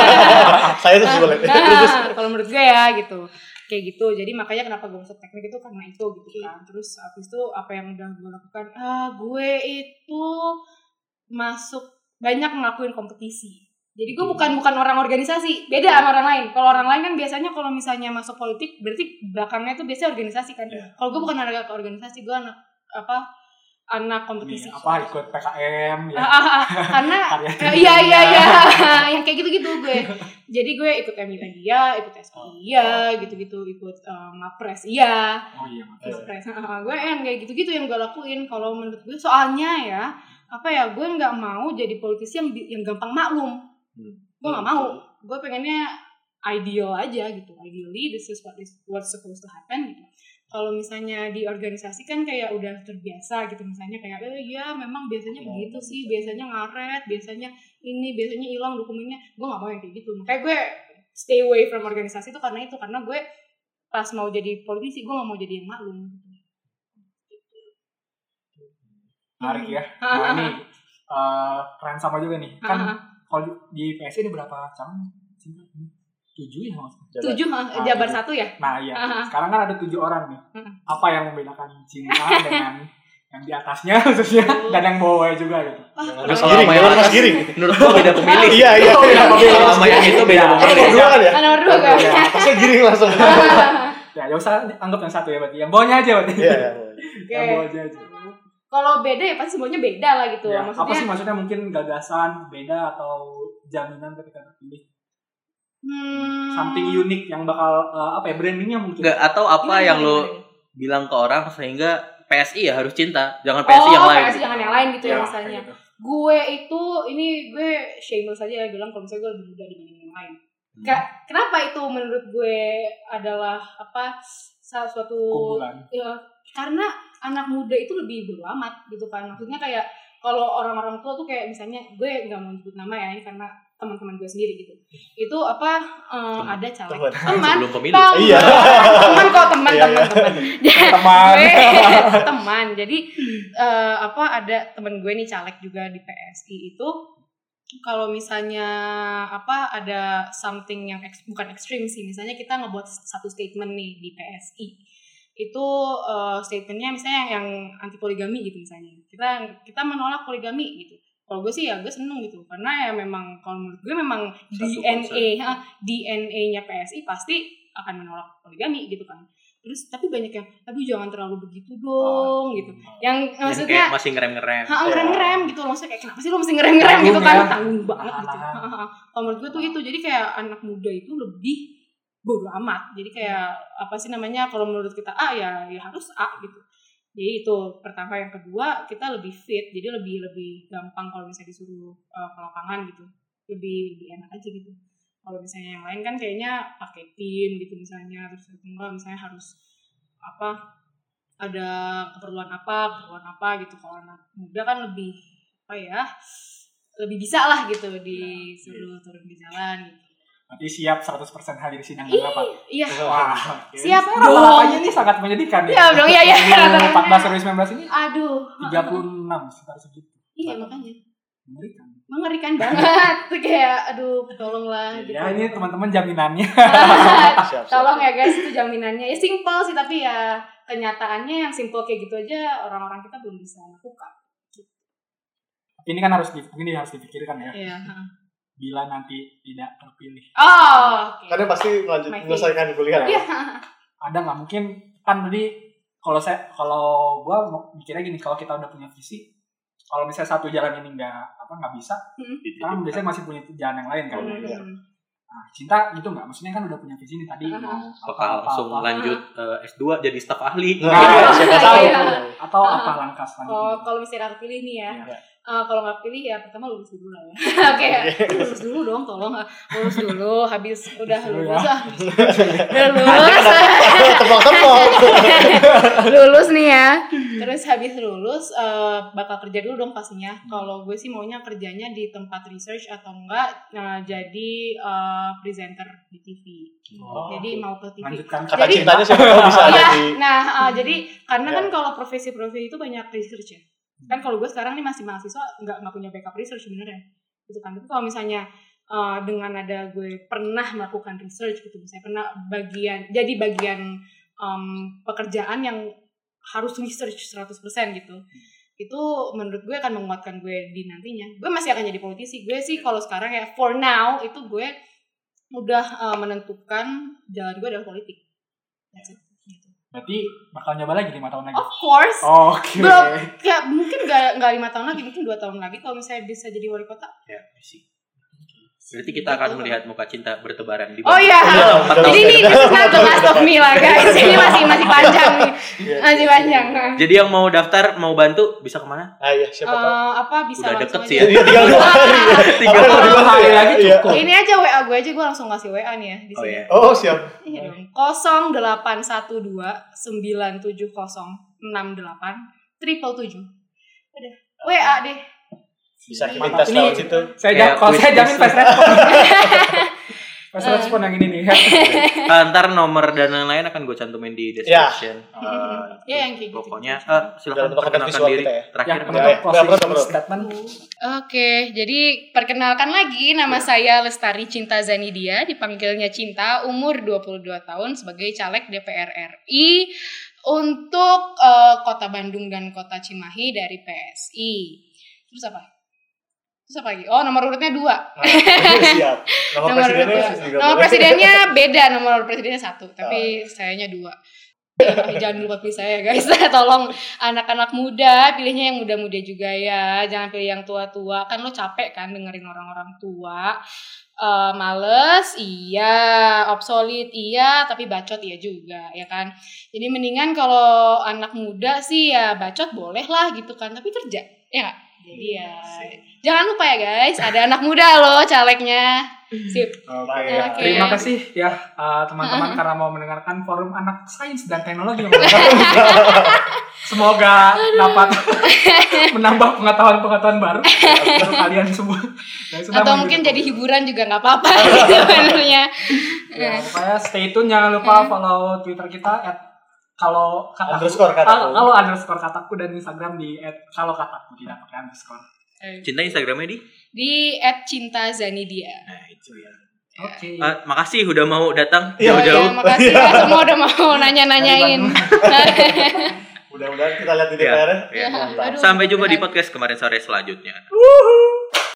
[SPEAKER 2] Saya tuh boleh. Terus.
[SPEAKER 3] nah, kalau menurut gue ya gitu. Kayak gitu. Jadi makanya kenapa gue masuk teknik itu karena itu gitu kan. Terus habis itu apa yang udah gue lakukan? Ah gue itu masuk banyak ngelakuin kompetisi jadi gue bukan bukan orang organisasi beda sama orang lain. Kalau orang lain kan biasanya kalau misalnya masuk politik berarti belakangnya itu biasanya organisasi kan?
[SPEAKER 2] Iya.
[SPEAKER 3] kalau gue bukan anak organisasi gue anak apa anak kompetisi.
[SPEAKER 4] Apa ikut PKM ya.
[SPEAKER 3] Ah, ah, ah. karena
[SPEAKER 4] Karya
[SPEAKER 3] eh, iya iya iya. Yang kayak gitu gitu gue. Jadi gue ikut MITA dia ikut SPI iya gitu-gitu ikut eh, ngapres iya
[SPEAKER 4] Oh iya.
[SPEAKER 3] Ah, gue yang kayak gitu-gitu yang gue lakuin. Kalau menurut gue soalnya ya apa ya gue nggak mau jadi politisi yang yang gampang maklum
[SPEAKER 2] Hmm.
[SPEAKER 3] gue nggak mau gue pengennya ideal aja gitu ideally this is what is what's supposed to happen gitu kalau misalnya di organisasi kan kayak udah terbiasa gitu misalnya kayak eh ya memang biasanya begitu sih biasanya ngaret biasanya ini biasanya hilang dokumennya gue nggak mau yang kayak gitu makanya gue stay away from organisasi itu karena itu karena gue pas mau jadi politisi gue nggak mau jadi yang maklum
[SPEAKER 4] Menarik ya.
[SPEAKER 3] Hmm.
[SPEAKER 4] Nah ini eh, keren sama juga nih. Kan. Kalau di- di PSI ini berapa cabang? Tujuh ya mas.
[SPEAKER 3] tujuh ah,
[SPEAKER 4] Ah,
[SPEAKER 3] jabar
[SPEAKER 4] tujuh.
[SPEAKER 3] satu ya
[SPEAKER 4] Nah iya.
[SPEAKER 3] Ah.
[SPEAKER 4] Sekarang kan ada tujuh orang nih.
[SPEAKER 3] Hmm.
[SPEAKER 4] Apa yang membedakan cinta dengan yang di atasnya khususnya dan yang bawahnya juga gitu.
[SPEAKER 2] Mas
[SPEAKER 1] Kalau
[SPEAKER 2] Giring,
[SPEAKER 1] sama yang atas,
[SPEAKER 2] Giring.
[SPEAKER 1] menurut gua beda pemilih
[SPEAKER 2] Iya, iya.
[SPEAKER 4] Oh, iya,
[SPEAKER 2] Iya.
[SPEAKER 1] kalau sama yang itu beda
[SPEAKER 4] Iya.
[SPEAKER 2] Nomor
[SPEAKER 1] pemilih
[SPEAKER 2] dua kan ya?
[SPEAKER 3] Nomor dua kan
[SPEAKER 4] Iya.
[SPEAKER 2] Atasnya giring langsung.
[SPEAKER 4] Ya, ya usah anggap yang satu ya berarti. Yang bawahnya aja berarti.
[SPEAKER 2] Iya, iya.
[SPEAKER 3] Oke.
[SPEAKER 4] Yang bawahnya aja.
[SPEAKER 3] Kalau beda ya pasti semuanya beda lah gitu
[SPEAKER 4] Ya, apa sih
[SPEAKER 3] maksudnya
[SPEAKER 4] maksudnya mungkin gagasan beda atau jaminan ketika terpilih
[SPEAKER 3] hmm,
[SPEAKER 4] something unik yang bakal eh, apa ya brandingnya mungkin
[SPEAKER 1] Enggak atau apa
[SPEAKER 3] gimana,
[SPEAKER 1] yang lo bilang ke orang sehingga PSI ya harus cinta, jangan PSI
[SPEAKER 3] oh,
[SPEAKER 1] yang lain.
[SPEAKER 3] PSI jangan yang lain gitu ya,
[SPEAKER 4] Ya,
[SPEAKER 3] misalnya
[SPEAKER 4] gitu.
[SPEAKER 3] gue itu ini gue shameless aja ya bilang kalau misalnya gue lebih muda dibanding yang lain
[SPEAKER 1] Hmm.
[SPEAKER 3] Kenapa itu menurut gue adalah apa salah suatu
[SPEAKER 4] Keunggulan.
[SPEAKER 3] ya karena anak muda itu lebih bodo amat gitu kan maksudnya kayak kalau orang-orang tua tuh kayak misalnya gue nggak mau nyebut nama ya ini karena teman-teman gue sendiri gitu itu apa eh,
[SPEAKER 1] Teman.
[SPEAKER 3] ada caleg
[SPEAKER 2] Teman.
[SPEAKER 3] teman teman
[SPEAKER 2] Iya.
[SPEAKER 3] teman kok teman
[SPEAKER 2] Iya,
[SPEAKER 3] teman
[SPEAKER 2] iya.
[SPEAKER 3] teman
[SPEAKER 4] Teman.
[SPEAKER 3] Gue- teman jadi eh, apa ada temen gue nih caleg juga di PSI itu kalau misalnya apa ada something yang eks- bukan ekstrim sih misalnya kita ngebuat satu statement nih di PSI itu eh, statementnya misalnya yang anti poligami gitu misalnya. Kita kita menolak poligami gitu. Kalau gue sih ya gue seneng gitu. Karena ya memang kalau menurut gue memang
[SPEAKER 1] Satu
[SPEAKER 3] DNA ha, DNA-nya PSI pasti akan menolak poligami gitu kan. Terus tapi banyak yang aduh jangan terlalu begitu dong gitu. yang
[SPEAKER 1] Yang
[SPEAKER 3] maksudnya
[SPEAKER 1] kayak masih ngerem-ngerem.
[SPEAKER 3] Ha, ngerem-ngerem gitu. Loh maksudnya kayak kenapa sih lo mesti ngerem-ngerem? Gitu
[SPEAKER 4] Tanggung
[SPEAKER 3] kan.
[SPEAKER 4] ya.
[SPEAKER 3] tanggung banget gitu. Kalau menurut gue tuh itu. Jadi kayak anak muda itu lebih bodo amat. Jadi kayak apa sih namanya kalau menurut kita A ya ya harus A gitu. Jadi itu pertama. Yang kedua kita lebih fit. Jadi lebih lebih gampang kalau misalnya disuruh uh, ke lapangan gitu. Lebih lebih enak aja gitu. Kalau misalnya yang lain kan kayaknya pakai tim gitu misalnya. Terus enggak misalnya harus apa ada keperluan apa keperluan apa gitu. Kalau anak muda kan lebih apa ya lebih bisa lah gitu disuruh turun di jalan gitu
[SPEAKER 4] Nanti siap 100% hadir sidang dan rapat.
[SPEAKER 3] iya
[SPEAKER 4] Wah.
[SPEAKER 3] Siap
[SPEAKER 4] Ini
[SPEAKER 3] dong.
[SPEAKER 4] Rata-ratanya ini sangat menyedihkan ya.
[SPEAKER 3] iya dong iya iya
[SPEAKER 4] Ini
[SPEAKER 3] rata-ratanya.
[SPEAKER 4] 14 sampai 19 ini
[SPEAKER 3] aduh
[SPEAKER 4] 36 sekitar segitu.
[SPEAKER 3] iya makanya
[SPEAKER 4] Mengerikan.
[SPEAKER 3] mengerikan banget tuh kayak aduh tolonglah gitu
[SPEAKER 4] Ya ini teman-teman jaminannya.
[SPEAKER 3] Tolong ya guys itu jaminannya ya simple sih tapi ya kenyataannya yang simple kayak gitu aja orang-orang kita belum bisa lakukan
[SPEAKER 4] ini kan harus di, ini harus dipikirkan ya.
[SPEAKER 3] iya
[SPEAKER 4] Bila nanti tidak terpilih.
[SPEAKER 3] oh oke
[SPEAKER 2] Karena pasti lanjut menyelesaikan kuliah.
[SPEAKER 3] iya
[SPEAKER 4] Ada nggak mungkin kan tadi kalau saya kalau gua mikirnya gini kalau kita udah punya visi kalau misalnya satu jalan ini nggak apa nggak bisa
[SPEAKER 3] Hmm.
[SPEAKER 4] kan biasanya masih punya jalan yang lain kan
[SPEAKER 3] Hmm.
[SPEAKER 2] Iya.
[SPEAKER 4] Nah, cinta gitu nggak? Maksudnya kan udah punya visi nih tadi.
[SPEAKER 3] Aha.
[SPEAKER 4] mau
[SPEAKER 1] Bakal langsung
[SPEAKER 4] apa.
[SPEAKER 1] lanjut eh, S2 jadi staf ahli.
[SPEAKER 2] Nah,
[SPEAKER 4] Nah,
[SPEAKER 2] siapa
[SPEAKER 3] iya,
[SPEAKER 2] tahu.
[SPEAKER 3] iya.
[SPEAKER 4] Atau apa langkah
[SPEAKER 3] Oh,
[SPEAKER 4] selanjutnya?
[SPEAKER 3] kalau misalnya aku pilih nih ya.
[SPEAKER 2] Iya.
[SPEAKER 3] Eh, kalau nggak pilih ya pertama lulus dulu lah ya. Oke, lulus dulu dong, tolong lulus dulu. Habis udah lulus,
[SPEAKER 4] ya.
[SPEAKER 3] ah. udah lulus, lulus nih ya. Terus habis lulus eh, bakal kerja dulu dong pastinya. Kalau gue sih maunya kerjanya di tempat research atau enggak nah, jadi eh, presenter di TV.
[SPEAKER 4] Oh,
[SPEAKER 3] jadi mau ke TV.
[SPEAKER 4] Lanjutkan.
[SPEAKER 2] Kata
[SPEAKER 3] Jadi-
[SPEAKER 2] cintanya siapa tahu bisa
[SPEAKER 3] Iya,
[SPEAKER 2] di
[SPEAKER 3] nah uh, jadi karena
[SPEAKER 2] Ya.
[SPEAKER 3] kan kalau profesi-profesi itu banyak research ya. Kan kalau gue sekarang nih masih mahasiswa nggak nggak punya backup research sebenarnya. Gitu kan. Tapi kalau misalnya uh, dengan ada gue pernah melakukan research gitu, misalnya pernah bagian jadi bagian um, pekerjaan yang harus research 100% gitu. Itu menurut gue akan menguatkan gue di nantinya. Gue masih akan jadi politisi. Gue sih kalau sekarang ya for now itu gue udah uh, menentukan jalan gue adalah politik. That's it.
[SPEAKER 4] Berarti bakal nyoba lagi lima tahun lagi.
[SPEAKER 3] Of course.
[SPEAKER 4] Oke.
[SPEAKER 3] Belum. Ya mungkin gak, nggak lima tahun lagi, mungkin dua tahun lagi kalau misalnya bisa jadi wali kota.
[SPEAKER 1] Ya, sih. Berarti kita akan melihat muka cinta bertebaran di
[SPEAKER 3] Oh
[SPEAKER 1] bawah.
[SPEAKER 3] iya.
[SPEAKER 2] Iya, betul.
[SPEAKER 3] Jadi ini not the last of me lah guys. Ini masih masih panjang nih.
[SPEAKER 2] Iya.
[SPEAKER 3] Masih panjang.
[SPEAKER 1] Jadi yang mau daftar, mau bantu bisa ke mana?
[SPEAKER 2] Ah iya, siapa tahu.
[SPEAKER 3] Eh, apa bisa
[SPEAKER 1] Udah deket sih ya.
[SPEAKER 2] Iya, tinggal dua hari.
[SPEAKER 1] Tinggal
[SPEAKER 4] dua hari lagi
[SPEAKER 2] Iya.
[SPEAKER 4] cukup.
[SPEAKER 3] Ini aja WA gue aja gue langsung kasih WA nih ya di
[SPEAKER 1] Oh
[SPEAKER 3] sini.
[SPEAKER 1] ya.
[SPEAKER 2] Oh, siap.
[SPEAKER 3] Iya dong. 0812 970 68 triple tujuh. Udah. WA deh.
[SPEAKER 2] Bisa pintas
[SPEAKER 4] ini-
[SPEAKER 2] lewat situ.
[SPEAKER 4] Saya jam, kalau saya jamin fast respon. fast respon yang ini nih.
[SPEAKER 1] Ah, ntar nomor dan lain-lain akan gue cantumin di description. Eh,
[SPEAKER 3] Ya, yang kayak gitu.
[SPEAKER 1] Pokoknya, eh, silakan
[SPEAKER 2] Dalam bentuk
[SPEAKER 1] perkenalkan
[SPEAKER 2] visual
[SPEAKER 1] diri.
[SPEAKER 2] kita ya.
[SPEAKER 1] Terakhir,
[SPEAKER 2] Ya,
[SPEAKER 4] penutup
[SPEAKER 2] ya.
[SPEAKER 4] closing
[SPEAKER 2] perlu, perlu.
[SPEAKER 4] statement.
[SPEAKER 3] Oke, jadi perkenalkan lagi nama saya Lestari Cinta Zanidia, dipanggilnya Cinta, umur 22 tahun sebagai caleg DPR RI untuk eh, Kota Bandung dan Kota Cimahi dari PSI. Terus apa? Terus apa lagi? Oh, nomor urutnya dua.
[SPEAKER 2] Nah, siap. Nomor
[SPEAKER 3] Nomor
[SPEAKER 2] presidennya
[SPEAKER 3] urut
[SPEAKER 2] juga
[SPEAKER 3] Nomor presidennya beda, nomor presidennya satu, tapi sayanya dua. Jangan lupa pilih saya guys, tolong anak-anak muda pilihnya yang muda-muda juga ya, jangan pilih yang tua-tua kan lo capek kan dengerin orang-orang tua. Eh, males, iya, obsolete, iya, tapi bacot iya juga, ya kan. Jadi mendingan kalau anak muda sih ya bacot boleh lah gitu kan, tapi kerja, ya nggak? Jadi ya, jangan lupa ya guys, ada anak muda loh calegnya. Sip.
[SPEAKER 4] Oke.
[SPEAKER 2] Oke.
[SPEAKER 4] Terima kasih ya uh, teman-teman karena mau mendengarkan forum anak sains dan teknologi. Semoga dapat menambah pengetahuan-pengetahuan baru untuk kalian semua.
[SPEAKER 3] Atau mungkin jadi hiburan juga nggak apa-apa sebenarnya.
[SPEAKER 4] Ya, pokoknya stay tune jangan lupa follow Twitter kita at kalau kataku.
[SPEAKER 2] Underscore kataku.
[SPEAKER 4] Kalau- Kalau underscore kataku dan Instagram di at kalau kataku tidak pakai underscore.
[SPEAKER 1] cinta Instagramnya di?
[SPEAKER 3] Di @cintazanidia.
[SPEAKER 1] Nah, itu ya.
[SPEAKER 4] Oke.
[SPEAKER 1] Ah, makasih udah mau datang
[SPEAKER 2] Iya,
[SPEAKER 3] Oh
[SPEAKER 1] jauh-jauh.
[SPEAKER 3] ya, makasih ya semua udah mau nanya-nanyain.
[SPEAKER 2] Mudah-mudahan kita lihat di
[SPEAKER 1] Iya.
[SPEAKER 2] DPR.
[SPEAKER 1] Iya.
[SPEAKER 3] Ya, aduh,
[SPEAKER 1] Sampai jumpa di podcast kemarin sore selanjutnya.